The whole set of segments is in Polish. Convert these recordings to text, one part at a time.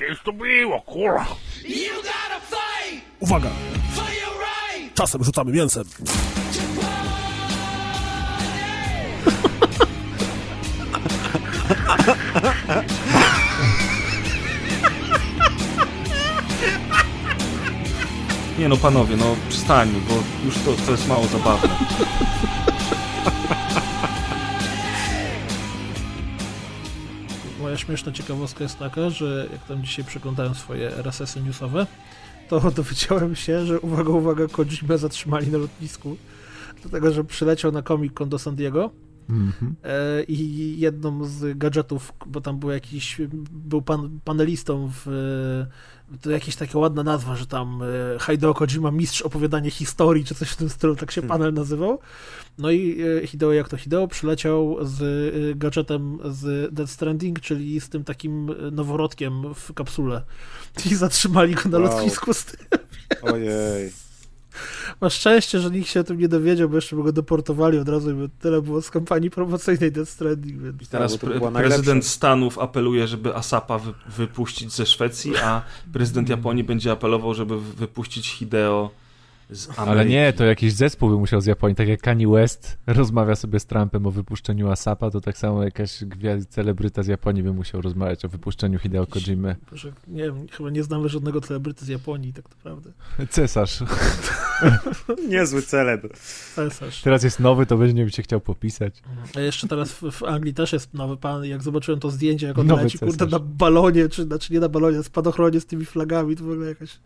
Kiedyś to było, kurwa. Uwaga! Czasem rzucamy mięsem. Nie no panowie, no przestańmy, bo już to, to jest mało zabawne. Śmieszna ciekawostka jest taka, że jak tam dzisiaj przeglądałem swoje RSS-y newsowe, to dowiedziałem się, że uwaga, uwaga, Kojima zatrzymali na lotnisku, dlatego że przyleciał na Comic Con do San Diego Mhm. e, i jedną z gadżetów, bo tam był jakiś, był pan, panelistą w, to jakieś taka ładna nazwa, że tam e, Hideo Kojima, mistrz opowiadania historii, czy coś w tym stylu, tak się panel nazywał. No i e, Hideo, jak to Hideo, przyleciał z gadżetem z Death Stranding, czyli z tym takim noworodkiem w kapsule. I zatrzymali go na Wow. lotnisku z tym. Ojej. Masz szczęście, że nikt się o tym nie dowiedział, bo jeszcze by go deportowali od razu, bo tyle było z kampanii promocyjnej Death Stranding, więc... Teraz Tak, pre prezydent. Stanów apeluje, żeby Asapa wy wypuścić ze Szwecji, a prezydent Japonii będzie apelował, żeby wy- wypuścić Hideo z Ameryki. Ale nie, to jakiś zespół by musiał z Japonii. Tak jak Kanye West rozmawia sobie z Trumpem o wypuszczeniu Asapa, to tak samo jakaś gwiazd, celebryta z Japonii by musiał rozmawiać o wypuszczeniu Hideo Kojimy. Że, nie wiem, chyba nie znamy żadnego celebryty z Japonii, tak naprawdę. Cesarz. Niezły celeb. Cesarz. Teraz jest nowy, to będzie mi się chciał popisać. A jeszcze teraz w, w Anglii też jest nowy pan, jak zobaczyłem to zdjęcie, jak on Nowy leci, kurde, cesarz. na balonie, czy znaczy nie na balonie, na spadochronie z tymi flagami, to w ogóle jakaś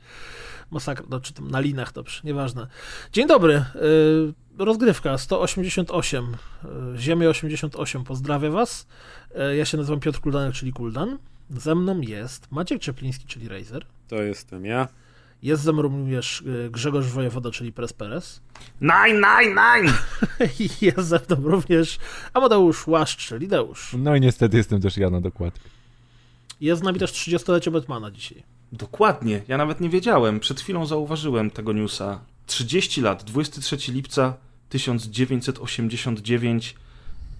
masakra, no, czy tam na linach, dobrze, nieważne. Dzień dobry, y, rozgrywka 188, y, Ziemia 88, pozdrawiam was. Y, ja się nazywam Piotr Kuldanek, czyli Kuldan. Ze mną jest Maciek Czepliński, czyli Razer. To jestem ja. Jest ze mną również y, Grzegorz Wojewoda, czyli Pres Perez. Nine, nine, nine! I jest ze mną również Amadeusz Łaszcz, czyli Deusz. No i niestety jestem też ja na dokładkę. Jest z nami też 30-lecie Batmana dzisiaj. Dokładnie, ja nawet nie wiedziałem. Przed chwilą zauważyłem tego newsa. 30 lat, 23 lipca 1989,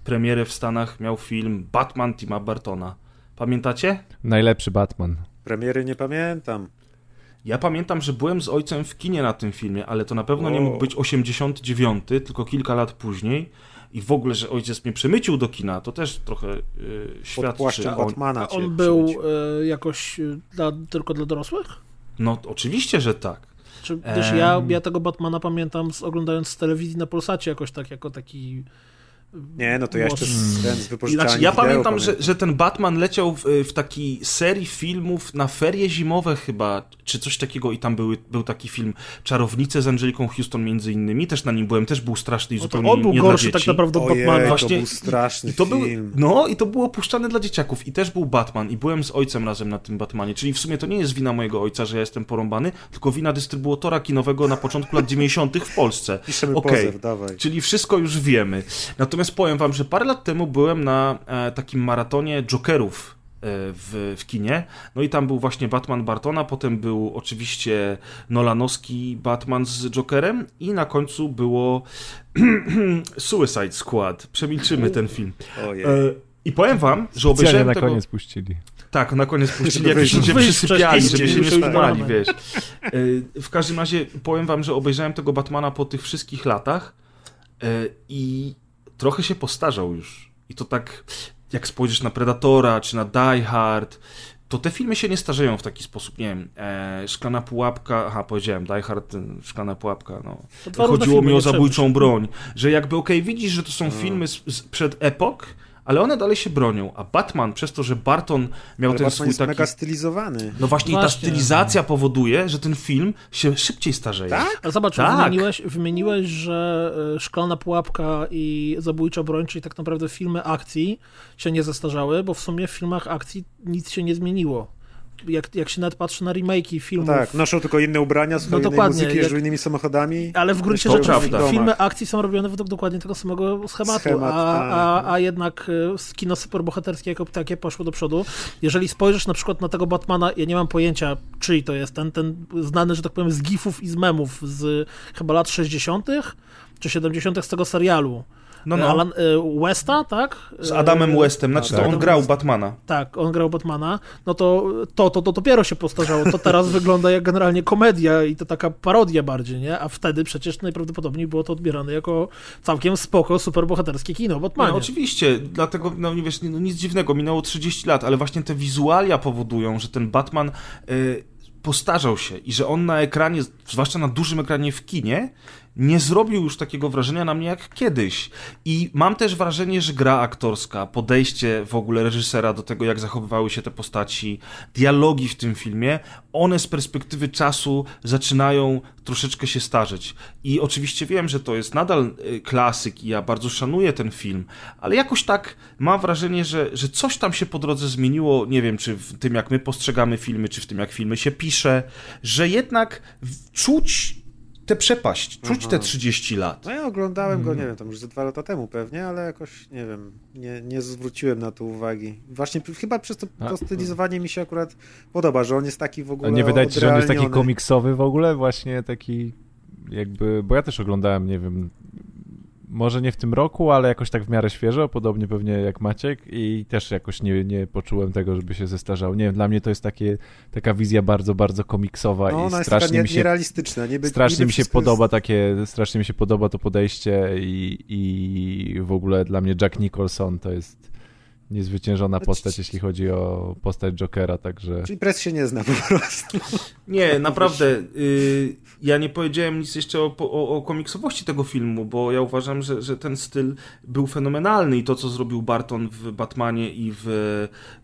premierę w Stanach miał film Batman Tima Bartona. Pamiętacie? Najlepszy Batman. Premiery nie pamiętam. Ja pamiętam, że byłem z ojcem w kinie na tym filmie, ale to na pewno nie mógł być 89, tylko kilka lat później. I w ogóle, że ojciec mnie przemycił do kina, to też trochę Pod świadczy o... Batmana A on był e, jakoś e, dla, tylko dla dorosłych? No oczywiście, że tak. Czy, gdyż Em. ja, ja tego Batmana pamiętam z, oglądając z telewizji na Polsacie jakoś tak, jako taki... Nie, no to ja jeszcze z, ten z wypożyczalni Znaczy, ja wideo pamiętam, że, że ten Batman leciał w, w takiej serii filmów na ferie zimowe chyba, czy coś takiego i tam były, był taki film Czarownice z Angeliką Houston między innymi, też na nim byłem, też był straszny i No zupełnie on był nie gorszy tak naprawdę od Ojej, Batmana. Właśnie- to był straszny I to był, film. no i to było puszczane dla dzieciaków i też był Batman i byłem z ojcem razem na tym Batmanie, czyli w sumie to nie jest wina mojego ojca, że ja jestem porąbany, tylko wina dystrybutora kinowego na początku lat 90 w Polsce. Piszemy Okej. pozew, dawaj. Czyli wszystko już wiemy. Natomiast powiem wam, że parę lat temu byłem na e, takim maratonie Jokerów e, w, w kinie. No i tam był właśnie Batman Bartona, potem był oczywiście Nolanowski Batman z Jokerem i na końcu było Suicide Squad. Przemilczymy ten film. Ojej. E, I powiem wam, że obejrzałem na tego... koniec puścili. Tak, na koniec puścili, Żeby jak już ludzie przysypiali, żeby się nie spali, wiesz. E, W każdym razie powiem wam, że obejrzałem tego Batmana po tych wszystkich latach i trochę się postarzał już. I to tak, jak spojrzysz na Predatora, czy na Die Hard, to te filmy się nie starzeją w taki sposób, nie wiem, e, Szklana Pułapka, aha, powiedziałem, Die Hard, Szklana Pułapka, no. Chodziło mi o zabójczą broń, że jakby okej, widzisz, że to są filmy z, z, przed epok, ale one dalej się bronią, a Batman, przez to, że Barton miał Ale ten Batman swój jest taki... mega stylizowany. No właśnie, i ta Właśnie. stylizacja powoduje, że ten film się szybciej starzeje. Tak? Ale zobacz, Tak. wymieniłeś, wymieniłeś, że e, Szklana Pułapka i Zabójcza Broń, czyli tak naprawdę filmy akcji się nie zestarzały, bo w sumie w filmach akcji nic się nie zmieniło. Jak, jak się nawet patrzy na remake'i No filmów, tak, noszą tylko inne ubrania, słuchają innej dokładnie, muzyki, jeżdżą innymi samochodami. ale w gruncie rzeczy filmy akcji są robione według dokładnie tego samego schematu, Schemat, a, a, tak. a jednak e, kino superbohaterskie jako takie poszło do przodu. Jeżeli spojrzysz na przykład na tego Batmana, ja nie mam pojęcia, czyj to jest, ten, ten znany, że tak powiem, z gifów i z memów z chyba lat 60. czy 70. z tego serialu. No, no. Alan, e, Westa, tak? Z Adamem Westem, znaczy tak. to on grał Batmana. Tak, on grał Batmana, no to to, to, to dopiero się postarzało. To teraz wygląda jak generalnie komedia i to taka parodia bardziej, nie? A wtedy przecież najprawdopodobniej było to odbierane jako całkiem spoko, superbohaterskie kino o Batmanie. No, oczywiście, dlatego, no nie wiesz, no, nic dziwnego, minęło 30 lat, ale właśnie te wizualia powodują, że ten Batman y, postarzał się i że on na ekranie, zwłaszcza na dużym ekranie w kinie, nie zrobił już takiego wrażenia na mnie jak kiedyś. I mam też wrażenie, że gra aktorska, podejście w ogóle reżysera do tego, jak zachowywały się te postaci, dialogi w tym filmie, one z perspektywy czasu zaczynają troszeczkę się starzeć. I oczywiście wiem, że to jest nadal y, klasyk i ja bardzo szanuję ten film, ale jakoś tak mam wrażenie, że, że coś tam się po drodze zmieniło, nie wiem, czy w tym, jak my postrzegamy filmy, czy w tym, jak filmy się pisze, że jednak czuć tę przepaść, czuć Aha. te 30 lat. No ja oglądałem go, Mhm. nie wiem, tam już ze dwa lata temu pewnie, ale jakoś, nie wiem, nie, nie zwróciłem na to uwagi. Właśnie chyba przez to, A- to stylizowanie mi się akurat podoba, że on jest taki w A ogóle nie wydaje ci się, że on jest taki komiksowy w ogóle? Właśnie taki jakby, bo ja też oglądałem, nie wiem, może nie w tym roku, ale jakoś tak w miarę świeżo, podobnie pewnie jak Maciek i też jakoś nie, nie poczułem tego, żeby się zestarzał. Nie wiem, dla mnie to jest takie, taka wizja bardzo, bardzo komiksowa No, i ona jest taka strasznie nie, mi się nierealistyczna. Niby, Strasznie niby mi się wszystko jest- podoba takie, strasznie mi się podoba to podejście i, i w ogóle dla mnie Jack Nicholson to jest niezwyciężona No, postać, jeśli chodzi o postać Jokera, także... Czyli pres się nie zna po prostu. Nie, naprawdę. Y, ja nie powiedziałem nic jeszcze o, o, o komiksowości tego filmu, bo ja uważam, że, że ten styl był fenomenalny i to, co zrobił Barton w Batmanie i w,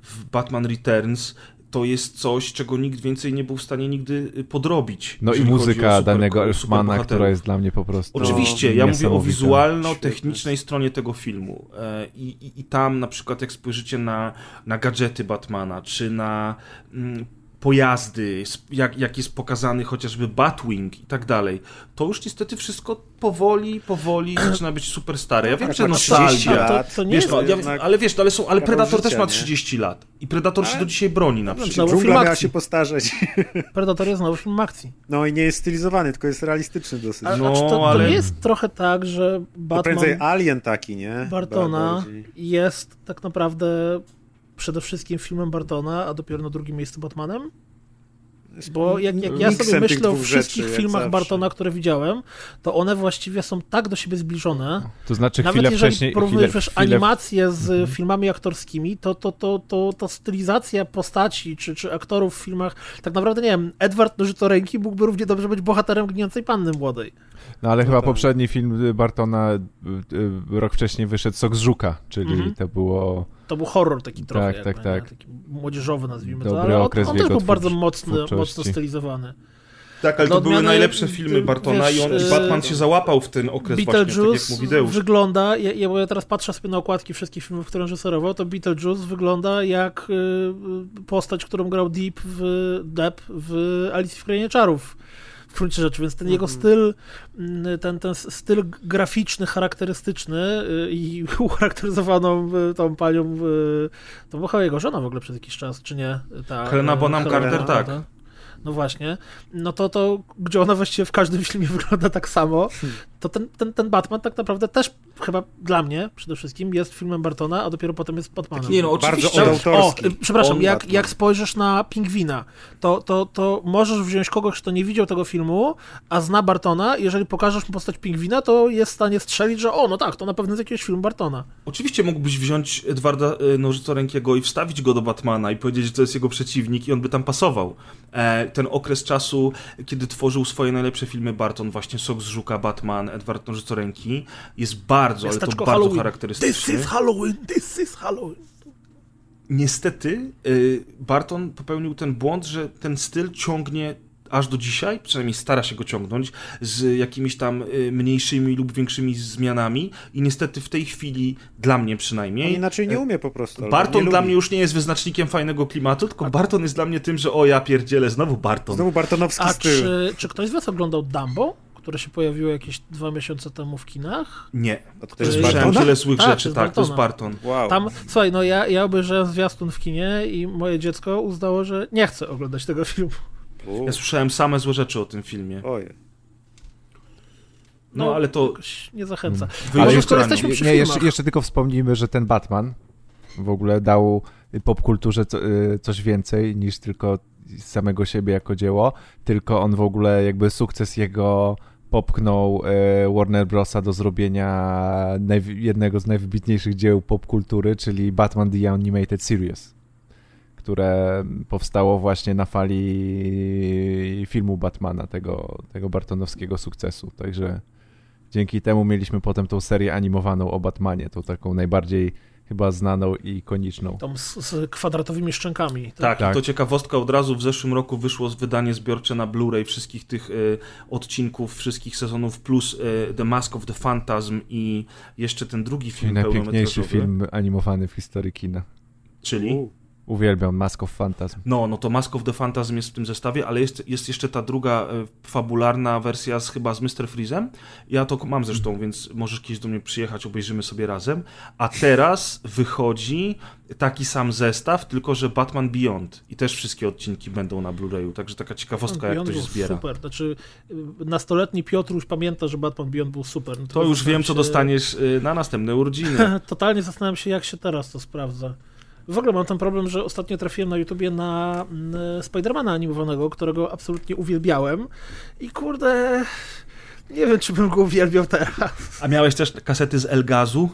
w Batman Returns, to jest coś, czego nikt więcej nie był w stanie nigdy y, podrobić. No i muzyka super- danego Elfmana, która jest dla mnie po prostu Oczywiście, ja mówię o wizualno-technicznej stronie tego filmu. E, I, i, I tam na przykład jak spojrzycie na, na gadżety Batmana, czy na mm, pojazdy, jak, jak jest pokazany chociażby Batwing i tak dalej, to już niestety wszystko powoli, powoli zaczyna być super stare. Ja wiem, Tak, że ma nostalgia... 30 to, lat. to nie Wiesz, jest... no, ja, ale wiesz, no, ale, są, ale Predator też ma nie? 30 lat. I Predator się Ale- do dzisiaj broni na No, przykład. Znowu film akcji. się postarzeć. Predator jest znowu film akcji. No i nie jest stylizowany, tylko jest realistyczny dosyć. A, No, a czy to, to ale- nie jest trochę tak, że To Batman prędzej Alien taki, nie? Bartona jest tak naprawdę przede wszystkim filmem Bartona, a dopiero na drugim miejscu Batmanem? Bo jak, jak ja sobie myślę o wszystkich rzeczy, filmach. Bartona, które widziałem, to one właściwie są tak do siebie zbliżone. To znaczy Nawet chwilę jeżeli wcześniej... porównujesz chwilę, animacje z filmami aktorskimi, to, to, to, to, to stylizacja postaci czy, czy aktorów w filmach, tak naprawdę nie wiem, Edward Nożytoręki mógłby równie dobrze być bohaterem Gnijącej Panny Młodej. No ale chyba tak. poprzedni film y, Bartona y, y, rok wcześniej wyszedł Sok z Żuka, czyli Mhm. to było... To był horror taki trochę, Tak, jakby, tak, tak. taki młodzieżowy nazwijmy to, Dobry ale on, okres on w też był bardzo twórcz- mocno, twórczości. mocno stylizowany. Tak, ale to były odmiany, najlepsze filmy Bartona wiesz, i on, y, Batman się załapał w ten okres właśnie, tak jak Beetlejuice mówi Deusz. wygląda, ja, ja, bo ja teraz patrzę sobie na okładki wszystkich filmów, które reżyserował, to Beetlejuice wygląda jak y, postać, którą grał Deep w, Depp w Alicji w Krainie Czarów. W gruncie rzeczy, więc ten jego Mhm. styl, mm, ten, ten styl graficzny, charakterystyczny y, i ucharakteryzowaną y, tą panią, y, to była jego żona w ogóle przez jakiś czas, czy nie? Ta, Helena Bonham Carter, tak. prawda? No właśnie, no to, to gdzie ona właściwie w każdym filmie wygląda tak samo, to ten, ten, ten Batman tak naprawdę też chyba dla mnie przede wszystkim jest filmem Bartona, a dopiero potem jest Batmanem. Nie no, Bardzo oczywiście. odautorski. O, y, przepraszam, On jak, Batman. jak spojrzysz na Pingwina, to, to, to możesz wziąć kogoś, kto nie widział tego filmu, a zna Bartona, jeżeli pokażesz mu postać Pingwina, to jest w stanie strzelić, że o, no tak, to na pewno z jakiegoś filmu Bartona. Oczywiście mógłbyś wziąć Edwarda y, Nożycorękiego i wstawić go do Batmana i powiedzieć, że to jest jego przeciwnik i on by tam pasował. E, ten okres czasu, kiedy tworzył swoje najlepsze filmy Barton, właśnie Sok z Żuka, Batman, Edward Nożycoręki, jest bardzo, ale to bardzo Halloween. charakterystyczny. This is Halloween, this is Halloween. Niestety y, Barton popełnił ten błąd, że ten styl ciągnie aż do dzisiaj, przynajmniej stara się go ciągnąć, z jakimiś tam y, mniejszymi lub większymi zmianami i niestety w tej chwili, dla mnie On przynajmniej, inaczej nie umie po prostu. Barton dla lubi. mnie już nie jest wyznacznikiem fajnego klimatu, tylko Barton jest dla mnie tym, że o ja pierdzielę, znowu Barton. Znowu Bartonowski A styl. czy, czy ktoś z was oglądał Dumbo, które się pojawiło jakieś dwa miesiące temu w kinach? Nie. A to jest Bartona? tyle złych Tak, rzeczy, to jest tak, to jest. Barton. Wow. Tam, słuchaj, no ja, ja obejrzałem zwiastun w kinie i moje dziecko uznało, że nie chce oglądać tego filmu. U, Ja słyszałem same złe rzeczy o tym filmie. Ojej. No, ale to nie zachęca. wyjdzie Ale jeszcze, jesteśmy przy nie, jeszcze, jeszcze tylko wspomnijmy, że ten Batman w ogóle dał popkulturze co, y, coś więcej niż tylko samego siebie jako dzieło, tylko on w ogóle jakby sukces jego popchnął e, Warner Brosa do zrobienia jednego z najwybitniejszych dzieł popkultury, czyli Batman The Animated Series, które powstało właśnie na fali filmu Batmana, tego, tego bartonowskiego sukcesu. Także dzięki temu mieliśmy potem tą serię animowaną o Batmanie, tą taką najbardziej chyba znaną i ikoniczną. Tam z, z kwadratowymi szczękami. Tak, Tak. i to ciekawostka, od razu w zeszłym roku wyszło z wydanie zbiorcze na Blu-ray wszystkich tych e, odcinków, wszystkich sezonów, plus e, The Mask of the Phantasm i jeszcze ten drugi I film najpiękniejszy pełnometrażowy. film animowany w historii kina. Czyli? U, Uwielbiam Mask of Phantasm. No, no to Mask of the Phantasm jest w tym zestawie, ale jest, jest jeszcze ta druga e, fabularna wersja z, chyba z Mr. Freezem. Ja to mam zresztą, więc możesz kiedyś do mnie przyjechać, obejrzymy sobie razem. A teraz wychodzi taki sam zestaw, tylko że Batman Beyond. I też wszystkie odcinki będą na Blu-rayu, także taka ciekawostka, jak Beyond to się był zbiera. Super. Znaczy, y, nastoletni Piotr już pamięta, że Batman Beyond był super. No To już zastanawiam wiem, co się- dostaniesz y, na następne urodziny. Totalnie zastanawiam się, jak się teraz to sprawdza. W ogóle mam ten problem, że ostatnio trafiłem na YouTubie na mm, Spidermana animowanego, którego absolutnie uwielbiałem i kurde, nie wiem, czy bym go uwielbiał teraz. A miałeś też kasety z Elgazu?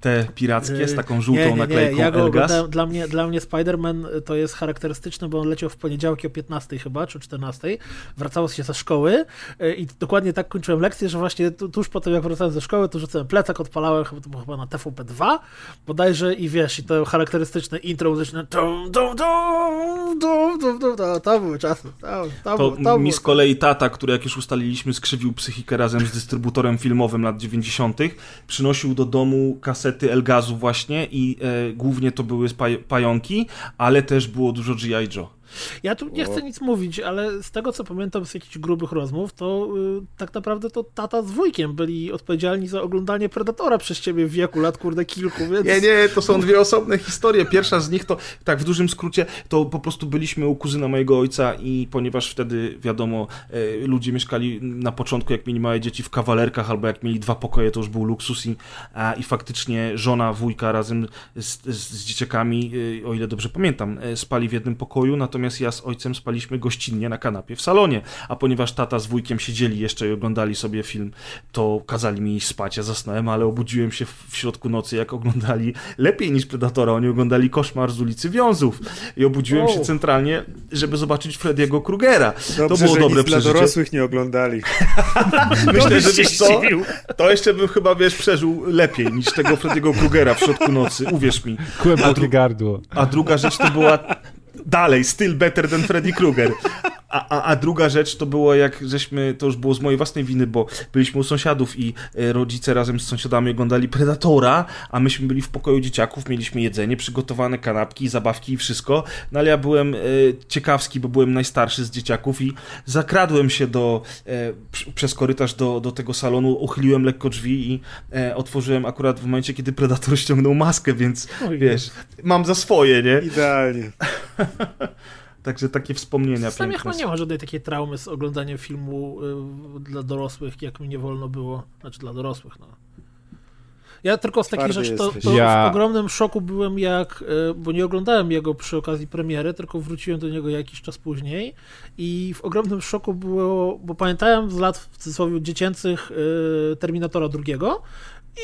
Te pirackie, z taką żółtą nie, nie, nie. naklejką Ja go oglądałem, dla mnie, dla mnie Spider-Man to jest charakterystyczne, bo on leciał w poniedziałki o 15 chyba, czy 14. Wracało się ze szkoły y, i dokładnie tak kończyłem lekcję, że właśnie tu, tuż po tym, jak wracałem ze szkoły, to rzucałem plecak, odpalałem, chyba chyba na TVP2 bodajże i wiesz, i to charakterystyczne intro muzyczne dum, dum, dum, dum, dum, dum, to, to były czasy. To, to, To było, to mi z kolei tata, który jak już ustaliliśmy, skrzywił psychikę razem z dystrybutorem filmowym lat 90., przynosił do domu kasety Elgazu właśnie i e, głównie to były paj pająki, ale też było dużo G.I. Joe. Ja tu nie chcę nic mówić, ale z tego co pamiętam z jakichś grubych rozmów, to y, tak naprawdę to tata z wujkiem byli odpowiedzialni za oglądanie Predatora przez ciebie w wieku lat kurde kilku, więc... Nie, nie, to są dwie osobne historie. Pierwsza z nich to, tak w dużym skrócie, to po prostu byliśmy u kuzyna mojego ojca i ponieważ wtedy, wiadomo, e, ludzie mieszkali na początku, jak mieli małe dzieci w kawalerkach, albo jak mieli dwa pokoje, to już był luksus i, a, i faktycznie żona wujka razem z, z, z dzieciakami, e, o ile dobrze pamiętam, e, spali w jednym pokoju, natomiast ja z ojcem spaliśmy gościnnie na kanapie w salonie, a ponieważ tata z wujkiem siedzieli jeszcze i oglądali sobie film, to kazali mi iść spać, ja zasnąłem, ale obudziłem się w, środku nocy, jak oglądali lepiej niż Predatora, oni oglądali Koszmar z ulicy Wiązów i obudziłem się O. centralnie, żeby zobaczyć Frediego Krugera. Dobrze, to było że dobre nic dla przeżycie. dorosłych nie oglądali. Myślę, że się wiesz co, to jeszcze bym chyba, wiesz, przeżył lepiej niż tego Frediego Krugera w środku nocy, uwierz mi. A dru- gardło. A druga rzecz to była dalej, still better than Freddy Krueger. A, a, a druga rzecz to było jak żeśmy, to już było z mojej własnej winy, bo byliśmy u sąsiadów i e, rodzice razem z sąsiadami oglądali Predatora, a myśmy byli w pokoju dzieciaków, mieliśmy jedzenie, przygotowane kanapki, zabawki i wszystko, no ale ja byłem e, ciekawski, bo byłem najstarszy z dzieciaków i zakradłem się do, e, pr- przez korytarz do, do tego salonu, uchyliłem lekko drzwi i e, otworzyłem akurat w momencie, kiedy Predator ściągnął maskę, więc Oj, wiesz, mam za swoje, nie? Idealnie. Także takie wspomnienia Sam ja piękne. chyba nie ma żadnej takiej traumy z oglądaniem filmu y, dla dorosłych, jak mi nie wolno było. Znaczy dla dorosłych, no. Ja tylko z takich Twardy rzeczy to, to Ja- w ogromnym szoku byłem jak, y, bo nie oglądałem jego przy okazji premiery, tylko wróciłem do niego jakiś czas później i w ogromnym szoku było, bo pamiętałem z lat w cudzysłowie dziecięcych y, Terminatora drugiego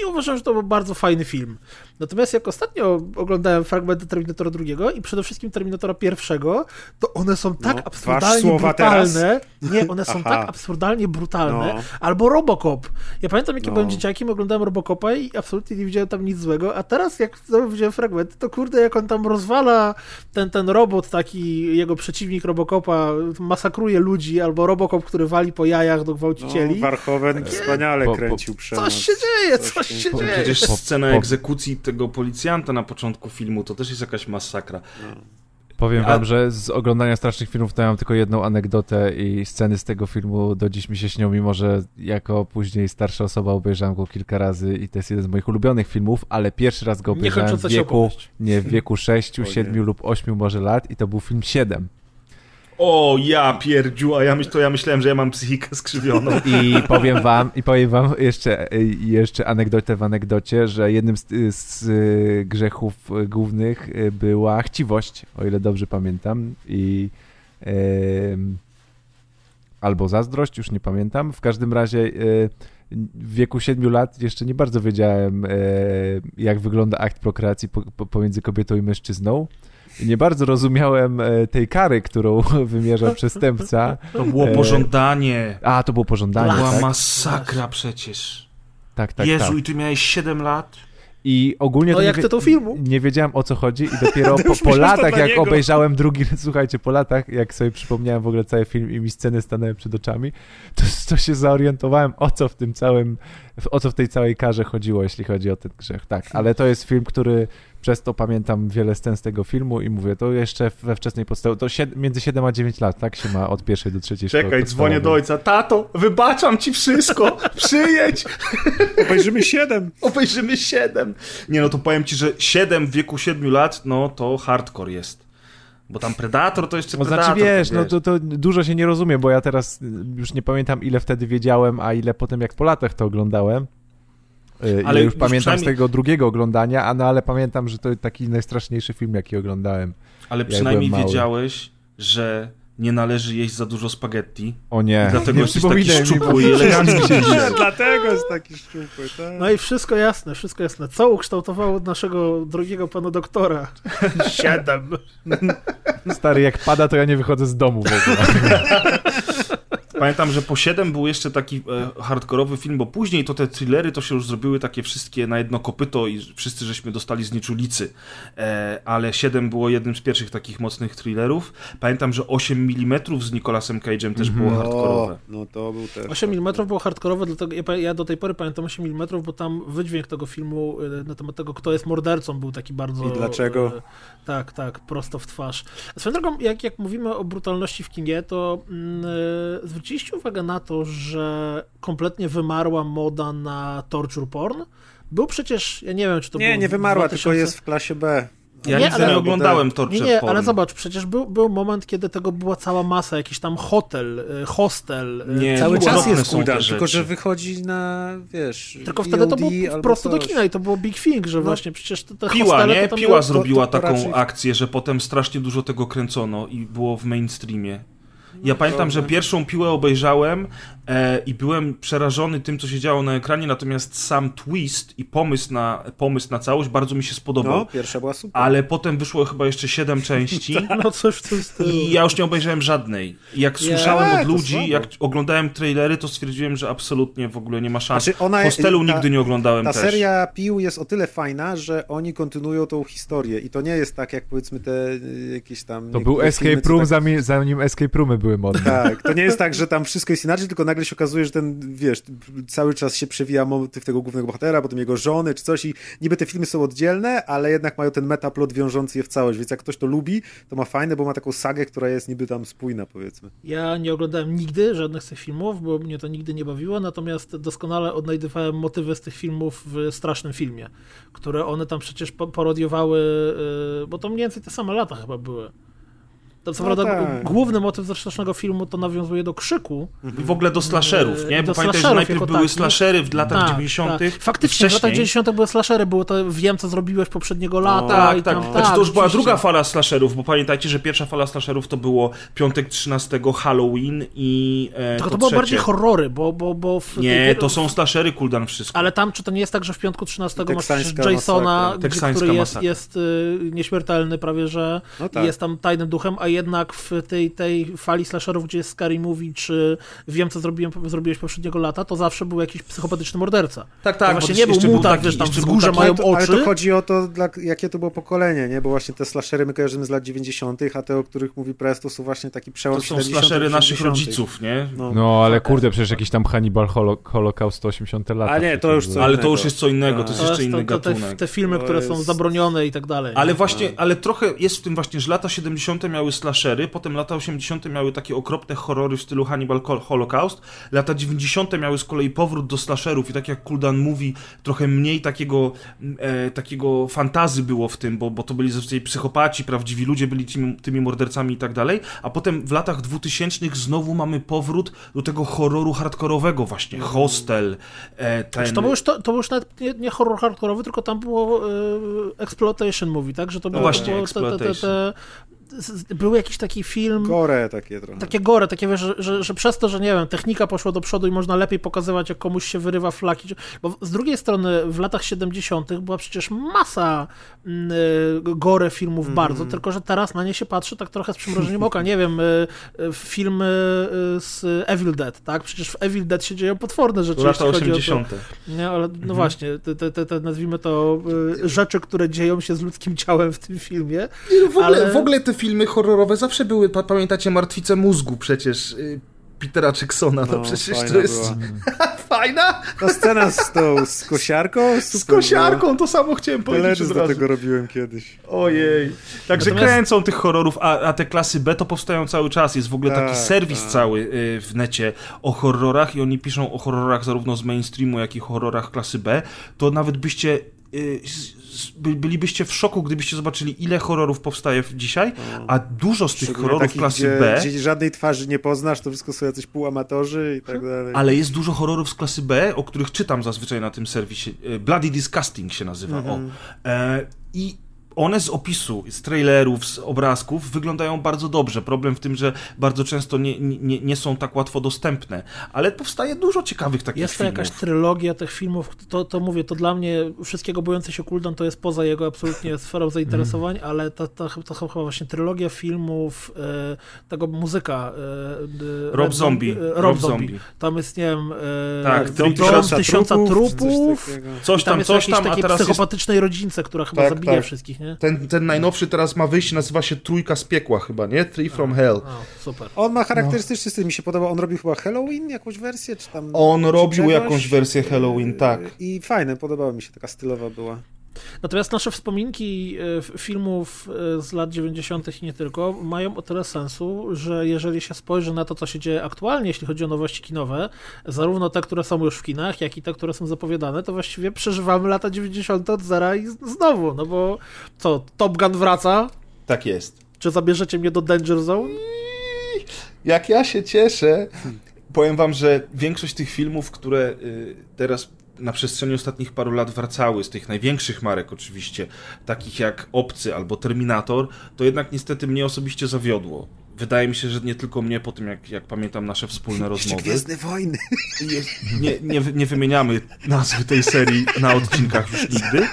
i uważam, że to był bardzo fajny film. Natomiast jak ostatnio oglądałem fragmenty Terminatora drugiego i przede wszystkim Terminatora pierwszego, to one są tak No, absurdalnie brutalne. Nie, one są Aha. tak absurdalnie brutalne. No. Albo Robocop. Ja pamiętam, jak ja No. byłem dzieciakiem, oglądałem Robocopa i absolutnie nie widziałem tam nic złego, a teraz jak znowu widziałem fragmenty, to kurde, jak on tam rozwala ten, ten robot, taki jego przeciwnik Robocopa, masakruje ludzi, albo Robocop, który wali po jajach do No, gwałcicieli. Warchowen wspaniale Po- po- kręcił przemoc. coś się dzieje, coś się- się dzieje. Przecież scena egzekucji tego policjanta na początku filmu to też jest jakaś masakra. Powiem A- wam, że z oglądania strasznych filmów to ja mam tylko jedną anegdotę i sceny z tego filmu do dziś mi się śnią, mimo że jako później starsza osoba obejrzałem go kilka razy i to jest jeden z moich ulubionych filmów, ale pierwszy raz go Nie obejrzałem w wieku, nie, w wieku 6, O nie. 7 lub 8 może lat i to był film 7. O, ja pierdziu, a ja, myśl, to ja myślałem, że ja mam psychikę skrzywioną. I powiem wam, i powiem wam jeszcze, jeszcze anegdotę w anegdocie, że jednym z, z grzechów głównych była chciwość, o ile dobrze pamiętam. I e, albo zazdrość, już nie pamiętam. W każdym razie e, w wieku 7 lat jeszcze nie bardzo wiedziałem, e, jak wygląda akt prokreacji po, po, pomiędzy kobietą i mężczyzną nie bardzo rozumiałem e, tej kary, którą wymierza przestępca. To było e, pożądanie. A, to było pożądanie, To była tak? masakra przecież. Tak, tak, Jezu, tak. i ty miałeś 7 lat? I ogólnie No to jak nie, tytuł filmu? nie wiedziałem o co chodzi i dopiero po, po to latach, jak niego. obejrzałem drugi, słuchajcie, po latach, jak sobie przypomniałem w ogóle cały film i mi sceny stanęły przed oczami, to, to się zorientowałem, o co w tym całym, o co w tej całej karze chodziło, jeśli chodzi o ten grzech. Tak, ale to jest film, który przez to pamiętam wiele scen z tego filmu i mówię, to jeszcze we wczesnej podstawie, to sied, między 7 a 9 lat, tak się ma od pierwszej do trzeciej szkoły Czekaj, dzwonię do ojca. Tato, wybaczam ci wszystko. Przyjedź. Obejrzymy 7. Obejrzymy 7. Nie no, to powiem ci, że 7 w wieku 7 lat, no to hardcore jest. Bo tam Predator to jeszcze No Predator. znaczy wiesz, to no to, to dużo się nie rozumie, bo ja teraz już nie pamiętam ile wtedy wiedziałem, a ile potem jak po latach to oglądałem. Y, Ale Ale już już pamiętam z przynajmniej- tego drugiego oglądania, a no ale pamiętam, że to taki najstraszniejszy film, jaki oglądałem. Ale przynajmniej wiedziałeś, że nie należy jeść za dużo spaghetti. O nie, Dlatego nie jesteś taki szczupły i elegancki. Dlatego jest taki szczupły, tak? No i wszystko jasne, wszystko jasne. Co ukształtowało naszego drogiego pana doktora? Siedem. Stary, jak pada, to ja nie wychodzę z domu w ogóle. Pamiętam, że po 7 był jeszcze taki e, hardkorowy film, bo później to te thrillery to się już zrobiły takie wszystkie na jedno kopyto i wszyscy żeśmy dostali znieczulicy. E, ale 7 było jednym z pierwszych takich mocnych thrillerów. Pamiętam, że 8 mm z Nicolasem Cage'em też było hardkorowe. O, no to był też. 8 mm było hardkorowe, dlatego ja, ja do tej pory pamiętam 8 mm, bo tam wydźwięk tego filmu y, na temat tego, kto jest mordercą, był taki bardzo... I dlaczego? y, Tak, tak, prosto w twarz. Swoją drogą, jak, jak mówimy o brutalności w kinie, to mm, y, zwróciliście uwagę na to, że kompletnie wymarła moda na torture porn? Był przecież, ja nie wiem, czy to było Nie, nie wymarła, 2000 tylko jest w klasie B. Ja Nie, nigdy ale- nie oglądałem Nie, Torture nie, Porn. ale zobacz, przecież był, był moment, kiedy tego była cała masa, jakiś tam hotel, y, hostel. y, Nie, Cały czas jest cooldown, tylko że wychodzi na, wiesz, Tylko wtedy to VOD było prosto do kina i to było big thing, że właśnie przecież te, te Piła, hostele nie? to tam Piła było... zrobiła to- to taką raczej- akcję, że potem strasznie dużo tego kręcono i było w mainstreamie. Ja pamiętam, że pierwszą piłę obejrzałem i byłem przerażony tym, co się działo na ekranie, natomiast sam twist i pomysł na, pomysł na całość bardzo mi się spodobał. No, pierwsza była super. Ale potem wyszło chyba jeszcze siedem części No coś w tym stylu. i ja już nie obejrzałem żadnej. I Jak Nie, słyszałem od ludzi, słabo. jak oglądałem trailery, to stwierdziłem, że absolutnie w ogóle nie ma szans. Znaczy ona- Hostelu ta- nigdy nie oglądałem Ta też. seria Pił jest o tyle fajna, że oni kontynuują tą historię i to nie jest tak jak powiedzmy te y, jakieś tam... To był filmy, Escape co Room, tak- zanim, Escape Roomy były modne. Tak, to nie jest tak, że tam wszystko jest inaczej, tylko nagle się okazuje, że ten, wiesz, cały czas się przewija motyw tego głównego bohatera, potem jego żony czy coś i niby te filmy są oddzielne, ale jednak mają ten metaplot wiążący je w całość, więc jak ktoś to lubi, to ma fajne, bo ma taką sagę, która jest niby tam spójna, powiedzmy. Ja nie oglądałem nigdy żadnych z tych filmów, bo mnie to nigdy nie bawiło, natomiast doskonale odnajdywałem motywy z tych filmów w strasznym filmie, które one tam przecież parodiowały, yy, bo to mniej więcej te same lata chyba były. To co No prawda tak. główny motyw ze strasznego filmu to nawiązuje do krzyku. I w ogóle do slasherów, nie? Do Bo pamiętaj, że najpierw były takich. slashery w latach Tak, 90. tak. Faktycznie, w latach wcześniej. 90. były slashery, było to wiem, co zrobiłeś poprzedniego lata. Tak, i tak. tam, Znaczy, to już była druga fala slasherów, bo pamiętajcie, że pierwsza fala slasherów to było piątek 13 Halloween i e, Tylko to, to było trzecie. bardziej horrory, bo, bo, bo tej Nie, to są slashery, kuldan wszystko. Ale tam, czy to nie jest tak, że w piątku 13 masz Teksańska Jasona, gdzie, który jest, masakra. jest y, nieśmiertelny prawie, że No i tak. jest tam tajnym duchem, a jednak w tej, tej fali slasherów, gdzie jest Scary Movie, czy wiem, co zrobiłem, zrobiłeś poprzedniego lata, to zawsze był jakiś psychopatyczny morderca. tak, To tak. właśnie bo nie był mutant, taki- wiesz, tam był wzgórza taki- mają ale to, ale oczy. to chodzi o to, dla, jakie to było pokolenie, nie? Bo właśnie te slashery my kojarzymy z lat 90., a te, o których mówi Press, to są właśnie taki przełom To są 70., slashery naszych 80.. rodziców, nie? No. No, ale kurde, przecież jakiś tam Hannibal Holo Holocaust 180 lat. A nie, to już co Ale to już jest co innego, to jest To jeszcze to, inny to, te, gatunek. te filmy, To które są jest- zabronione i tak dalej. Ale właśnie, ale trochę jest w tym właśnie, że lata 70. miały slashery, potem lata 80. miały takie okropne horrory w stylu Hannibal Holocaust, lata 90. miały z kolei powrót do slasherów i tak jak Kuldan mówi, trochę mniej takiego, e, takiego fantazy było w tym, bo, bo to byli zazwyczaj psychopaci, prawdziwi ludzie byli tymi, tymi mordercami i tak dalej, a potem w latach 2000 znowu mamy powrót do tego horroru hardkorowego właśnie, Hostel, e, ten... Znaczy, to, był już, to, to był już nawet nie, nie horror hardkorowy, tylko tam było e, exploitation movie, tak? Że to No było, właśnie, było te, te, te, te, był jakiś taki film. Gore takie trochę. Takie gore, takie wiesz, że, że, że, przez to, że nie wiem, technika poszła do przodu i można lepiej pokazywać, jak komuś się wyrywa flaki. Bo z drugiej strony w latach 70. była przecież masa y, gore filmów mm. bardzo, tylko że teraz na nie się patrzy tak trochę z przymrożeniem oka. Nie wiem, y, filmy y, z Evil Dead, tak? Przecież w Evil Dead się dzieją potworne rzeczy. Lata 80. To, nie, ale no mhm. właśnie, te, te, te, nazwijmy to rzeczy, które dzieją się z ludzkim ciałem w tym filmie. w, ogóle, ale... w ogóle te filmy horrorowe zawsze były, pamiętacie, Martwice Mózgu przecież, y, Petera Jacksona, no, no przecież to jest fajna. Ta scena z tą, z kosiarką? Super, z kosiarką, no. to samo chciałem powiedzieć do tego robiłem kiedyś. Ojej. Także Natomiast... kręcą tych horrorów, a, a, te klasy B to powstają cały czas. Jest w ogóle taki tak, serwis tak. cały y, w necie o horrorach i oni piszą o horrorach zarówno z mainstreamu, jak i horrorach klasy B. To nawet byście bylibyście w szoku, gdybyście zobaczyli, ile horrorów powstaje dzisiaj, no. a dużo z tych horrorów takich, klasy gdzie, B... Gdzie żadnej twarzy nie poznasz, to wszystko są jacyś półamatorzy i tak dalej. Ale jest dużo horrorów z klasy B, o których czytam zazwyczaj na tym serwisie. E, Bloody Disgusting się nazywa. Mhm. O. E, I one z opisu, z trailerów, z obrazków wyglądają bardzo dobrze. Problem w tym, że bardzo często nie, nie, nie są tak łatwo dostępne, ale powstaje dużo ciekawych takich jest filmów. Jest to jakaś trylogia tych filmów, to, to mówię, to dla mnie wszystkiego bojący się Kuldan to jest poza jego absolutnie sferą zainteresowań, mm. ale to, to, to chyba właśnie trylogia filmów e, tego muzyka e, Rob Zombie. E, Rob, Rob Zombie. Zombie. Tam jest, nie wiem, e, tak, dom, tysiąca, tysiąca trupów, coś tam, coś tam, a teraz psychopatycznej jest... rodzince, która chyba tak, zabija tak. wszystkich, nie? Ten, ten najnowszy teraz ma wyjść, nazywa się Trójka z piekła chyba, nie? Three from Hell. O, super. On ma charakterystyczny no. styl, mi się podoba. On robił chyba Halloween, jakąś wersję, czy tam... On czy robił czegoś? jakąś wersję Halloween, tak. I fajne, podobała mi się, taka stylowa była. Natomiast nasze wspominki e, filmów e, z lat 90. i nie tylko mają o tyle sensu, że jeżeli się spojrzy na to, co się dzieje aktualnie, jeśli chodzi o nowości kinowe, zarówno te, które są już w kinach, jak i te, które są zapowiadane, to właściwie przeżywamy lata 90. od zera i znowu, no bo co, Top Gun wraca? Tak jest. Czy zabierzecie mnie do Danger Zone? Jak ja się cieszę. Powiem wam, że większość tych filmów, które y, teraz na przestrzeni ostatnich paru lat wracały, z tych największych marek oczywiście, takich jak Obcy albo Terminator, to jednak niestety mnie osobiście zawiodło wydaje mi się, że nie tylko mnie, po tym jak, jak pamiętam nasze wspólne rozmowy. Gwiezdne Wojny. Nie, nie, nie wymieniamy nazwy tej serii na odcinkach już nigdy.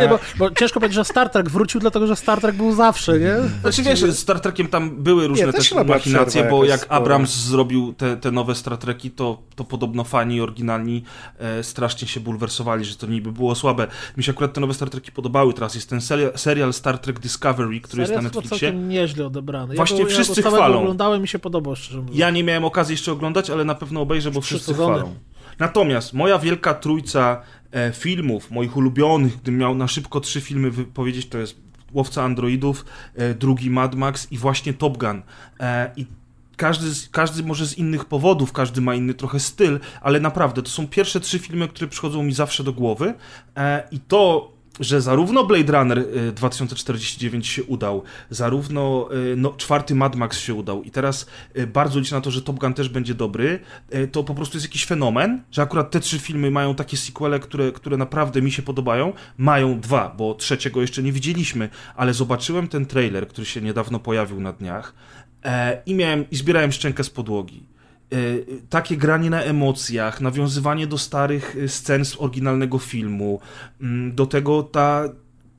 Nie, bo, bo, ciężko powiedzieć, że Star Trek wrócił, dlatego że Star Trek był zawsze, nie? Znaczy wiesz, z Star Trekiem tam były różne nie, też, też machinacje, bo jak sporo. Abrams zrobił te, te nowe Star Treki, to, to podobno fani oryginalni e, strasznie się bulwersowali, że to niby było słabe. Mi się akurat te nowe Star Treki podobały. Teraz jest ten serial, serial Star Trek Discovery, który serial jest na Netflixie. Serial nieźle odebrany. Właśnie ja wszyscy ja chwalą. oglądałem i się podobał, szczerze mówiąc. Ja nie miałem okazji jeszcze oglądać, ale na pewno obejrzę, bo wszyscy chwalą. Natomiast moja wielka trójca e, filmów, moich ulubionych, gdybym miał na szybko trzy filmy powiedzieć, to jest Łowca Androidów, e, drugi Mad Max i właśnie Top Gun. E, I każdy, każdy może z innych powodów, każdy ma inny trochę styl, ale naprawdę to są pierwsze trzy filmy, które przychodzą mi zawsze do głowy. I to że zarówno Blade Runner 2049 y, się udał, zarówno y, no, czwarty Mad Max się udał i teraz y, bardzo liczę na to, że Top Gun też będzie dobry, to po prostu jest jakiś fenomen, że akurat te trzy filmy mają takie sequele, które, które naprawdę mi się podobają. Mają dwa, bo trzeciego jeszcze nie widzieliśmy, ale zobaczyłem ten trailer, który się niedawno pojawił na dniach e, i miałem, i zbierałem szczękę z podłogi takie granie na emocjach, nawiązywanie do starych e, scen z oryginalnego filmu, mm, do tego ta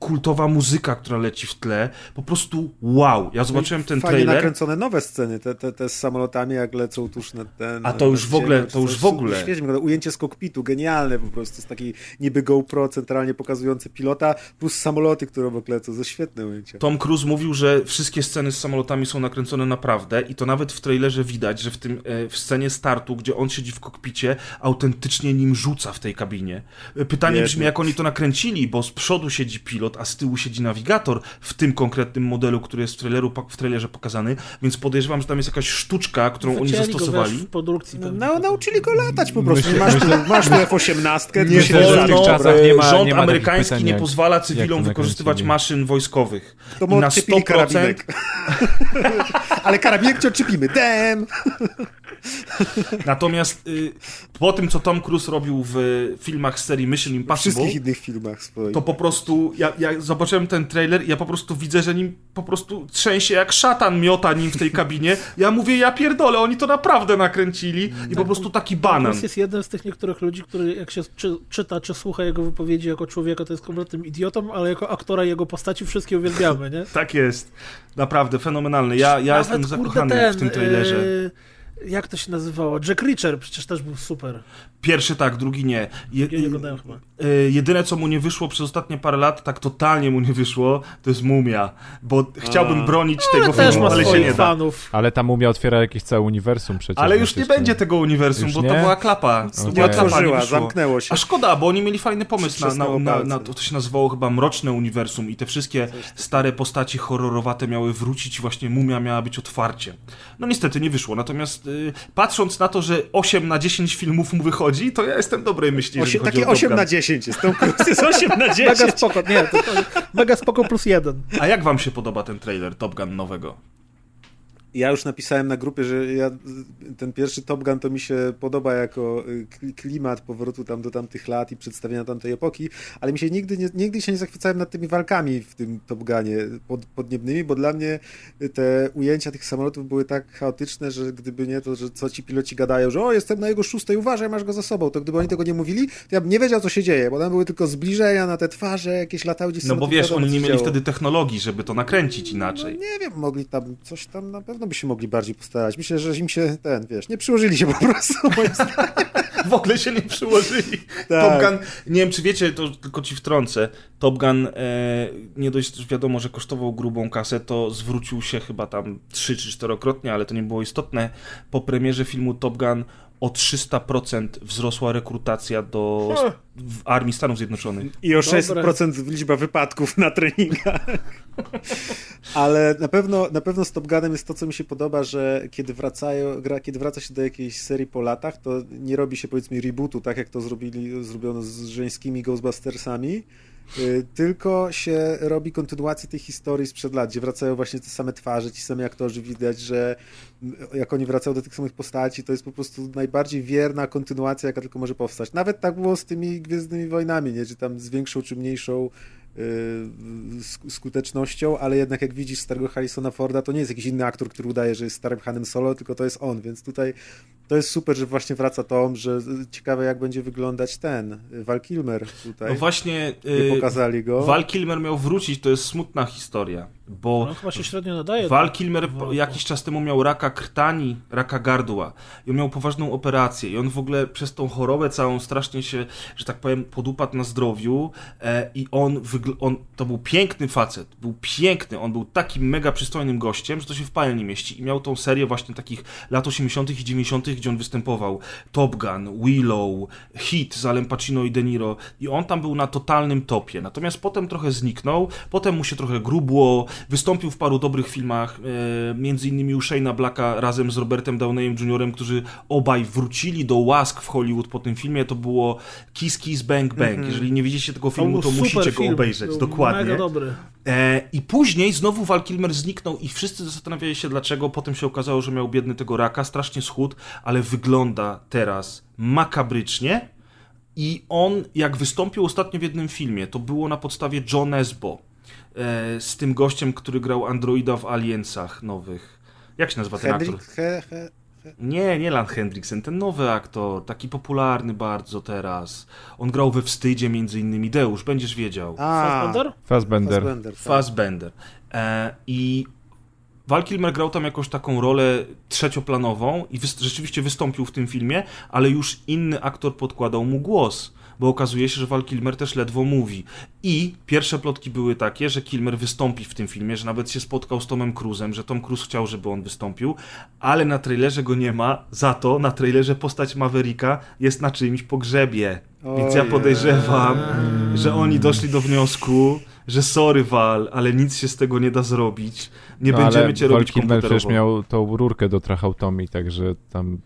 kultowa muzyka, która leci w tle, po prostu wow. Ja zobaczyłem no ten fajnie trailer. nakręcone nowe sceny, te, te, te z samolotami, jak lecą tuż na ten... A to już w ogóle, to już w ogóle. Świetnie, ujęcie z kokpitu, genialne po prostu, z takiej niby GoPro centralnie pokazujące pilota, plus samoloty, które obok lecą, ze świetne ujęcia. Tom Cruise mówił, że wszystkie sceny z samolotami są nakręcone naprawdę i to nawet w trailerze widać, że w tym, e, w scenie startu, gdzie on siedzi w kokpicie, autentycznie nim rzuca w tej kabinie. Pytanie brzmi, jak oni to nakręcili, bo z przodu siedzi pilot, autopilot, a z tyłu siedzi nawigator w tym konkretnym modelu, który jest w, traileru, w trailerze pokazany, więc podejrzewam, że tam jest jakaś sztuczka, którą oni Wycięli zastosowali. Go, w produkcji No, no, nauczyli go latać po prostu. Myślę- masz, myślę- tu, masz tu F-18, Nie wolno, nie ma- rząd nie ma amerykański pytań, nie pozwala cywilom wykorzystywać maszyn wojskowych. To I na odczepili 100% karabinek. Ale karabinek ci odczepimy. Dem! Natomiast y, po tym, co Tom Cruise robił w filmach z serii Mission W Impossible, wszystkich innych filmach swoich. to po prostu, ja, ja zobaczyłem ten trailer i ja po prostu widzę, że nim po prostu trzęsie jak szatan miota nim w tej kabinie. Ja mówię, ja pierdolę, oni to naprawdę nakręcili i po prostu taki banan. Bruce jest jeden z tych niektórych ludzi, który jak się czy, czyta, czy słucha jego wypowiedzi jako człowieka, to jest kompletnym idiotą, ale jako aktora jego postaci wszystkie uwielbiamy, nie? Tak jest. Naprawdę, fenomenalny. Ja, ja Nawet, jestem kurde, zakochany ten, w tym trailerze. e, jak to się nazywało? Jack Reacher przecież też był super. Pierwszy tak, drugi nie. Je, Ja nie oglądałem chyba. y, jedyne, co mu nie wyszło przez ostatnie parę lat, tak totalnie mu nie wyszło, to jest Mumia. Bo chciałbym bronić tego Ale też filmu, ma ale się swoich nie da. fanów. Ale ta mumia otwiera jakieś całe uniwersum przecież. Ale już nie będzie tego uniwersum, Już bo to nie? była klapa. To była klapa, nie Otworzyła, zamknęło się. A szkoda, bo oni mieli fajny pomysł na, na, na, na to, się nazywało chyba Mroczne Uniwersum i te wszystkie stare postaci horrorowate miały wrócić i właśnie Mumia miała być otwarcie. No niestety nie wyszło, natomiast y, patrząc na to, że 8 na 10 filmów mu wychodzi, to ja jestem dobrej myśli, chodzi takie o 8 Top na Gun. 10 jest. Tom Cruise jest 8 na 10. Mega spoko, nie, to, to, mega spoko plus jeden. A jak wam się podoba ten trailer Top Gun nowego? Ja już napisałem na grupie, że ja, ten pierwszy Top Gun to mi się podoba jako y, kli- klimat powrotu tam do tamtych lat i przedstawienia tamtej epoki, ale mi się nigdy, nie, nigdy się nie zachwycałem nad tymi walkami w tym Top Gunie pod, podniebnymi, bo dla mnie te ujęcia tych samolotów były tak chaotyczne, że gdyby nie to, że co ci piloci gadają, że o, jestem na jego szóstej, uważaj, masz go za sobą, to gdyby oni tego nie mówili, to ja bym nie wiedział, co się dzieje, bo tam były tylko zbliżenia na te twarze, jakieś latały gdzieś No bo wiesz, oni nie mieli wtedy technologii, żeby to nakręcić inaczej. No nie wiem, mogli tam coś tam na pewno by się mogli bardziej postarać. Myślę, że im się ten, wiesz, nie przyłożyli się po prostu. moim zdaniem. w ogóle się nie przyłożyli. Tak. Top Gun, nie wiem czy wiecie, to tylko ci wtrącę, Top Gun e, nie dość wiadomo, że kosztował grubą kasę, to zwrócił się chyba tam trzy czy czterokrotnie, ale to nie było istotne. Po premierze filmu Top Gun o 300% wzrosła rekrutacja do w Armii Stanów Zjednoczonych. I o Dobre. 6% liczba wypadków na treningach. Ale na pewno, na pewno z Top Gunem jest to, co mi się podoba, że kiedy, wracają, gra, kiedy wraca się do jakiejś serii po latach, to nie robi się powiedzmy rebootu, tak jak to zrobili, zrobiono z żeńskimi Ghostbustersami, tylko się robi kontynuację tej historii sprzed lat, gdzie wracają właśnie te same twarze, ci sami aktorzy, widać, że jak oni wracają do tych samych postaci, to jest po prostu najbardziej wierna kontynuacja, jaka tylko może powstać. Nawet tak było z tymi Gwiezdnymi Wojnami, nie? czy tam z większą czy mniejszą y, sk- skutecznością, ale jednak jak widzisz starego Harrisona Forda, to nie jest jakiś inny aktor, który udaje, że jest starym Hanem Solo, tylko to jest on, więc tutaj to jest super, że właśnie wraca Tom, że y, ciekawe jak będzie wyglądać ten y, Val Kilmer tutaj. No właśnie, nie e, pokazali go. Val Kilmer miał wrócić, to jest smutna historia, bo No chyba się średnio nadaje. Val. Kilmer jakiś czas temu miał raka krtani, raka gardła i on miał poważną operację i on w ogóle przez tą chorobę całą strasznie się, że tak powiem, podupadł na zdrowiu e, i on, wygl- on, to był piękny facet, był piękny, on był takim mega przystojnym gościem, że to się w pale nie mieści i miał tą serię właśnie takich lat 80 i 90 gdzie on występował, Top Gun, Willow, Hit z Alem Pacino i De Niro i on tam był na totalnym topie, natomiast potem trochę zniknął, potem mu się trochę grubło, wystąpił w paru dobrych filmach, e, między innymi u Shane'a Blacka razem z Robertem Downeyem Jr., którzy obaj wrócili do łask w Hollywood po tym filmie, to było Kiss Kiss Bang Bang. Jeżeli nie widzieliście tego To filmu, to super musicie go film. obejrzeć, Był dokładnie. E, I później znowu Val Kilmer zniknął i wszyscy zastanawiali się dlaczego. Potem się okazało, że miał biedny tego raka, strasznie schudł, ale wygląda teraz makabrycznie. I on, jak wystąpił ostatnio w jednym filmie, to było na podstawie John Esbo e, z tym gościem, który grał androida w Aliensach nowych. Jak się nazywa ten aktor? Hendrik, he, he. Nie, nie Lan Hendriksen, ten nowy aktor, taki popularny bardzo teraz. On grał we Wstydzie między innymi. Deusz, będziesz wiedział. A, Fassbender? Fassbender. Fassbender, tak. Fassbender. E, I Val Kilmer grał tam jakąś taką rolę trzecioplanową i wys- rzeczywiście wystąpił w tym filmie, ale już inny aktor podkładał mu głos, bo okazuje się, że Val Kilmer też ledwo mówi. I pierwsze plotki były takie, że Kilmer wystąpi w tym filmie, że nawet się spotkał z Tomem Cruzem, że Tom Cruise chciał, żeby on wystąpił, ale na trailerze go nie ma, za to na trailerze postać Mavericka jest na czyimś pogrzebie. Więc ja podejrzewam, że oni doszli do wniosku, że sorry Val, ale nic się z tego nie da zrobić. Nie no, będziemy ale cię Val robić Kilmer komputerowo. przecież miał tą rurkę do trachautomii, także tam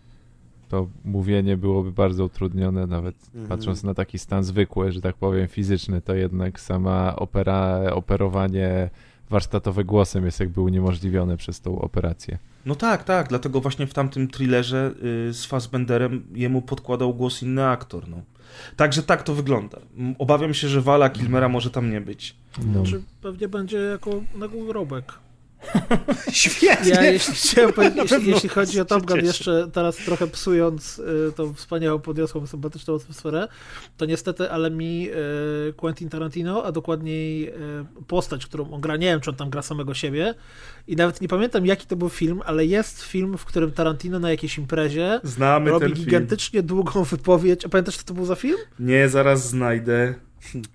to mówienie byłoby bardzo utrudnione, nawet Mhm. patrząc na taki stan zwykły, że tak powiem, fizyczny, to jednak sama opera, operowanie warsztatowe głosem jest jakby uniemożliwione przez tą operację. No tak, tak, dlatego właśnie w tamtym thrillerze y, z Fassbenderem jemu podkładał głos inny aktor. No. Także tak to wygląda. Obawiam się, że Wala Kilmera może tam nie być. No. Czy pewnie będzie jako nagłówek. Świetnie! Ja jeśli chciałem powiedzieć, jeśli, jeśli chodzi o Top Gun, jeszcze teraz trochę psując y, tą wspaniałą, podniosłą, sympatyczną atmosferę, to niestety, ale mi y, Quentin Tarantino, a dokładniej y, postać, którą on gra, nie wiem, czy on tam gra samego siebie i nawet nie pamiętam, jaki to był film, ale jest film, w którym Tarantino na jakiejś imprezie Znamy robi ten film. gigantycznie długą wypowiedź. A pamiętasz, co to był za film? Nie, zaraz znajdę.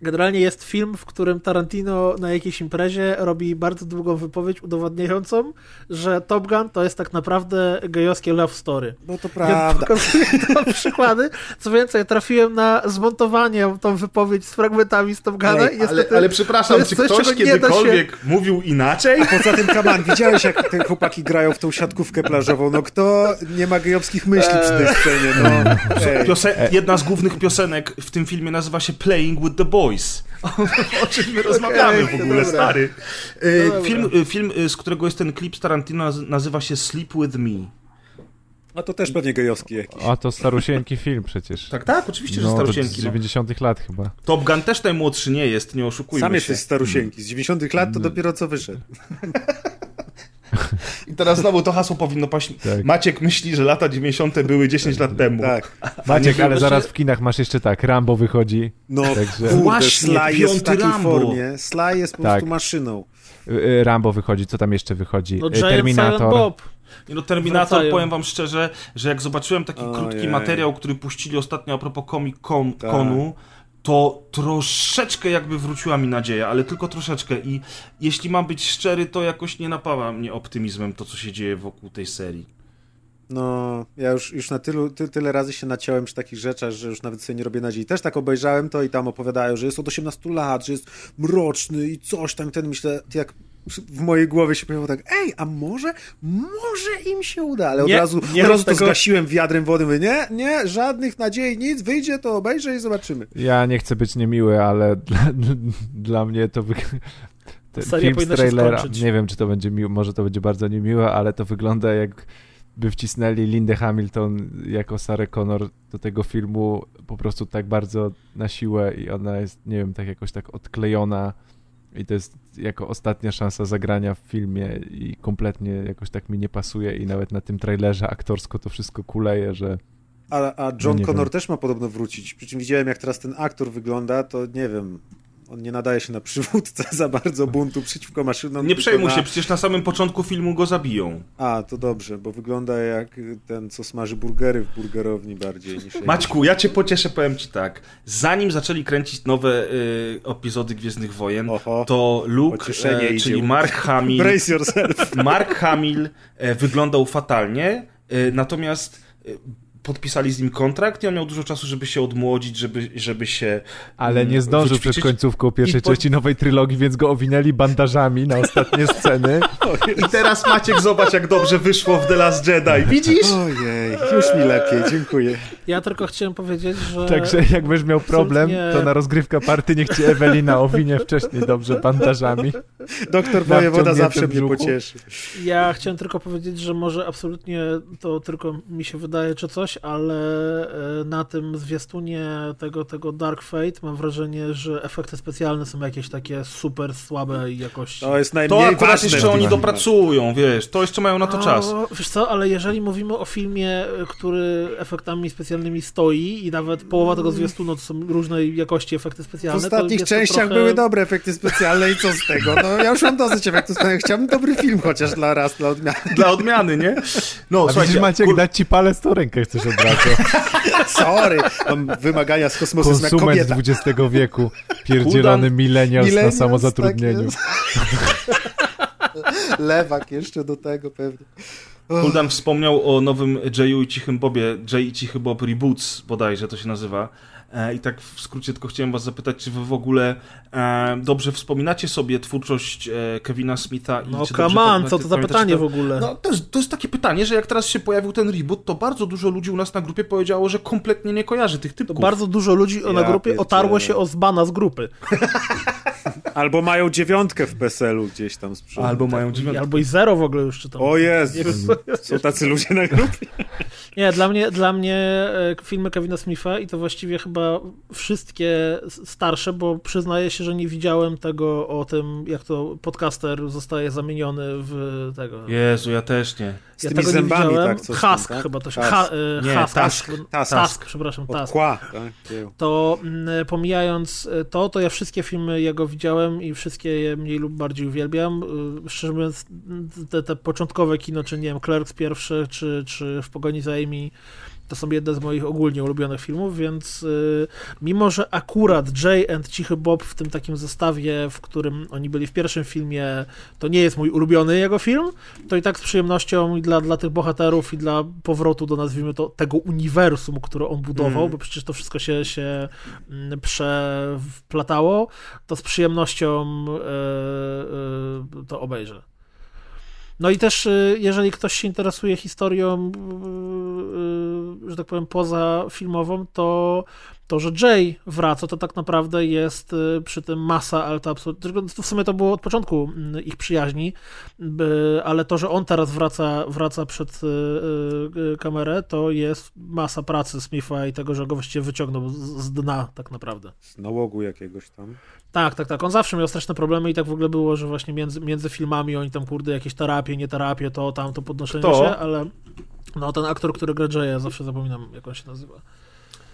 Generalnie jest film, w którym Tarantino na jakiejś imprezie robi bardzo długą wypowiedź udowodniającą, że Top Gun to jest tak naprawdę gejowskie love story. No to Ja prawda. tam przykłady. Co więcej, trafiłem na zmontowanie tą wypowiedź z fragmentami z Top Guna Ej, i Ale, niestety... ale przepraszam, czy coś, ktoś da się- kiedykolwiek mówił inaczej? Poza tym, Kaman, widziałeś jak te chłopaki grają w tą siatkówkę plażową? No kto nie ma gejowskich myśli przy tej scenie? No, ej. Jedna z głównych piosenek w tym filmie nazywa się Playing with the Boys. o czym my rozmawiamy w to ogóle, dobra. stary. E, dobra. film, e, film, e, z którego jest ten klip z Tarantino, naz- nazywa się Sleep With Me. A to też pewnie gejowski jakiś. A to starusieńki film przecież. Tak, tak, oczywiście, że no, to z starosieńki. No. 90 lat chyba. Top Gun też najmłodszy nie jest, nie oszukujmy Sam się. jesteś starusieńki. Z 90 lat to dopiero co wyszedł. I teraz znowu to hasło powinno paść. Tak. Maciek myśli, że lata 90. były 10 lat temu. Tak. Maciek, ale zaraz w kinach masz jeszcze tak, Rambo wychodzi, No Także- Właśnie, Sly jest w takiej Rambo. formie. Sly jest po Tak. prostu maszyną. y, y, Rambo wychodzi, co tam jeszcze wychodzi? No Y, Terminator. Bob. Nie, No Terminator, Wracają. powiem wam szczerze, że jak zobaczyłem taki Ojej. krótki materiał, który puścili ostatnio a propos Comic Tak. To troszeczkę jakby wróciła mi nadzieja, ale tylko troszeczkę i jeśli mam być szczery, to jakoś nie napawa mnie optymizmem to, co się dzieje wokół tej serii. No, ja już, już na tylu, ty, tyle razy się naciąłem przy takich rzeczach, że już nawet sobie nie robię nadziei. Też tak obejrzałem to i tam opowiadają, że jest od 18 lat, że jest mroczny i coś tam. Ten myślę, jak w mojej głowie się pojawiło tak, ej, a może, może im się uda, ale od Nie, razu, nie od razu to tego. zgasiłem wiadrem wody, mówię, nie, nie, żadnych nadziei, nic, wyjdzie, to obejrzę i zobaczymy. Ja nie chcę być niemiły, ale dla, dla mnie to wy... ten Seria film z powinna się trailera, skończyć. nie wiem czy to będzie miłe, może to będzie bardzo niemiłe, ale to wygląda jak by wcisnęli Lindę Hamilton jako Sarah Connor do tego filmu po prostu tak bardzo na siłę i ona jest, nie wiem, tak jakoś tak odklejona i to jest jako ostatnia szansa zagrania w filmie i kompletnie jakoś tak mi nie pasuje i nawet na tym trailerze aktorsko to wszystko kuleje, że A, a No John nie Connor wiem. też ma podobno wrócić. Przy czym widziałem, jak teraz ten aktor wygląda, to nie wiem. On nie nadaje się na przywódcę za bardzo buntu przeciwko maszynom. Nie przejmuj na... się, przecież na samym początku filmu go zabiją. A, to dobrze, bo wygląda jak ten, co smaży burgery w burgerowni bardziej niż... Maćku, ja cię pocieszę, powiem ci tak. Zanim zaczęli kręcić nowe y, epizody Gwiezdnych Wojen, Oho, to Luke, e, czyli Mark Hamill, Brace yourself. Mark Hamill e, wyglądał fatalnie, e, natomiast e, podpisali z nim kontrakt i on miał dużo czasu, żeby się odmłodzić, żeby, żeby się Ale mm, nie zdążył wyćwiczyć. przed końcówką pierwszej po- części nowej trylogii, więc go owinęli bandażami na ostatnie sceny. I teraz Maciek, zobacz jak dobrze wyszło w The Last Jedi. Widzisz? Ojej, już mi lepiej, dziękuję. Ja tylko chciałem powiedzieć, że... Także jak będziesz miał problem, Absolutnie. to na rozgrywka party niech cię Ewelina owinie wcześniej dobrze bandażami. Doktor Wojewoda zawsze mnie pocieszy. Ja chciałem tylko powiedzieć, że może absolutnie to tylko mi się wydaje, czy coś, ale e, na tym zwiastunie tego, tego Dark Fate mam wrażenie, że efekty specjalne są jakieś takie super słabe jakości. To jest To najmniej akurat ważne. jeszcze oni dopracują, wiesz, to jeszcze mają na to czas. Wiesz co, ale jeżeli mówimy o filmie, który efektami specjalnymi stoi i nawet połowa tego zwiastunu to są różnej jakości efekty W specjalne, to ostatnich częściach trochę... były dobre efekty specjalne i co z tego? No ja już mam dosyć efektów specjalnych. Chciałbym dobry film chociaż dla raz, dla odmiany. Dla odmiany, nie? No, A widzisz Maciek, kur- dać ci palec, to rękę chcesz od razu. Sorry, mam wymagania z kosmosu jak Konsument kobieta. XX wieku, pierdzielony milenials na samozatrudnieniu. tak. Lewak jeszcze do tego pewnie. Kuldan wspomniał o nowym Jayu i Cichym Bobie, Jay i Cichy Bob Reboots bodajże to się nazywa. E, I tak w skrócie tylko chciałem was zapytać, czy wy w ogóle e, dobrze wspominacie sobie twórczość e, Kevina Smitha i No come on, co to za pytanie to? w ogóle? No, to jest, to jest takie pytanie, że jak teraz się pojawił ten reboot, to bardzo dużo ludzi u nas na grupie powiedziało, że kompletnie nie kojarzy tych To typków. bardzo dużo ludzi na Ja grupie otarło się o zbana z grupy. Albo mają dziewiątkę w PESEL-u gdzieś tam z przodu. Albo mają dziewiątkę. Albo i zero w ogóle już czytam. O wiem, są tacy ludzie na grupie. Nie, dla mnie, dla mnie e, filmy Kevina Smitha i to właściwie chyba wszystkie starsze, bo przyznaję się, że nie widziałem tego o tym, jak to podcaster zostaje zamieniony w tego. Jezu, ja też nie. Z ja tymi tego zębami, tak? Coś tam, Husk tak? chyba to się. Ha, e, Nie, Husk, Tusk. Tusk, Tusk. Tusk, przepraszam, Od Tusk. kła, tak? To mm, pomijając to, to ja wszystkie filmy jego widziałem i wszystkie je mniej lub bardziej uwielbiam. Y, Szczerze mówiąc, te, te początkowe kino, czy nie wiem, Clerks pierwszy, czy, czy W pogoni za Amy, to są jedne z moich ogólnie ulubionych filmów, więc y, mimo, że akurat Jay and Cichy Bob w tym takim zestawie, w którym oni byli w pierwszym filmie, to nie jest mój ulubiony jego film, to i tak z przyjemnością i dla, dla tych bohaterów i dla powrotu do, nazwijmy to, tego uniwersum, które on budował, Mm. bo przecież to wszystko się, się mm, przewplatało, to z przyjemnością e, e, to obejrzę. No i też, y, jeżeli ktoś się interesuje historią, y, y, że tak powiem, poza filmową, to to, że Jay wraca, to tak naprawdę jest y, przy tym masa, ale to absolutnie, w sumie to było od początku mm, ich przyjaźni, ale to, że on teraz wraca, wraca przed y, y, kamerę, to jest masa pracy Smitha i tego, że go właściwie wyciągnął z, z dna tak naprawdę. Z nałogu jakiegoś tam. Tak, tak, tak. On zawsze miał straszne problemy i tak w ogóle było, że właśnie między, między filmami oni tam, kurde, jakieś terapie, nie terapie, to tam, to podnoszenie Kto? się, ale no ten aktor, który gra Jaya, zawsze zapominam, jak on się nazywa.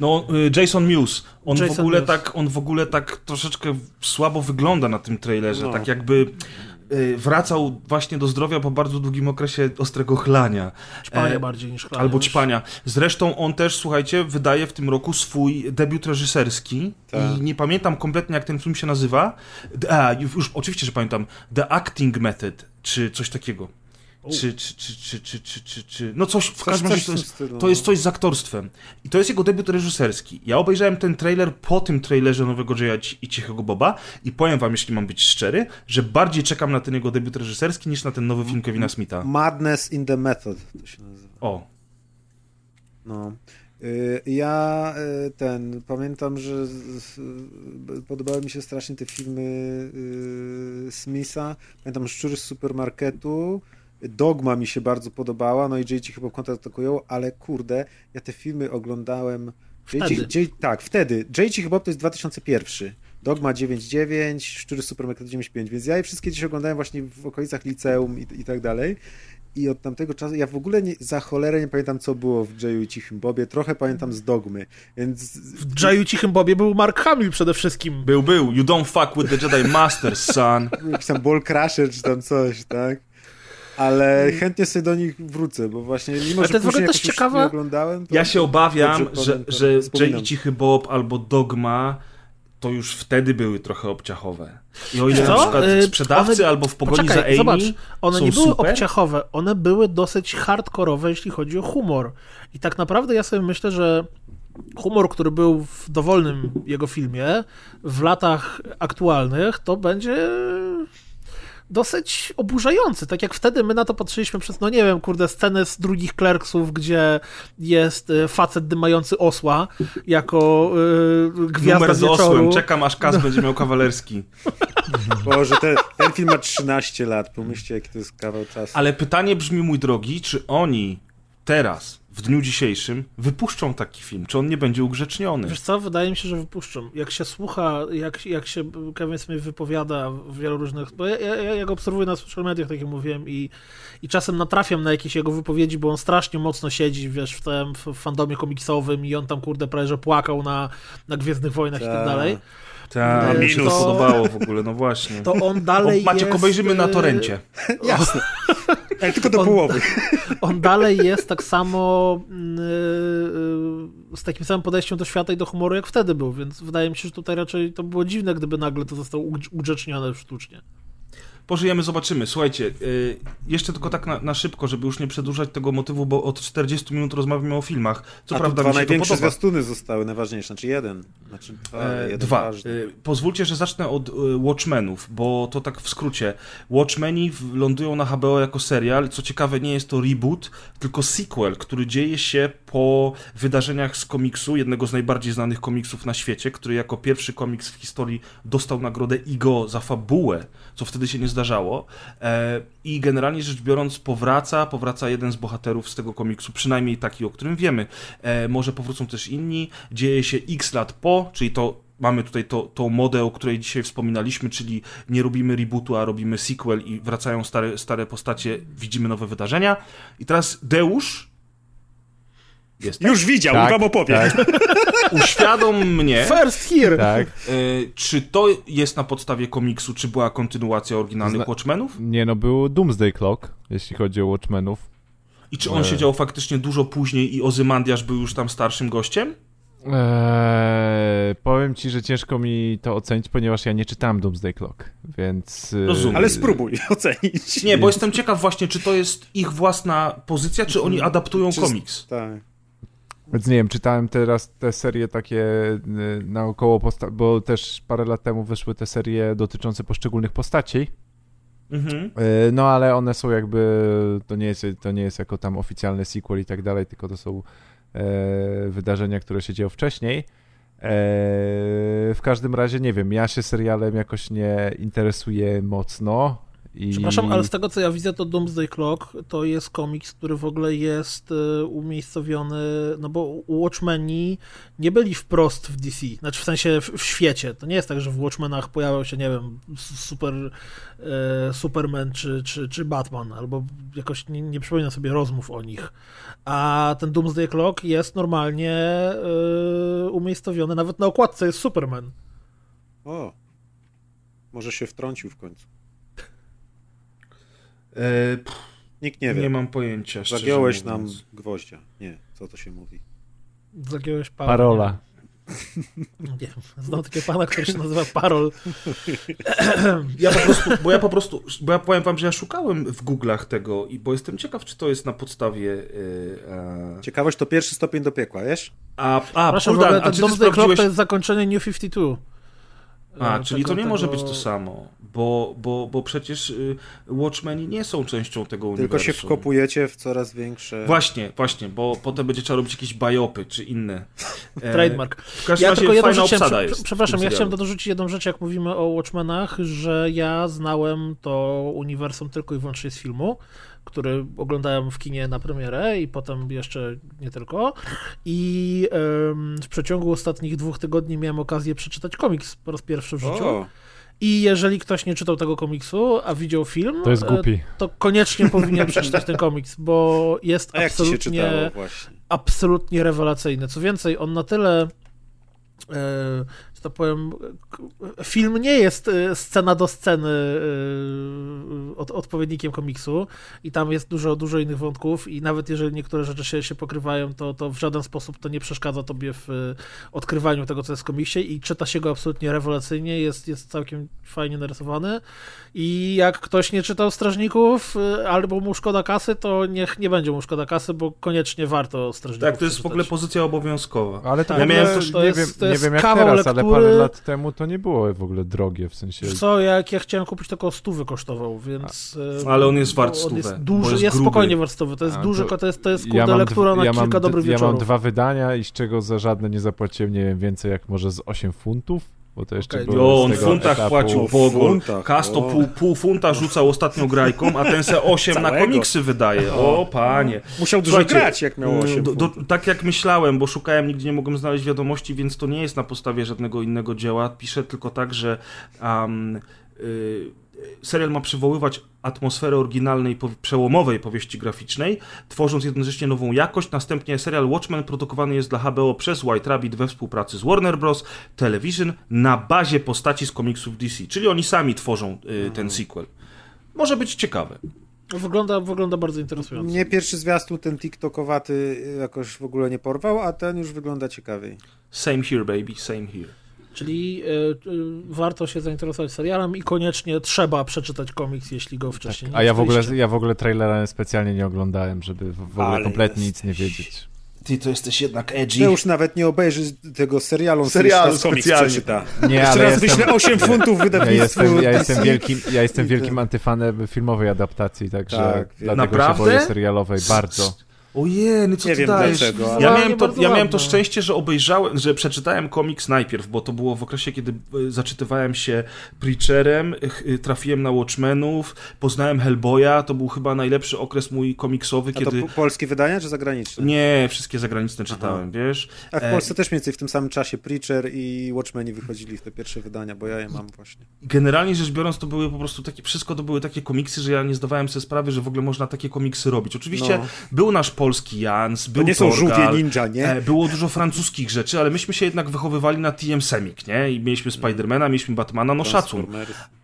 No, y, Jason Mewes. On w Jason ogóle Mewes. tak, on w ogóle tak troszeczkę słabo wygląda na tym trailerze. No. Tak jakby y, wracał właśnie do zdrowia po bardzo długim okresie ostrego chlania. Ćpanie E, bardziej niż chlanie, Albo wiesz. ćpania. Zresztą on też, słuchajcie, wydaje w tym roku swój debiut reżyserski Tak. i nie pamiętam kompletnie, jak ten film się nazywa. A, już oczywiście, że pamiętam. The Acting Method, czy coś takiego. Czy, czy, czy, czy, czy, czy, czy, czy, no coś, w każdym razie to jest, to jest no. coś z aktorstwem. I to jest jego debiut reżyserski. Ja obejrzałem ten trailer po tym trailerze Nowego Jaya i Cichego Boba i powiem wam, jeśli mam być szczery, że bardziej czekam na ten jego debiut reżyserski niż na ten nowy film Kevina Smitha. Madness in the Method to się nazywa. O, No. Y, Ja y, ten, pamiętam, że podobały mi się strasznie te filmy y, Smitha. Pamiętam Szczury z supermarketu. Dogma mi się bardzo podobała, no i J.T. chyba kontratakują, ale kurde, ja te filmy oglądałem. Wtedy. J.T. J, tak, wtedy. J.T. chyba to jest 2001. Dogma 9.9, Szczury z supermarketu 9.5, więc ja je wszystkie dziś oglądałem właśnie w okolicach liceum i, i tak dalej. I od tamtego czasu ja w ogóle nie, za cholerę nie pamiętam, co było w Jayu i Cichym Bobie. Trochę pamiętam z Dogmy, więc... W Jayu Cichym Bobie był Mark Hamill przede wszystkim. był, był. You don't fuck with the Jedi Master, son. Jakiś tam Ball Crusher czy tam coś, tak? Ale chętnie sobie do nich wrócę, bo właśnie mimo, Mm. Ale że to jest w ogóle później też ciekawe- oglądałem, to... Ja się obawiam, Dobrze że, że. Jay i Cichy Bob albo Dogma to już wtedy były trochę obciachowe. I o ile Wiesz na co? przykład Y, sprzedawcy one- albo w pogoni Poczekaj, za Amy zobacz, one nie były super. obciachowe, one były dosyć hardkorowe, jeśli chodzi o humor. I tak naprawdę ja sobie myślę, że humor, który był w dowolnym jego filmie, w latach aktualnych, to będzie dosyć oburzający. Tak jak wtedy my na to patrzyliśmy przez, no nie wiem, kurde, scenę z drugich Clerksów, gdzie jest e, facet dymający osła jako y, gwiazda Numer z wieczoru. osłem. Czekam aż Kas będzie miał kawalerski. Boże, ten, ten film ma 13 lat, pomyślcie, jaki to jest kawał czasu. Ale pytanie brzmi, mój drogi, czy oni teraz, w dniu dzisiejszym, wypuszczą taki film? Czy on nie będzie ugrzeczniony? Wiesz co, wydaje mi się, że wypuszczą. Jak się słucha, jak, jak się Kevin Smith wypowiada w wielu różnych... Bo ja, ja, ja go obserwuję na social mediach, tak jak mówiłem, i, i czasem natrafiam na jakieś jego wypowiedzi, bo on strasznie mocno siedzi, wiesz, w tym w fandomie komiksowym i on tam, kurde, prawie że płakał na, na Gwiezdnych Wojnach i tak Tak. dalej. Tak, No, mi się to podobało w ogóle, no właśnie. To on dalej o, Maciek, jest... obejrzymy na y, torencie. Jasne. Ale tylko do On- połowy. on dalej jest tak samo yy, z takim samym podejściem do świata i do humoru, jak wtedy był, więc wydaje mi się, że tutaj raczej to było dziwne, gdyby nagle to zostało ugrzecznione sztucznie. Pożyjemy, zobaczymy. Słuchajcie, y, jeszcze tylko tak na, na, szybko, żeby już nie przedłużać tego motywu, bo od 40 minut rozmawiamy o filmach. Co A prawda dwa mi się największe zwiastuny zostały najważniejsze, znaczy jeden. Znaczy dwa, E, jeden Dwa. ważny. E, Pozwólcie, że zacznę od e, Watchmenów, bo to tak w skrócie. Watchmeni lądują na HBO jako serial. Co ciekawe, nie jest to reboot, tylko sequel, który dzieje się po wydarzeniach z komiksu, jednego z najbardziej znanych komiksów na świecie, który jako pierwszy komiks w historii dostał nagrodę IGO za fabułę, co wtedy się nie zdarzało. E, I generalnie rzecz biorąc, powraca, powraca jeden z bohaterów z tego komiksu, przynajmniej taki, o którym wiemy. E, może powrócą też inni. Dzieje się x lat po, czyli to mamy tutaj to, tą modę, o której dzisiaj wspominaliśmy, czyli nie robimy rebootu, a robimy sequel i wracają stare, stare postacie, widzimy nowe wydarzenia. I teraz Deusz jest Już widział Tak, wam opowiem. tak. uświadom mnie, First here! Tak. e, czy to jest na podstawie komiksu, czy była kontynuacja oryginalnych Zna- Watchmenów? Nie no, był Doomsday Clock, jeśli chodzi o Watchmenów. I czy on E. siedział faktycznie dużo później i Ozymandiasz był już tam starszym gościem? Eee, powiem ci, że ciężko mi to ocenić, ponieważ ja nie czytałem Doomsday Clock, więc... e, Rozumiem. Ale spróbuj ocenić. Nie, bo jestem ciekaw właśnie, czy to jest ich własna pozycja, czy oni adaptują Czy- komiks. Tak. Więc nie wiem, czytałem teraz te serie takie y, naokoło, posta- bo też parę lat temu wyszły te serie dotyczące poszczególnych postaci, Mhm. Y, no ale one są jakby, to nie jest, to nie jest jako tam oficjalny sequel i tak dalej, tylko to są e, wydarzenia, które się dzieją wcześniej. E, w każdym razie, nie wiem, ja się serialem jakoś nie interesuję mocno. I... Przepraszam, ale z tego co ja widzę, to Doomsday Clock to jest komiks, który w ogóle jest e, umiejscowiony, no bo Watchmeni nie byli wprost w DC, znaczy w sensie w, w świecie. To nie jest tak, że w Watchmenach pojawiał się, nie wiem, super, e, Superman czy, czy, czy Batman, albo jakoś nie, nie przypominam sobie rozmów o nich. A ten Doomsday Clock jest normalnie e, umiejscowiony, nawet na okładce jest Superman. O. Może się wtrącił w końcu. E, pff, Nikt nie nie, wie. mam pojęcia. Zagiąłeś nam gwoździa. Nie, co to się mówi? Zagiąłeś Parola. Parola. Nie wiem, znam takiego pana, który się nazywa Parol. Ja po prostu, bo ja po prostu, bo ja powiem wam, że ja szukałem w Google'ach tego, i bo jestem ciekaw, czy to jest na podstawie. e, a, Ciekawość to pierwszy stopień do piekła, wiesz? a, a Proszę, ogóle a ten czy ty sprawdziłeś... to jest zakończenie New 52. A, E, czyli tego- to nie może tego- być to samo, bo, bo, bo przecież y, Watchmeni nie są częścią tego Tylko uniwersum. się wkopujecie w coraz większe... Właśnie, właśnie, bo potem będzie trzeba robić jakieś bajopy czy inne. E, Trademark. W każdym Ja razie tylko jedną fajna chciałem, obsada jest. przepraszam, ja chciałem dorzucić jedną rzecz, jak mówimy o Watchmenach, że ja znałem to uniwersum tylko i wyłącznie z filmu, który oglądałem w kinie na premierę i potem jeszcze nie tylko. I w przeciągu ostatnich dwóch tygodni miałem okazję przeczytać komiks po raz pierwszy w życiu. O, I jeżeli ktoś nie czytał tego komiksu, a widział film, To jest e, głupi. to koniecznie powinien przeczytać ten komiks, bo jest absolutnie, absolutnie rewelacyjny. Co więcej, on na tyle, e, że tak powiem, film nie jest e, scena do sceny e, od, odpowiednikiem komiksu i tam jest dużo, dużo innych wątków i nawet jeżeli niektóre rzeczy się, się pokrywają, to, to w żaden sposób to nie przeszkadza tobie w e, odkrywaniu tego, co jest w komiksie i czyta się go absolutnie rewelacyjnie, jest, jest całkiem fajnie narysowany i jak ktoś nie czytał Strażników y, albo mu szkoda kasy, to niech nie będzie mu szkoda kasy, bo koniecznie warto Strażników Tak, to jest w ogóle przeczytać. pozycja obowiązkowa. Ale to Tak, ogóle, miałem też- to nie, jest- wiem, to nie jest wiem jak kawał teraz, ale lektury. Parę lat temu to nie było w ogóle drogie, w sensie... Wiesz Co, jak ja chciałem kupić, to około stówy kosztował, więc... y, Ale on jest wart stówę, Jest duży, jest jest, spokojnie wart stówę, to jest A, duży, to- to jest, to jest Ja kurde mam, lektura na ja, mam, kilka d- dobrych ja wieczorów. mam dwa wydania i z czego za żadne nie zapłaciłem, nie wiem, więcej jak może z 8 funtów, bo to jeszcze Okej. było Jo, z on funtach etapu... płacił W funtach, Kasto o. pół, pół funta rzucał ostatnią grajką, a ten se 8 na komiksy wydaje. O, panie. Musiał dużo Słuchajcie, grać, jak miał 8 do, do. Tak jak myślałem, bo szukałem, nigdzie nie mogłem znaleźć wiadomości, więc to nie jest na podstawie żadnego innego dzieła. Piszę tylko tak, że um, y, serial ma przywoływać atmosferę oryginalnej, przełomowej powieści graficznej, tworząc jednocześnie nową jakość. Następnie serial Watchmen produkowany jest dla HBO przez White Rabbit we współpracy z Warner Bros. Television na bazie postaci z komiksów DC, czyli oni sami tworzą y, ten sequel. Może być ciekawe. Wygląda, wygląda bardzo interesująco. Mnie pierwszy zwiastun, ten tiktokowaty jakoś w ogóle nie porwał, a ten już wygląda ciekawiej. Same here, baby, same here. Czyli y, y, warto się zainteresować serialem i koniecznie trzeba przeczytać komiks, jeśli go wcześniej Tak. nie A ja w, ogóle, ja w ogóle trailera specjalnie nie oglądałem, żeby w ogóle Ale kompletnie nic jesteś- nie wiedzieć. Ty to jesteś jednak edgy. Ja już nawet nie obejrzy tego serialu, Serialu specjalnie. przeczyta. Nie, Jeszcze ale raz jestem, wyślę 8 funtów ja wydawnictwu jestem, ja jestem wielkim, ja jestem wielkim antyfanem filmowej adaptacji, także Tak, dlatego Naprawdę? się boję serialowej bardzo. Ojej, no co Nie ty wiem dajesz? dlaczego, ale- Ja, miałem to, ja miałem to szczęście, że obejrzałem, że przeczytałem komiks najpierw, bo to było w okresie, kiedy y, zaczytywałem się Preacherem, ch- y, trafiłem na Watchmenów, poznałem Hellboya, to był chyba najlepszy okres mój komiksowy, A to kiedy... po- polskie wydania czy zagraniczne? Nie, wszystkie zagraniczne czytałem, wiesz? A w E, Polsce też mniej więcej w tym samym czasie Preacher i Watchmeni wychodzili w te pierwsze wydania, bo ja je mam właśnie. Generalnie rzecz biorąc, to były po prostu takie, wszystko to były takie komiksy, że ja nie zdawałem sobie sprawy, że w ogóle można takie komiksy robić. Oczywiście No. był nasz polski Jans, To był nie są Torgal, żółwie ninja, nie? E, Było dużo francuskich rzeczy, ale myśmy się jednak wychowywali na TM Semik, nie? I mieliśmy Spidermana, mieliśmy Batmana, no szacun.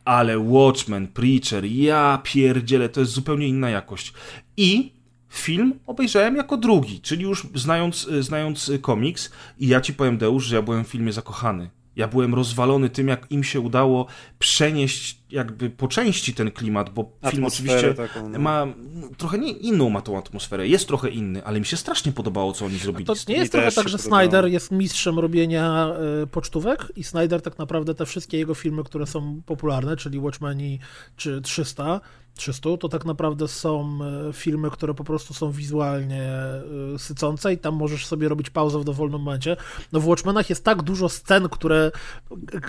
Ale Watchmen, Preacher, ja pierdzielę, to jest zupełnie inna jakość. I film obejrzałem jako drugi, czyli już znając, y, znając y, komiks i ja ci powiem, Deusz, że ja byłem w filmie zakochany. Ja byłem rozwalony tym, jak im się udało przenieść jakby po części ten klimat, bo film Atmosferę oczywiście taką, no. ma no, trochę nie, inną ma tą atmosferę, jest trochę inny, ale mi się strasznie podobało, co oni zrobili. To z nie jest trochę tak, że podobało. Snyder jest mistrzem robienia y, pocztówek i Snyder tak naprawdę te wszystkie jego filmy, które są popularne, czyli Watchmeni czy 300, 300, to tak naprawdę są y, filmy, które po prostu są wizualnie y, sycące i tam możesz sobie robić pauzę w dowolnym momencie. No w Watchmenach jest tak dużo scen, które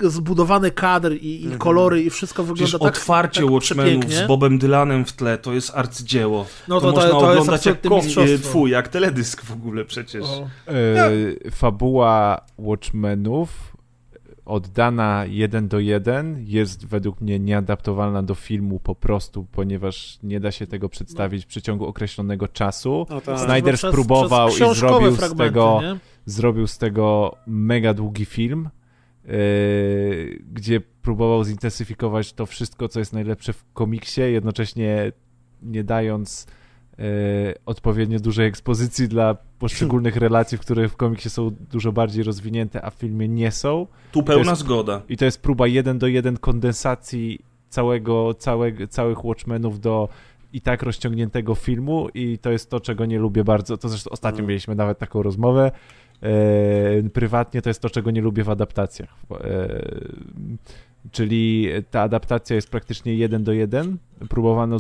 zbudowany kadr i, i kolory i wszystko wygląda Przecież tak otwarcie tak Watchmenów z Bobem Dylanem w tle to jest arcydzieło. No to, to- to- można to jest oglądać jak kom, mistrzostwo. twój, jak teledysk w ogóle przecież. E, fabuła Watchmenów oddana jeden do jeden jest według mnie nieadaptowalna do filmu po prostu, ponieważ nie da się tego przedstawić w przeciągu określonego czasu. No tak. Snyder spróbował przez i zrobił z tego nie? zrobił z tego mega długi film, yy, gdzie próbował zintensyfikować to wszystko, co jest najlepsze w komiksie, jednocześnie nie dając yy, odpowiednio dużej ekspozycji dla poszczególnych relacji, które w komiksie są dużo bardziej rozwinięte, a w filmie nie są. Tu pełna jest- zgoda. I to jest próba jeden do jeden kondensacji całego, całego, całych Watchmenów do i tak rozciągniętego filmu i to jest to, czego nie lubię bardzo. To zresztą ostatnio No. mieliśmy nawet taką rozmowę prywatnie, to jest to, czego nie lubię w adaptacjach. E, czyli ta adaptacja jest praktycznie jeden do jeden. Próbowano,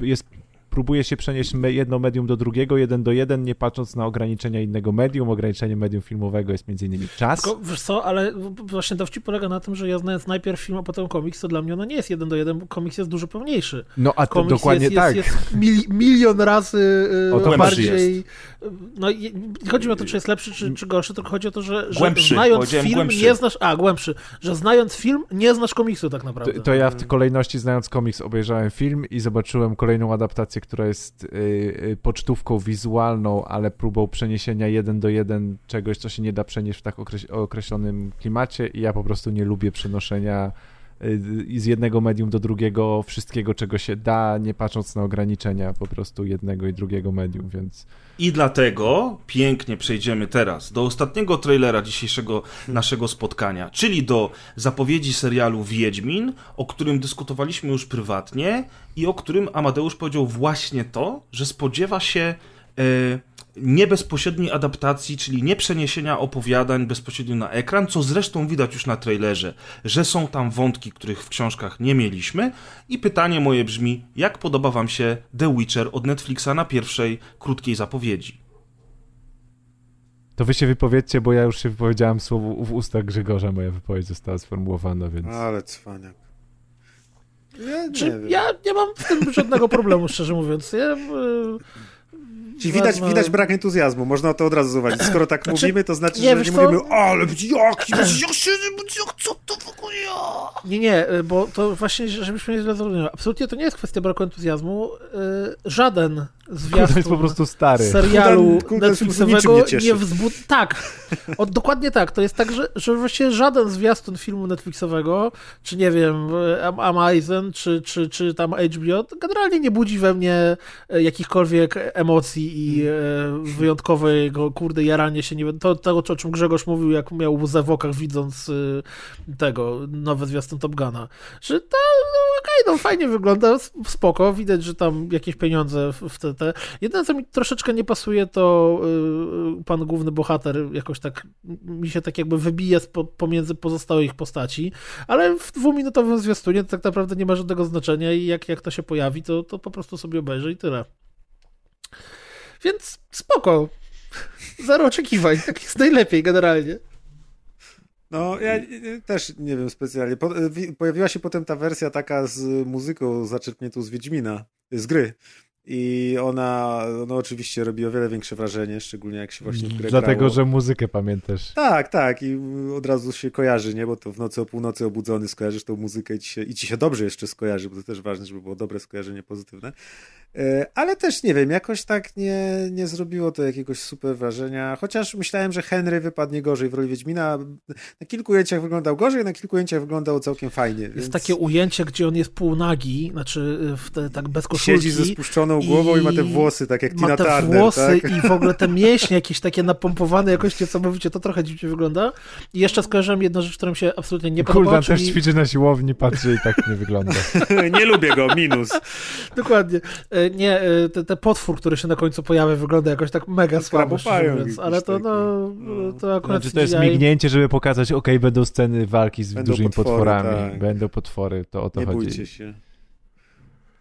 jest próbuje się przenieść me, jedno medium do drugiego, jeden do jeden, nie patrząc na ograniczenia innego medium. Ograniczeniem medium filmowego jest między innymi czas. Tylko, wiesz co, ale właśnie dowcip polega na tym, że ja znając najpierw film, a potem komiks, to dla mnie ono nie jest jeden do jeden, bo komiks jest dużo pełniejszy. No a to Komiks dokładnie jest, tak. Jest, jest mili, milion razy O to bardziej... No i nie chodzi mi o to, czy jest lepszy, czy, czy gorszy, tylko chodzi o to, że, że Głębszy, znając film głębszy. nie znasz... A, głębszy. Że znając film nie znasz komiksu tak naprawdę. To, to ja w tej kolejności, znając komiks, obejrzałem film i zobaczyłem kolejną adaptację, która jest y, y, pocztówką wizualną, ale próbą przeniesienia jeden do jeden czegoś, co się nie da przenieść w tak okreś określonym klimacie i ja po prostu nie lubię przenoszenia y, z jednego medium do drugiego wszystkiego, czego się da, nie patrząc na ograniczenia po prostu jednego i drugiego medium, więc I dlatego pięknie przejdziemy teraz do ostatniego trailera dzisiejszego naszego spotkania, czyli do zapowiedzi serialu Wiedźmin, o którym dyskutowaliśmy już prywatnie i o którym Amadeusz powiedział właśnie to, że spodziewa się e, nie bezpośredniej adaptacji, czyli nie przeniesienia opowiadań bezpośrednio na ekran, co zresztą widać już na trailerze, że są tam wątki, których w książkach nie mieliśmy. I pytanie moje brzmi, jak podoba Wam się The Witcher od Netflixa na pierwszej krótkiej zapowiedzi? to wy się wypowiedzcie, bo ja już się wypowiedziałem słowo w ustach Grzegorza, moja wypowiedź została sformułowana, więc... Ale cwaniak. Ja nie Czy wiem. ja nie mam z tym żadnego problemu, szczerze mówiąc. Ja, y, Czyli widać, widać brak entuzjazmu, można to od razu zauważyć. Skoro tak Znaczy, mówimy, to znaczy, nie, że nie co? mówimy, ale jaki, jak się, co to w ogóle ja? Nie, nie, y, bo to właśnie, żebyśmy nie zrozumieli. Absolutnie to nie jest kwestia braku entuzjazmu. Y, Żaden Kuldan jest po prostu stary. serialu Kuldan- Netflixowego nie nie wzbud... Tak, o, dokładnie tak. To jest tak, że, że właściwie żaden zwiastun filmu Netflixowego, czy nie wiem, Am- Amazon, czy, czy, czy tam HBO, generalnie nie budzi we mnie e, jakichkolwiek emocji i e, wyjątkowego, kurde, jaranie się. Nie... wiem, To, to, o czym Grzegorz mówił, jak miał łzę w okach widząc e, tego, nowe zwiastun Top Guna. Że to, no, okej, no fajnie wygląda, spoko, widać, że tam jakieś pieniądze w, w te, te. Jedyne, co mi troszeczkę nie pasuje, to y, pan główny bohater jakoś tak mi się tak jakby wybije spo, pomiędzy pozostałych postaci, ale w dwuminutowym zwiastunie to tak naprawdę nie ma żadnego znaczenia i jak, jak to się pojawi, to, to po prostu sobie obejrzę i tyle. Więc spoko. Zero oczekiwań, tak jest najlepiej generalnie. No, ja e, też nie wiem specjalnie. Po, wi- pojawiła się potem ta wersja taka z muzyką zaczerpniętą z Wiedźmina, z gry. I ona, no oczywiście robi o wiele większe wrażenie, szczególnie jak się właśnie w grę Dlatego, grało. że muzykę pamiętasz. Tak, tak i od razu się kojarzy, nie? Bo to w nocy o północy obudzony skojarzysz tą muzykę i ci się, i ci się dobrze jeszcze skojarzy, bo to też ważne, żeby było dobre skojarzenie pozytywne. E, Ale też nie wiem, jakoś tak nie, nie zrobiło to jakiegoś super wrażenia, chociaż myślałem, że Henry wypadnie gorzej w roli Wiedźmina. Na kilku ujęciach wyglądał gorzej, na kilku ujęciach wyglądał całkiem fajnie. Jest więc takie ujęcie, gdzie on jest półnagi, znaczy w te, tak bez koszulki. Siedzi ze spuszczoną głową i, ma te włosy, tak jak ma Tina te Turner. włosy tak? i w ogóle te mięśnie jakieś takie napompowane jakoś niesamowicie, to trochę dziwnie wygląda. I jeszcze skojarzyłem jedną rzecz, która mi się absolutnie nie podoba, Kuldan też czyli... ćwiczy na siłowni, patrzy i tak nie wygląda. nie lubię go, minus. Dokładnie. E, Nie, e, te, te potwór, który się na końcu pojawia, wygląda jakoś tak mega słabo, mówiąc. Ale to, no, No. to akurat Znaczy, to jest CGI. mignięcie, żeby pokazać, okej, będą sceny walki z Będą dużymi potwory, potworami, tak. będą potwory, to o to Nie chodzi. bójcie się.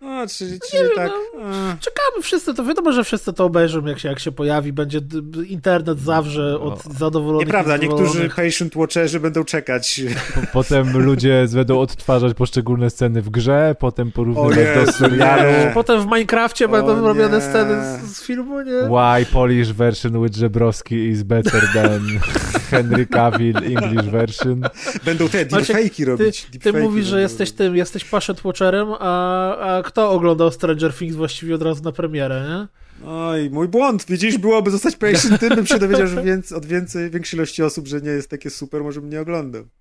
No, czyli, czyli wiem, tak... no. Czekamy wszyscy, to wiadomo, że wszyscy to obejrzą, jak się, jak się pojawi. Będzie internet zawrze od No. zadowolonych Nieprawda, niektórzy patient watcherzy będą czekać. Po- Potem ludzie będą odtwarzać poszczególne sceny w grze, potem porównywać do serialu. Potem w Minecrafcie O będą nie. robione sceny z, z filmu, nie? Why Polish version with Żebrowski is better than Henry Cavill English version? Będą te Maciek, deepfake'i Ty, robić. ty deepfake'i mówisz, że jesteś tym, jesteś patient watcherem, a, a kto oglądał Stranger Things właściwie od razu na premierę, nie? Oj, mój błąd. Widzisz, byłoby zostać patient tym, bym się dowiedział że więcej, od więcej, większej ilości osób, że nie jest takie super, może bym nie oglądał.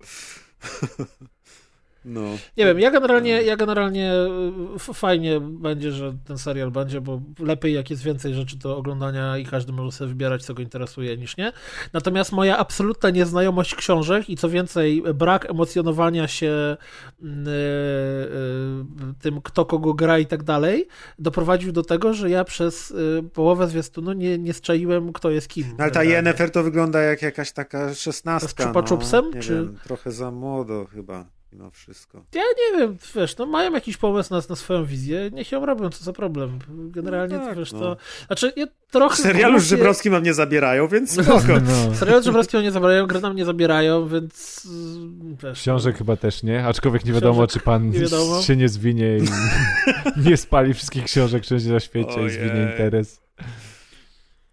No. Nie wiem, ja generalnie, ja generalnie y, fajnie będzie, że ten serial będzie, bo lepiej jak jest więcej rzeczy do oglądania i każdy może sobie wybierać, co go interesuje, niż nie. Natomiast moja absolutna nieznajomość książek i co więcej, brak emocjonowania się y, y, tym, kto kogo gra i tak dalej, doprowadził do tego, że ja przez połowę zwiastunu nie, nie strzaiłem, kto jest kim. No ale ta. Yennefer to wygląda jak jakaś taka szesnastka. Z no, nie czy- wiem, trochę za młodo chyba mimo wszystko. Ja nie wiem, wiesz, no mają jakiś pomysł na, na swoją wizję, niech ją robią, co za problem. Generalnie, No tak, to, wiesz, no. to... Znaczy, ja trochę... W serialu z Żebrowskim nam nie zabierają, więc spoko. No. Serial z Żebrowskiego nie zabierają, gry nam nie zabierają, więc... Wiesz, Książek chyba też nie, aczkolwiek nie wiadomo, Książek czy pan nie wiadomo. się nie zwinie i nie spali wszystkich książek wszędzie na świecie i zwinie Ojej. interes.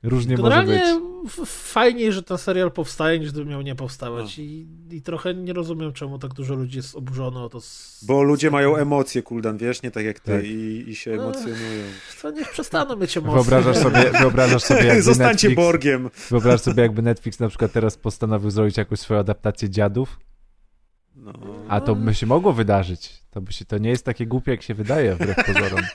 Różnie może Generalnie być. Fajniej, że ten serial powstaje, niż gdyby miał nie powstawać. No. I, I trochę nie rozumiem, czemu tak dużo ludzi jest oburzone o to. Z... Bo ludzie mają emocje, Kuldan, wiesz, nie tak jak ty Tak. i, i się emocjonują. To niech przestaną mieć emocje. Wyobrażasz sobie, wyobrażasz sobie jakby Zostańcie Netflix, Borgiem. wyobraź sobie jakby Netflix na przykład teraz postanowił zrobić jakąś swoją adaptację dziadów, No. a to by się mogło wydarzyć. To, by się, to nie jest takie głupie, jak się wydaje, wbrew pozorom.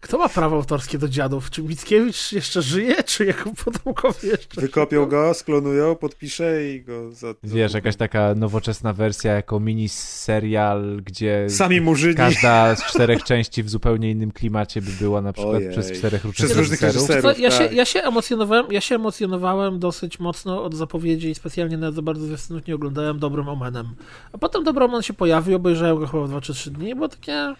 Kto ma prawo autorskie do dziadów? Czy Mickiewicz jeszcze żyje, czy jego potomkowie jeszcze Wykopią go, sklonują, podpiszę i go za... Wiesz, jakaś taka nowoczesna wersja jako mini serial, gdzie Sami murzyni. każda z czterech części w zupełnie innym klimacie by była na przykład Ojej. przez czterech różnych Przez różnych reżyserów. Ja, się, tak. ja, się emocjonowałem, ja się emocjonowałem dosyć mocno od zapowiedzi i specjalnie nawet za bardzo zwiastunów nie oglądałem Dobrym Omenem. A potem Dobry Omen się pojawił, obejrzałem go chyba w 2 czy 3 dni było takie e,